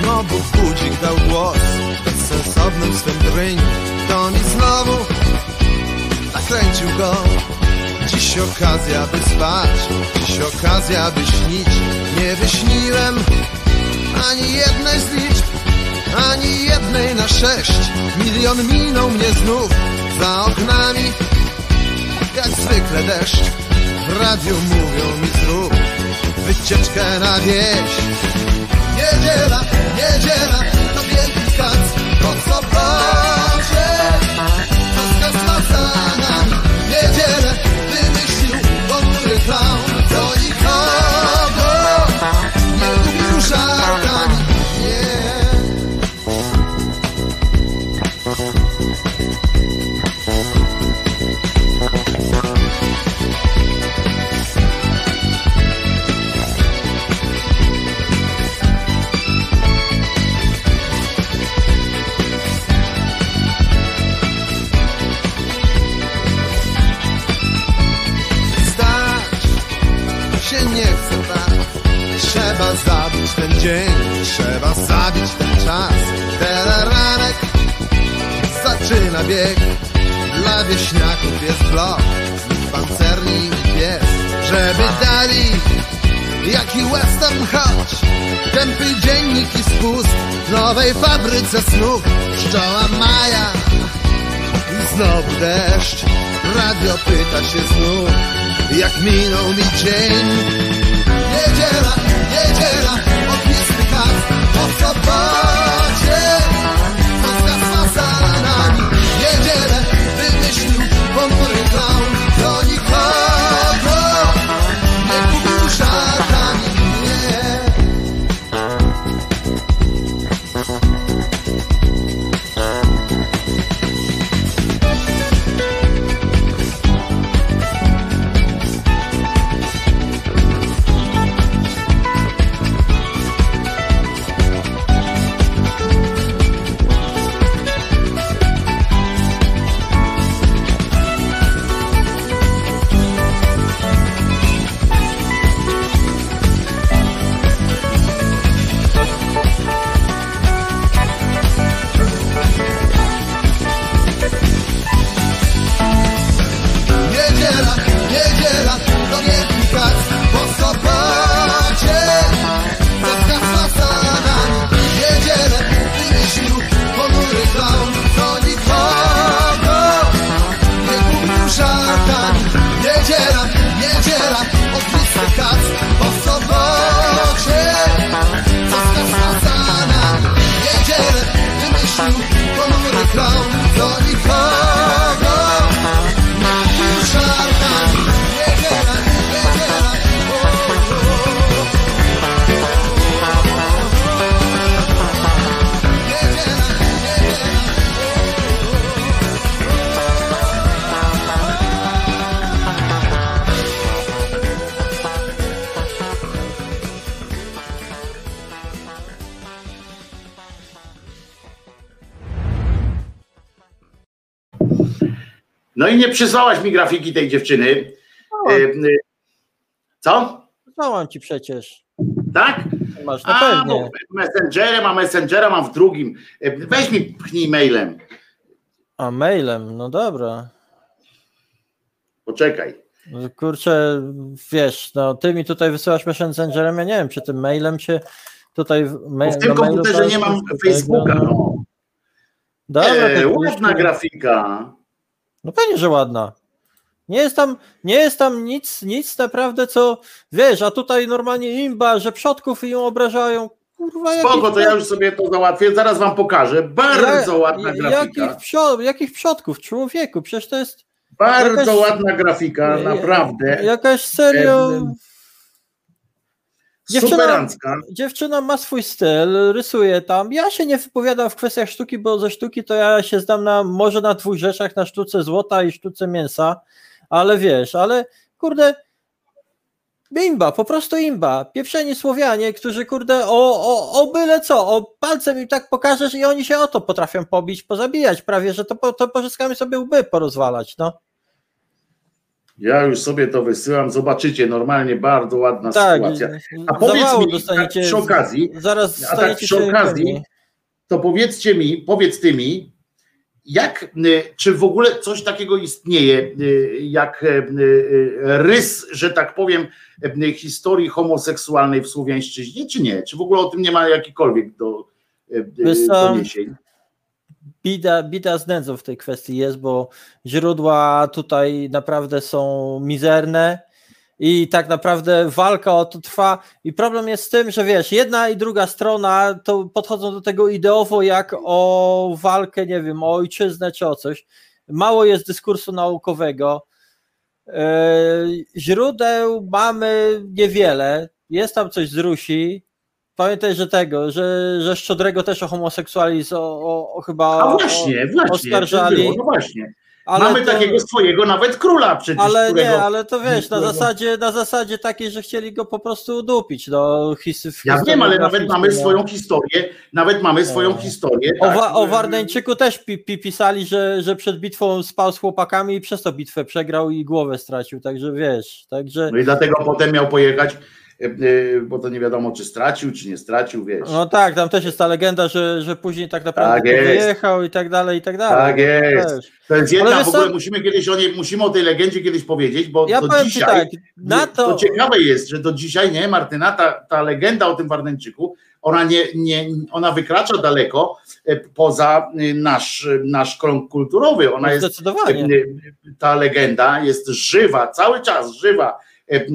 Znowu budzik dał głos Bezsensownym swym dryniem To mi znowu nakręcił go. Dziś okazja by spać. Dziś okazja by śnić. Nie wyśniłem ani jednej z liczb ani jednej na sześć. Milion minął mnie znów za oknami, jak zwykle deszcz. W radiu mówią mi zrób wycieczkę na wieś. Niedziela, niedziela, to wielki kac, po sobocie. To skaz za niedzielę wymyślił ponury clown. To Trzeba zabić ten dzień Trzeba zabić ten czas. Teleranek zaczyna bieg Dla wieśniaków jest blok Z nich pancerni i pies. Żeby dali Jaki western choć Tępy dziennik i spust W nowej fabryce snów Pszczoła Maja. I znowu deszcz Radio pyta się znów Jak minął mi dzień Niedziela, niedziela Ognisty kac po sobocie Co zgasła za nami Niedzielę wymyślił ponury clown Do i nie przysłałaś mi grafiki tej dziewczyny. E, e, Co? Znałam ci przecież. Tak? Masz na A, pewno. bo Messengerem, a Messengera mam w drugim. E, Weź mi pchnij mailem. A mailem, no dobra. Poczekaj. Kurczę, wiesz, no ty mi tutaj wysyłasz messengerem, ja nie wiem, czy tym mailem się tutaj... Mail, w tym komputerze nie mam Facebooka. no. No. Dobra, E, to ładna grafika. No pewnie, że ładna. Nie jest tam, nie jest tam nic, nic naprawdę, co wiesz, a tutaj normalnie imba, że przodków ją obrażają. Kurwa, jakich Spoko, to ja już sobie to załatwię. Zaraz wam pokażę. Bardzo ładna Jakich, grafika. przod, jakich przodków, człowieku? Przecież to jest Bardzo jakaś- ładna grafika, naprawdę. jakaś serio. Dziewczyna-. Dziewczyna ma swój styl, rysuje tam. Ja się nie wypowiadam w kwestiach sztuki, bo ze sztuki to ja się znam na może na dwóch rzeczach, na sztuce złota i sztuce mięsa, ale wiesz, ale kurde, imba, po prostu imba. Pieprzeni Słowianie, którzy kurde o, o, o byle co, o palcem im tak pokażesz i oni się o to potrafią pobić, pozabijać prawie, że to, to pozyskamy sobie łby porozwalać, no. Ja już sobie to wysyłam. Zobaczycie, normalnie bardzo ładna Tak, sytuacja. A powiedz mi, dostaniecie, tak przy okazji, zaraz a tak przy okazji, to powiedzcie mi, powiedz ty mi, jak, y, czy w ogóle coś takiego istnieje, y, jak y, rys, że tak powiem, historii homoseksualnej w Słowiańszczyźnie, czy nie? Czy w ogóle o tym nie ma jakikolwiek do, doniesień. Bida, bida z nędzą w tej kwestii jest, bo źródła tutaj naprawdę są mizerne i tak naprawdę walka o to trwa. I problem jest z tym, że wiesz, jedna i druga strona to podchodzą do tego ideowo jak o walkę, nie wiem, o ojczyznę czy o coś. Mało jest dyskursu naukowego. E, Źródeł mamy niewiele. Jest tam coś z Rusi. Pamiętaj, że tego, że, że Szczodrego też o homoseksualizm o, o, o chyba A o- właśnie, właśnie. oskarżali. No właśnie. ale Mamy to- takiego swojego nawet króla przecież. Ale którego... nie, ale to wiesz, na zasadzie, na zasadzie takiej, że chcieli go po prostu udupić. No, his, Ja wiem, ale nawet mamy no. swoją historię, nawet mamy swoją No. historię. O, tak, wa, o Warneńczyku też pi, pi, pisali, że, że przed bitwą spał z chłopakami i przez to bitwę przegrał i głowę stracił, także wiesz, także No i dlatego potem miał pojechać, e, e, bo to nie wiadomo, czy stracił, czy nie stracił, wiesz. no tak, tam też jest ta legenda, że, że później tak naprawdę Tak jest. wyjechał i tak dalej, i tak dalej. Tak jest. Też. To jest jedna, Ale w ogóle co? musimy kiedyś o niej, musimy o tej legendzie kiedyś powiedzieć, bo Ja do dzisiaj, tak, na to, to ciekawe jest, że do dzisiaj, nie, Martyna, ta, ta legenda o tym Warneńczyku, ona nie, nie, ona wykracza daleko e, poza e, nasz, nasz krąg kulturowy. Ona jest zdecydowanie. ta legenda jest żywa, cały czas żywa e, e,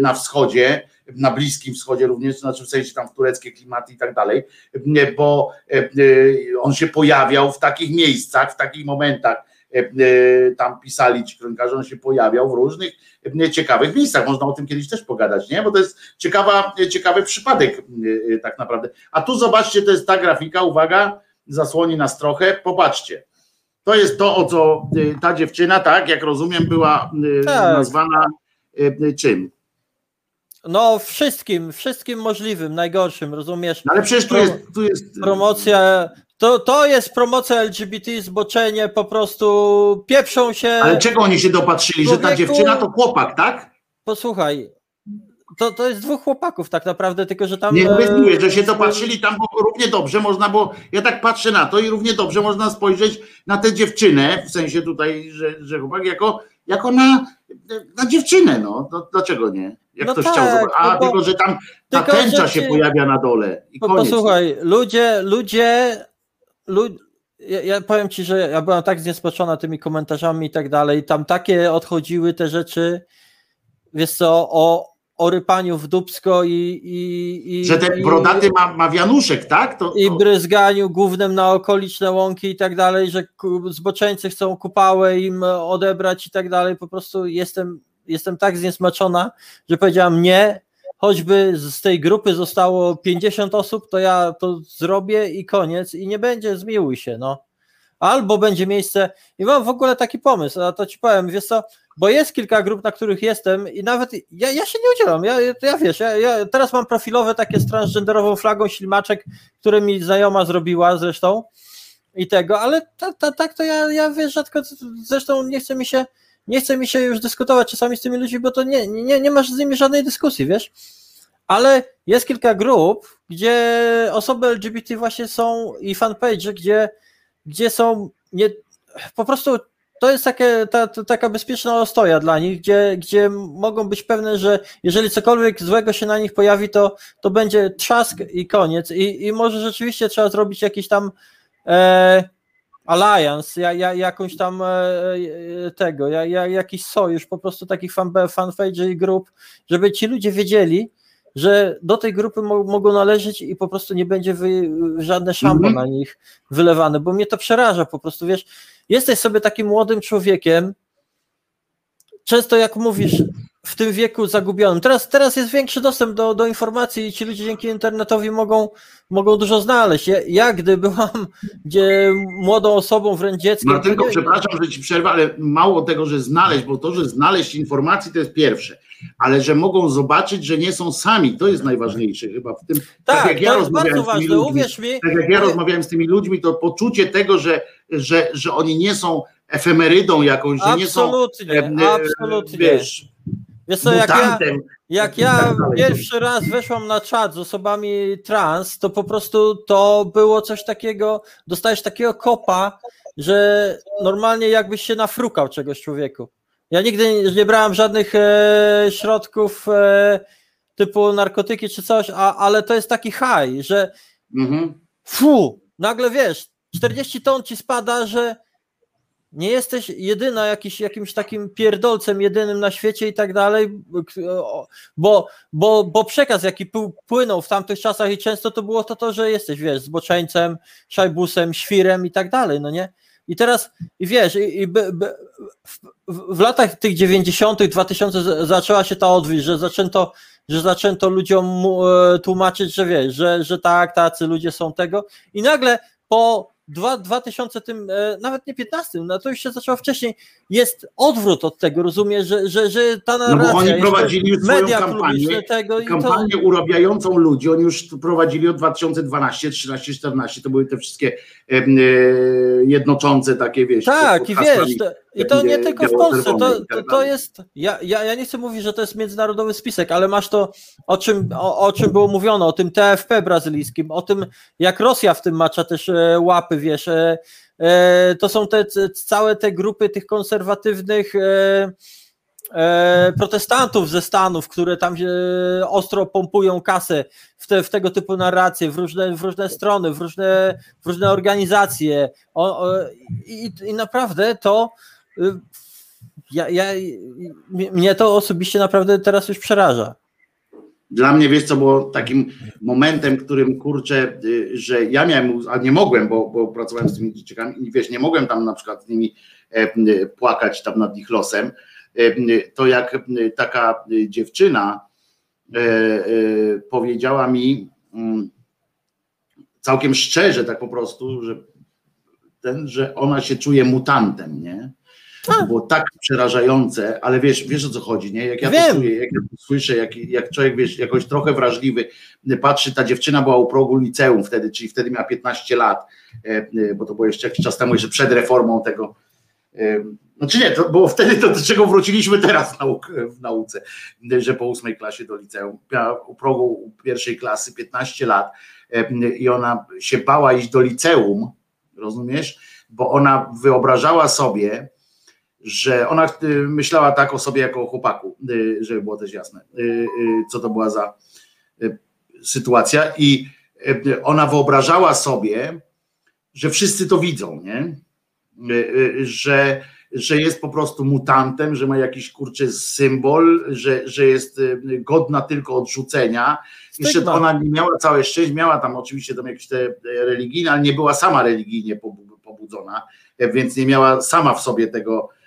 na wschodzie, na Bliskim Wschodzie również, znaczy w sensie tam w tureckie klimaty i tak dalej, bo e, e, on się pojawiał w takich miejscach, w takich momentach, e, tam pisali ci kronikarze, on się pojawiał w różnych ciekawych miejscach. Można o tym kiedyś też pogadać, nie? Bo to jest ciekawa, ciekawy przypadek tak naprawdę. A tu zobaczcie, to jest ta grafika, uwaga, zasłoni nas trochę, popatrzcie. To jest to, o co ta dziewczyna, tak, jak rozumiem, była Tak. nazwana czym? No wszystkim, wszystkim możliwym, najgorszym, rozumiesz? No ale przecież tu jest, tu jest Promocja, to, to jest promocja LGBT, zboczenie, po prostu pieprzą się. ale czego oni się dopatrzyli, że ta dziewczyna to chłopak, tak? Posłuchaj, to, to jest dwóch chłopaków tak naprawdę, tylko że tam... Nie, e, mówię, że się dopatrzyli tam, bo równie dobrze można było, ja tak patrzę na to i równie dobrze można spojrzeć na tę dziewczynę, w sensie tutaj, że, że chłopak, jako, jako na, na dziewczynę, no, no dlaczego nie? Jak No ktoś tak, chciał zobaczyć, a no bo- tylko, że tam ta tęcza się pojawia na dole i Po, koniec. posłuchaj, ludzie, ludzie, lu, ja, ja powiem ci, że ja byłem tak zniesmaczona tymi komentarzami i tak dalej, tam takie odchodziły te rzeczy, wiesz co, o, o rypaniu w dubsko i... i, i Że ten i- brodaty ma, ma wianuszek, tak? To, i to, bryzganiu głównym na okoliczne łąki i tak dalej, że zboczeńcy chcą kupałę im odebrać i tak dalej. Po prostu jestem, jestem tak zniesmaczona, że powiedziałam nie, choćby z tej grupy zostało 50 osób, to ja to zrobię i koniec i nie będzie, zmiłuj się, no. Albo będzie miejsce, i mam w ogóle taki pomysł, a to ci powiem, wiesz co, bo jest kilka grup, na których jestem i nawet ja, ja się nie udzielam, ja, ja wiesz, ja, ja teraz mam profilowe takie z transgenderową flagą ślimaczek, które mi znajoma zrobiła zresztą i tego, ale tak ta, tak to ja, ja wiesz, rzadko, zresztą nie chce mi się nie chce mi się już dyskutować czasami z tymi ludźmi, bo to nie, nie, nie masz z nimi żadnej dyskusji, wiesz, ale jest kilka grup, gdzie osoby LGBT właśnie są i fanpage, gdzie, gdzie są nie, po prostu to jest takie, ta, ta, taka bezpieczna ostoja dla nich, gdzie, gdzie mogą być pewne, że jeżeli cokolwiek złego się na nich pojawi, to, to będzie trzask i koniec. I, i może rzeczywiście trzeba zrobić jakiś tam e, alliance, ja, ja, jakąś tam e, e, tego, ja, ja, jakiś sojusz po prostu takich fan, fanpage i grup, żeby ci ludzie wiedzieli, że do tej grupy mo mogą należeć i po prostu nie będzie wy, żadne szambo Mhm. na nich wylewane, bo mnie to przeraża po prostu, wiesz, jesteś sobie takim młodym człowiekiem, często jak mówisz, w tym wieku zagubionym. Teraz, teraz jest większy dostęp do, do informacji i ci ludzie dzięki internetowi mogą, mogą dużo znaleźć. Ja, ja gdy byłam gdzie młodą osobą, wręcz dzieckiem, tylko nie- przepraszam, że ci przerwę, ale mało tego, że znaleźć, bo to, że znaleźć informacji to jest pierwsze, ale że mogą zobaczyć, że nie są sami, to jest najważniejsze chyba w tym. tak, jak ja to jest rozmawiałem z tymi ważne, ludźmi, uwierz mi. Tak jak ja rozmawiałem z tymi ludźmi, to poczucie tego, że, że, że oni nie są efemerydą jakąś, że nie są Absolutnie, e, e, absolutnie. wiesz, Wiesz co, jak ja. Jak ja tak dalej. pierwszy raz weszłam na czat z osobami trans, to po prostu to było coś takiego, dostajesz takiego kopa, że normalnie jakbyś się nafrukał czegoś człowieku. Ja nigdy nie- brałem żadnych e, środków e, typu narkotyki czy coś, a, ale to jest taki high, że Mhm. fu, nagle wiesz, 40 ton ci spada, że nie jesteś jedyna jakiś, jakimś takim pierdolcem jedynym na świecie i tak dalej, bo, bo, bo przekaz jaki pł- płynął w tamtych czasach i często to było to, to że jesteś, wiesz, zboczeńcem, szajbusem, świrem i tak dalej, no nie? I teraz, i wiesz, i, i by, by, w, w, latach tych 90., 2000 z- zaczęła się ta odwilż, że zaczęto, że zaczęto ludziom e, tłumaczyć, że wiesz, że, że tak, tacy ludzie są tego. I nagle po dwa- 2000, tym, e, nawet nie 15, no to już się zaczęło wcześniej, jest odwrót od tego, rozumiesz, że, że, że ta No narracja, bo oni prowadzili już swoją kampanię, tego i to, kampanię urabiającą ludzi. Oni już prowadzili od 2012, 13, 14. To były te wszystkie e, jednoczące takie, wiesz. Tak, i wiesz, to, i to nie tylko w Polsce, to, to, to jest, ja, ja, ja nie chcę mówić, że to jest międzynarodowy spisek, ale masz to, o czym, o, o czym było mówione, o tym TFP brazylijskim, o tym, jak Rosja w tym macza też e, łapy, wiesz, e, e, to są te całe te grupy tych konserwatywnych protestantów ze Stanów, które tam ostro pompują kasę w, te, w tego typu narracje, w różne, w różne strony, w różne, w różne organizacje. O, o, i, I naprawdę to ja, ja, mnie- to osobiście naprawdę teraz już przeraża. Dla mnie, wiesz co, było takim momentem, którym kurczę, y, że ja miałem, a nie mogłem, bo, bo pracowałem z tymi dzieciakami i wiesz, nie mogłem tam na przykład z nimi e, płakać tam nad ich losem, e, to jak taka dziewczyna e, powiedziała mi mm, całkiem szczerze, tak po prostu, że ten, że ona się czuje mutantem, nie? To było tak przerażające, ale wiesz, wiesz o co chodzi, nie? Jak ja Wiem. to czuję, jak ja to słyszę, jak, jak człowiek, wiesz, jakoś trochę wrażliwy, patrzy, ta dziewczyna była u progu liceum wtedy, czyli wtedy miała 15 lat, e, e, bo to było jeszcze jakiś czas temu, jeszcze przed reformą tego. e, Znaczy nie, to było wtedy to, do czego wróciliśmy teraz w, nauk, w nauce, że po ósmej klasie do liceum. Miała u progu pierwszej klasy 15 lat e, i ona się bała iść do liceum, rozumiesz? Bo ona wyobrażała sobie, że ona y, myślała tak o sobie jako o chłopaku, y, żeby było też jasne, y, co to była za sytuacja i ona wyobrażała sobie, że wszyscy to widzą, nie? Że, że jest po prostu mutantem, że ma jakiś kurczy symbol, że, że jest godna tylko odrzucenia. Jeszcze ona nie miała całe szczęście, miała tam oczywiście tam jakieś te religijne, ale nie była sama religijnie pobu- pobudzona, e, więc nie miała sama w sobie tego, e,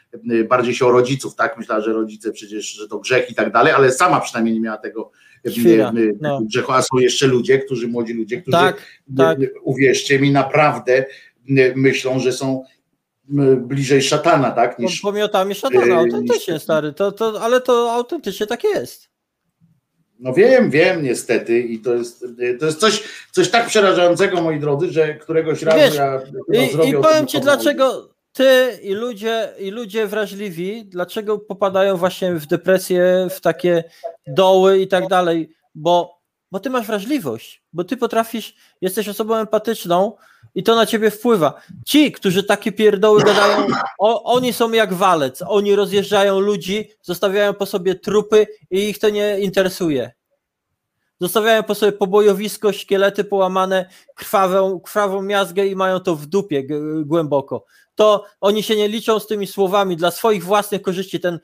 bardziej się o rodziców, tak? Myślała, że rodzice przecież, że to grzech i tak dalej, ale sama przynajmniej nie miała tego, e, Świra, e, no. grzechu, a są jeszcze ludzie, którzy, młodzi ludzie, którzy Tak, tak. uwierzcie mi, naprawdę myślą, że są bliżej szatana, tak? Niż, Pomiotami szatana, autentycznie stary, to, to, ale to autentycznie tak jest. No wiem, wiem niestety i to jest, to jest coś, coś tak przerażającego, moi drodzy, że któregoś razu Wiesz, ja I, zrobię i powiem ci, dlaczego ty i ludzie, i ludzie wrażliwi, dlaczego popadają właśnie w depresję, w takie doły i tak dalej, bo, bo ty masz wrażliwość, bo ty potrafisz, jesteś osobą empatyczną i to na ciebie wpływa. Ci, którzy takie pierdoły gadają, o, oni są jak walec, oni rozjeżdżają ludzi, zostawiają po sobie trupy i ich to nie interesuje. Zostawiają po sobie pobojowisko, szkielety połamane, krwawą, krwawą miazgę i mają to w dupie głęboko. To oni się nie liczą z tymi słowami dla swoich własnych korzyści. Ten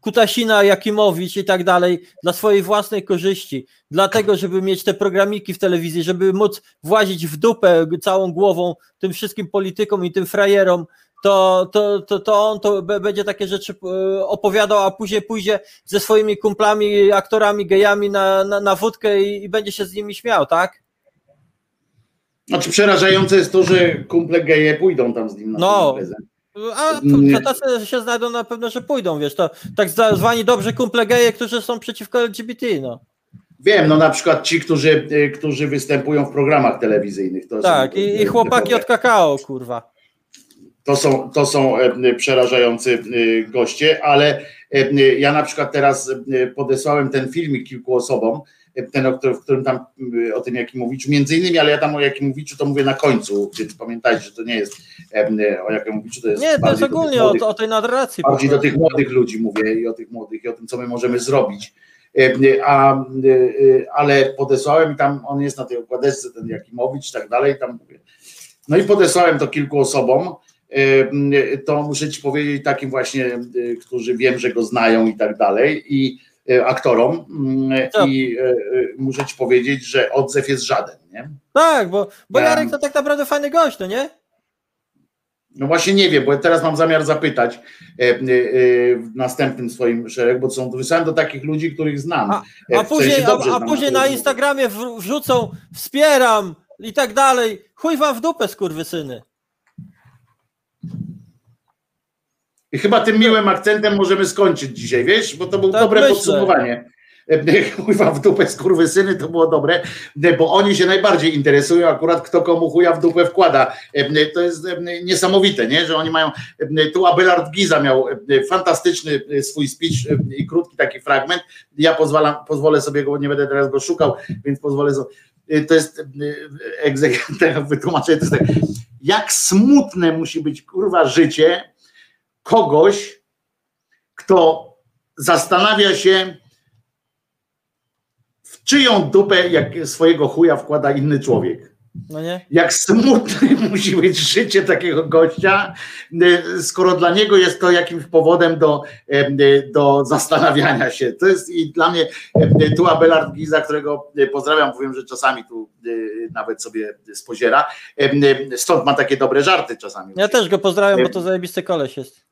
Kutasina, Jakimowicz i tak dalej, dla swojej własnej korzyści, dlatego, żeby mieć te programiki w telewizji, żeby móc włazić w dupę całą głową tym wszystkim politykom i tym frajerom, to, to, to, to on to będzie takie rzeczy e, opowiadał, a później pójdzie ze swoimi kumplami, aktorami, gejami na, na, na wódkę i, i będzie się z nimi śmiał, tak? Znaczy przerażające jest to, że kumple geje pójdą tam z nim na No. A to tacy się znajdą na pewno, że pójdą, wiesz, to tak zwani dobrzy kumple geje, którzy są przeciwko LGBT, no. Wiem, no na przykład ci, którzy, y, którzy występują w programach telewizyjnych. To Tak, są, i, i chłopaki od kakao, kurwa. To są, to są e, przerażający e, goście, ale e, ja na przykład teraz podesłałem ten filmik kilku osobom, ten, o którym, w którym tam e, o tym Jakimowiczu, między innymi, ale ja tam o Jakimowiczu to mówię na końcu, więc pamiętajcie, że to nie jest e, o Jakimowiczu, to jest Nie, to jest bardziej do ogólnie o, młodych- o tej narracji. bardziej do tych młodych ludzi mówię i o tych młodych i o tym, co my możemy zrobić a, ale podesłałem i tam on jest na tej okładeczce, ten Jakimowicz i tak dalej, tam mówię. No i podesłałem to kilku osobom, to muszę ci powiedzieć takim właśnie, którzy wiem, że go znają i tak dalej i aktorom Co? i muszę ci powiedzieć, że odzew jest żaden, nie? Tak, bo, bo Ja- Jarek to tak naprawdę fajny gość, no nie? No właśnie nie wiem, bo teraz mam zamiar zapytać e, e, w następnym swoim szeregu, bo są wysłałem do takich ludzi, których znam. A- E, A później, a, a później na Instagramie wr- wrzucą wspieram i tak dalej. Chuj wam w dupę, skurwysyny. I chyba tym miłym akcentem możemy skończyć dzisiaj, wiesz, bo to było Tak dobre myślę. podsumowanie. E, Chuja w dupę syny to było dobre, e, bo oni się najbardziej interesują akurat kto komu chuja w dupę wkłada. E, To jest niesamowite, nie? że oni mają, tu Abelard Giza miał fantastyczny swój speech i krótki taki fragment, ja pozwalam, pozwolę sobie go, nie będę teraz go szukał, więc pozwolę sobie, to jest e, egzek- teraz wytłumaczę, to jest tak, jak smutne musi być kurwa życie kogoś, kto zastanawia się, w czyją dupę jak swojego chuja wkłada inny człowiek. No nie? Jak smutne musi być życie takiego gościa, y, skoro dla niego jest to jakimś powodem do, em, y, do zastanawiania się. To jest i dla mnie y, tu Abelard Giza, którego y, pozdrawiam, powiem, że czasami tu y, nawet sobie spoziera. Y, Stąd ma takie dobre żarty czasami. Ja też go pozdrawiam, bo to zajebisty koleś jest.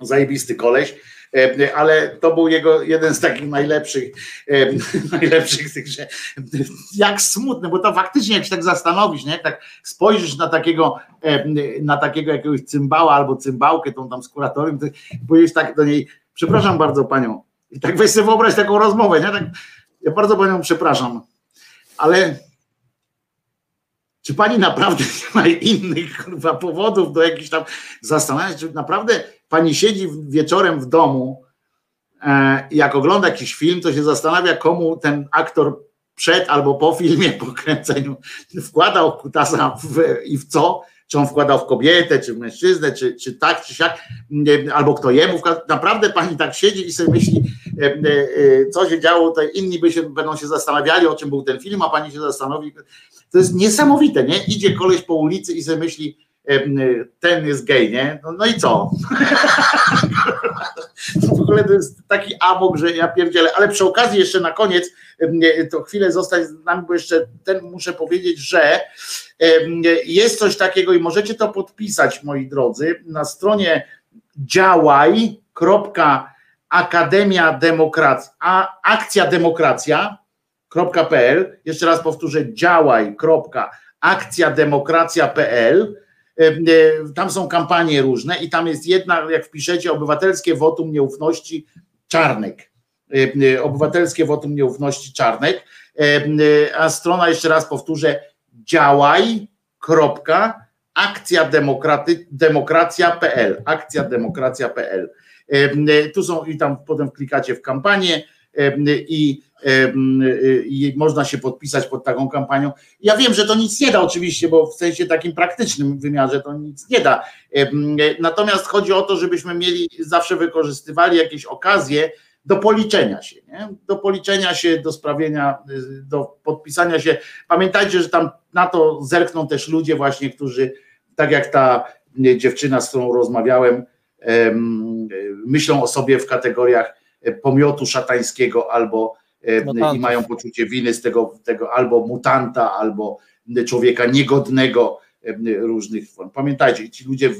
Zajebisty koleś, e, ale to był jego jeden z takich najlepszych, e, najlepszych tych, że jak smutne, bo to faktycznie jak się tak zastanowisz, nie? tak spojrzysz na takiego, e, na takiego jakiegoś cymbała albo cymbałkę, tą tam z kuratorium, to powiesz tak do niej, przepraszam bardzo panią, i tak weź sobie wyobraź taką rozmowę, nie? Tak, ja bardzo panią przepraszam, ale czy pani naprawdę nie ma innych kurwa, powodów do jakichś tam zastanawiać, czy naprawdę pani siedzi wieczorem w domu, e, jak ogląda jakiś film, to się zastanawia, komu ten aktor przed albo po filmie, po kręceniu wkładał kutasa w, i w co? Czy on wkładał w kobietę, czy w mężczyznę, czy, czy tak, czy siak, albo kto jemu wkładał. Naprawdę pani tak siedzi i sobie myśli, e, e, co się działo, to inni by się, będą się zastanawiali, o czym był ten film, a pani się zastanowi. To jest niesamowite, nie? Idzie koleś po ulicy i sobie myśli, ten jest gej, nie? No, no i co? w ogóle to jest taki amok, że ja pierdzielę, ale przy okazji jeszcze na koniec, to chwilę zostać z nami, bo jeszcze ten muszę powiedzieć, że jest coś takiego i możecie to podpisać, moi drodzy, na stronie działaj.akademia demokracji, a akcja demokracja.pl, jeszcze raz powtórzę, działaj.akcjademokracja.pl tam są kampanie różne i tam jest jedna, jak wpiszecie, obywatelskie wotum nieufności Czarnek. E, e, Obywatelskie wotum nieufności Czarnek. E, e, A strona, jeszcze raz powtórzę, działaj.akcjademokracja.pl akcjademokracja.pl E, Tu są i tam potem klikacie w kampanię e, i, e, i można się podpisać pod taką kampanią. Ja wiem, że to nic nie da oczywiście, bo w sensie takim praktycznym wymiarze to nic nie da. Em, Natomiast chodzi o to, żebyśmy mieli, zawsze wykorzystywali jakieś okazje do policzenia się, nie? do policzenia się, do sprawienia, y, do podpisania się. Pamiętajcie, że tam na to zerkną też ludzie właśnie, którzy, tak jak ta nie, dziewczyna, z którą rozmawiałem, em, y, myślą o sobie w kategoriach e, pomiotu szatańskiego albo e, i Mutantów. mają poczucie winy z tego, tego albo mutanta, albo człowieka niegodnego em, różnych form. Pamiętajcie, ci ludzie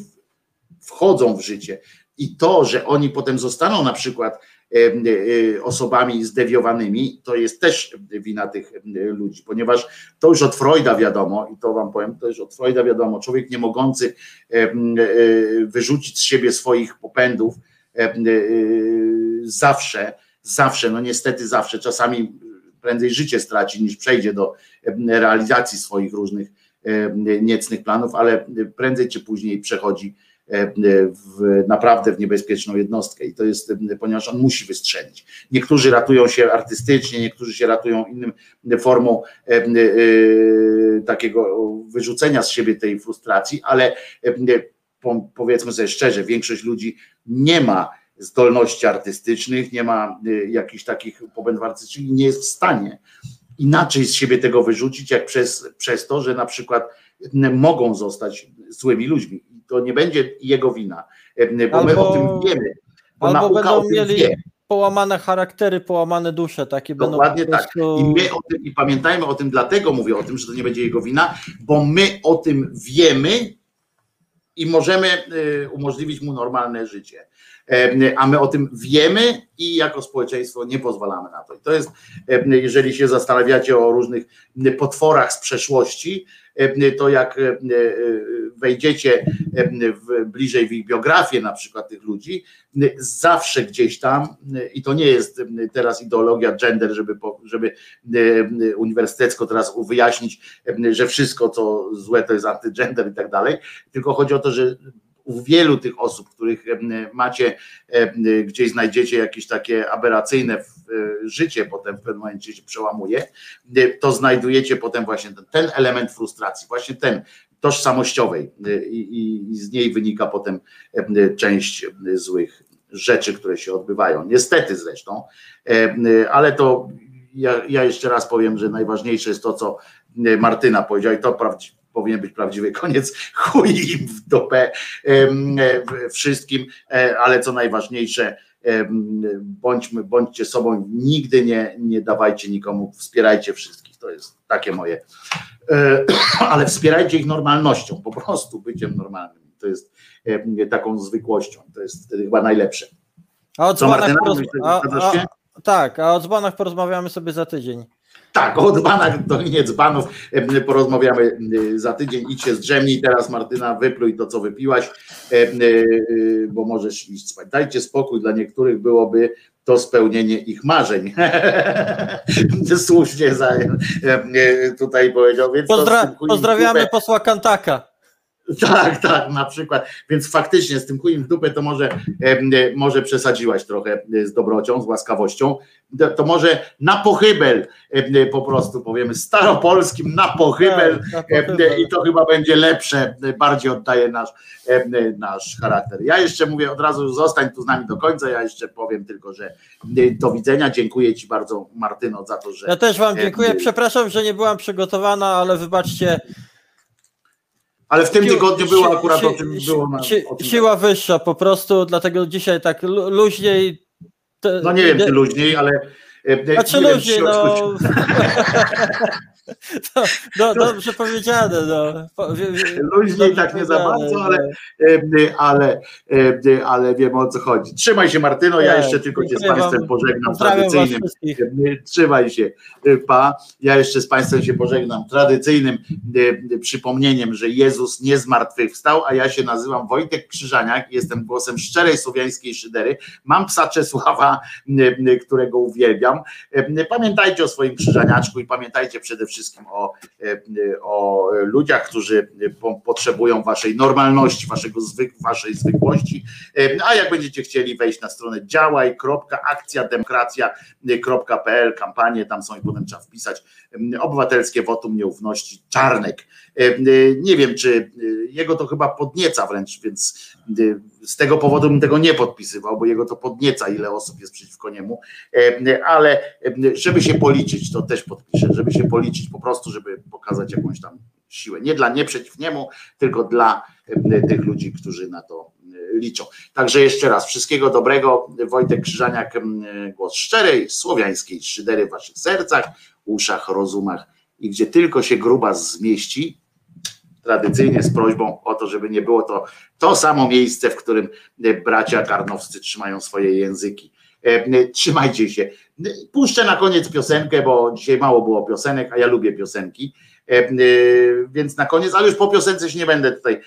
wchodzą w życie i to, że oni potem zostaną na przykład e, osobami zdewiowanymi, to jest też wina tych ludzi, ponieważ to już od Freuda wiadomo, i to wam powiem, to już od Freuda wiadomo, człowiek nie mogący wyrzucić z siebie swoich popędów zawsze, zawsze, no niestety zawsze, czasami prędzej życie straci niż przejdzie do realizacji swoich różnych niecnych planów, ale prędzej czy później przechodzi w, naprawdę w niebezpieczną jednostkę i to jest, ponieważ on musi wystrzelić. Niektórzy ratują się artystycznie, niektórzy się ratują innym formą e, takiego wyrzucenia z siebie tej frustracji, ale powiedzmy sobie szczerze, większość ludzi nie ma zdolności artystycznych, nie ma y, jakichś takich popędów artystycznych nie jest w stanie inaczej z siebie tego wyrzucić, jak przez, przez to, że na przykład mogą zostać złymi ludźmi. To nie będzie jego wina, e, bo my Albo- o tym wiemy. Bo Albo będą mieli wie. połamane charaktery, połamane dusze, takie Dokładnie będą tak. prostu... I my o tym, i pamiętajmy o tym, dlatego mówię o tym, że to nie będzie jego wina, bo my o tym wiemy i możemy y, umożliwić mu normalne życie. A my o tym wiemy i jako społeczeństwo nie pozwalamy na to. I to jest, jeżeli się zastanawiacie o różnych potworach z przeszłości, to jak e, wejdziecie w, bliżej w ich biografię, na przykład tych ludzi, zawsze gdzieś tam, i to nie jest teraz ideologia gender, żeby, żeby uniwersytecko teraz wyjaśnić, że wszystko co złe to jest antygender i tak dalej, tylko chodzi o to, że u wielu tych osób, których macie, gdzieś znajdziecie jakieś takie aberracyjne e, życie, potem w pewnym momencie się przełamuje, e, to znajdujecie potem właśnie ten, ten element frustracji, właśnie ten tożsamościowej e, i, i, i z niej wynika potem em, część złych rzeczy, które się odbywają. Niestety zresztą, ale to ja, ja jeszcze raz powiem, że najważniejsze jest to, co Martyna powiedziała i to prawdzi- powinien być prawdziwy koniec, chuj im w dupę em, e, wszystkim, e, ale co najważniejsze, bądźmy, bądźcie sobą, nigdy nie, nie dawajcie nikomu, wspierajcie wszystkich, to jest takie moje, E, ale wspierajcie ich normalnością, po prostu byciem normalnym, to jest taką zwykłością, to jest chyba najlepsze. A o Co, Martyna, poroz... myślisz, a, a, Tak, a o dzbanach porozmawiamy sobie za tydzień. Tak, o dzbanach do nie dzbanów em, porozmawiamy em, za tydzień. Idź się zdrzemnij teraz, Martyna, wypluj to, co wypiłaś, e, e, bo możesz iść spać. Dajcie spokój, dla niektórych byłoby to spełnienie ich marzeń. Słusznie za, e, tutaj powiedział. Więc Pozdra... Pozdrawiamy posła Kantaka. tak, tak, na przykład. Więc faktycznie z tym chujem w dupę to może, może przesadziłaś trochę e, z dobrocią, z łaskawością. To, może na pochybel po prostu powiemy staropolskim na pochybel Tak, na pochybel. i to chyba będzie lepsze, e, bardziej oddaje nasz, nasz charakter. Ja jeszcze mówię od razu, zostań tu z nami do końca, ja jeszcze powiem tylko, że do widzenia. Dziękuję Ci bardzo Martyno za to, że Ja też Wam dziękuję. Przepraszam, że nie byłam przygotowana, ale wybaczcie. Ale w tym Sił- tygodniu było akurat si- o tym si- było na, si- o tym Siła wyższa po prostu, dlatego dzisiaj tak lu- luźniej. te- No nie wiem, czy luźniej, ale. e, e, Znaczy wiem, luźniej, no. no, no. Dobrze powiedziane, no. Po- Luźniej tak nie za bardzo, no. ale, e, ale, e, ale wiemy o co chodzi. Trzymaj się, Martyno. Ja Tak, jeszcze tylko cię z Państwem pożegnam tradycyjnym. E, Trzymaj się, pa. Ja jeszcze z Państwem się pożegnam tradycyjnym przypomnieniem, że Jezus nie zmartwychwstał, a ja się nazywam Wojtek Krzyżaniak, jestem głosem szczerej słowiańskiej szydery. Mam psa Czesława, którego uwielbiam. Pamiętajcie o swoim krzyżaniaczku i pamiętajcie przede wszystkim o, e, o ludziach, którzy po, potrzebują waszej normalności, waszego zwyk, waszej zwykłości. E, A jak będziecie chcieli wejść na stronę działaj.akcjademokracja.pl, kampanię, tam są i potem trzeba wpisać obywatelskie wotum nieufności Czarnek. E, e, Nie wiem, czy e, jego to chyba podnieca wręcz, więc z tego powodu bym tego nie podpisywał, bo jego to podnieca, ile osób jest przeciwko niemu, ale żeby się policzyć, to też podpiszę, żeby się policzyć po prostu, żeby pokazać jakąś tam siłę. Nie dla nie przeciw niemu, tylko dla tych ludzi, którzy na to liczą. Także jeszcze raz, wszystkiego dobrego. Wojtek Krzyżaniak, głos szczerej, słowiańskiej szydery w waszych sercach, uszach, rozumach i gdzie tylko się gruba zmieści, tradycyjnie z prośbą o to, żeby nie było to to samo miejsce, w którym e, bracia karnowscy trzymają swoje języki. E, e, Trzymajcie się. Puszczę na koniec piosenkę, bo dzisiaj mało było piosenek, a ja lubię piosenki. Więc na koniec, ale już po piosence się nie będę tutaj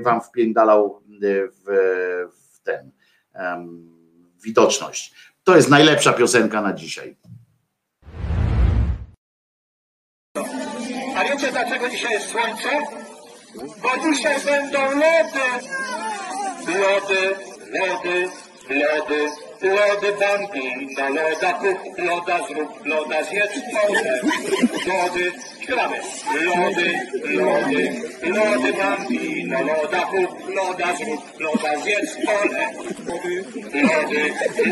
wam wpiędalał w, w ten em, widoczność. To jest najlepsza piosenka na dzisiaj. A wiecie dlaczego dzisiaj jest słońce? Bo dzisiaj będą lody. Lody, lody, lody bambi. Na loda kup, loda zrób, loda zjedz, wodę. Lody, śpiewamy. Lody, lody, lody bambino, loda kup, loda zrób, loda zjedz pole. Lody,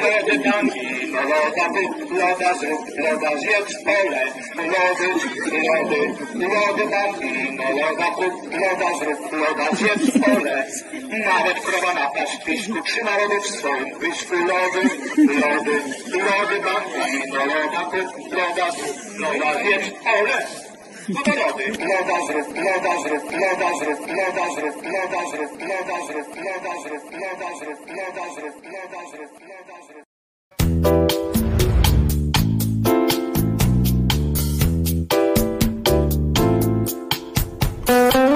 lody bambino, loda kup, loda zrób, loda zjedz pole. Lody, lody, lody bambino, loda kup, loda zrób, loda zjedz pole. Nawet krowa na pastwisku trzyma lody w swoim pysku. Lody, lody, lody bambino, loda kup, loda zrób, loda zjedz pole. No to lody, loda zrób, loda zrób, loda zrób, loda zrób, loda zrób, loda zrób, loda zrób, loda zrób, loda zrób, loda zrób, loda zrób. Jestem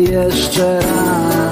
Jeszcze raz.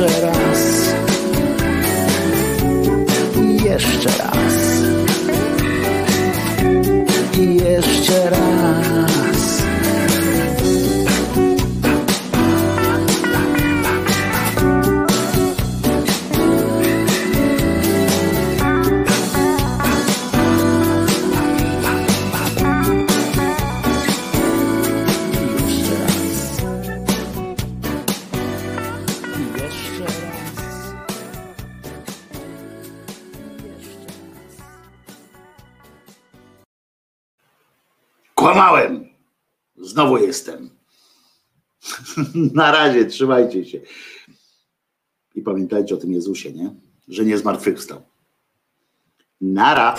Jeszcze raz. Jeszcze Na razie, trzymajcie się. I pamiętajcie o tym Jezusie, nie? Że nie zmartwychwstał. Nara.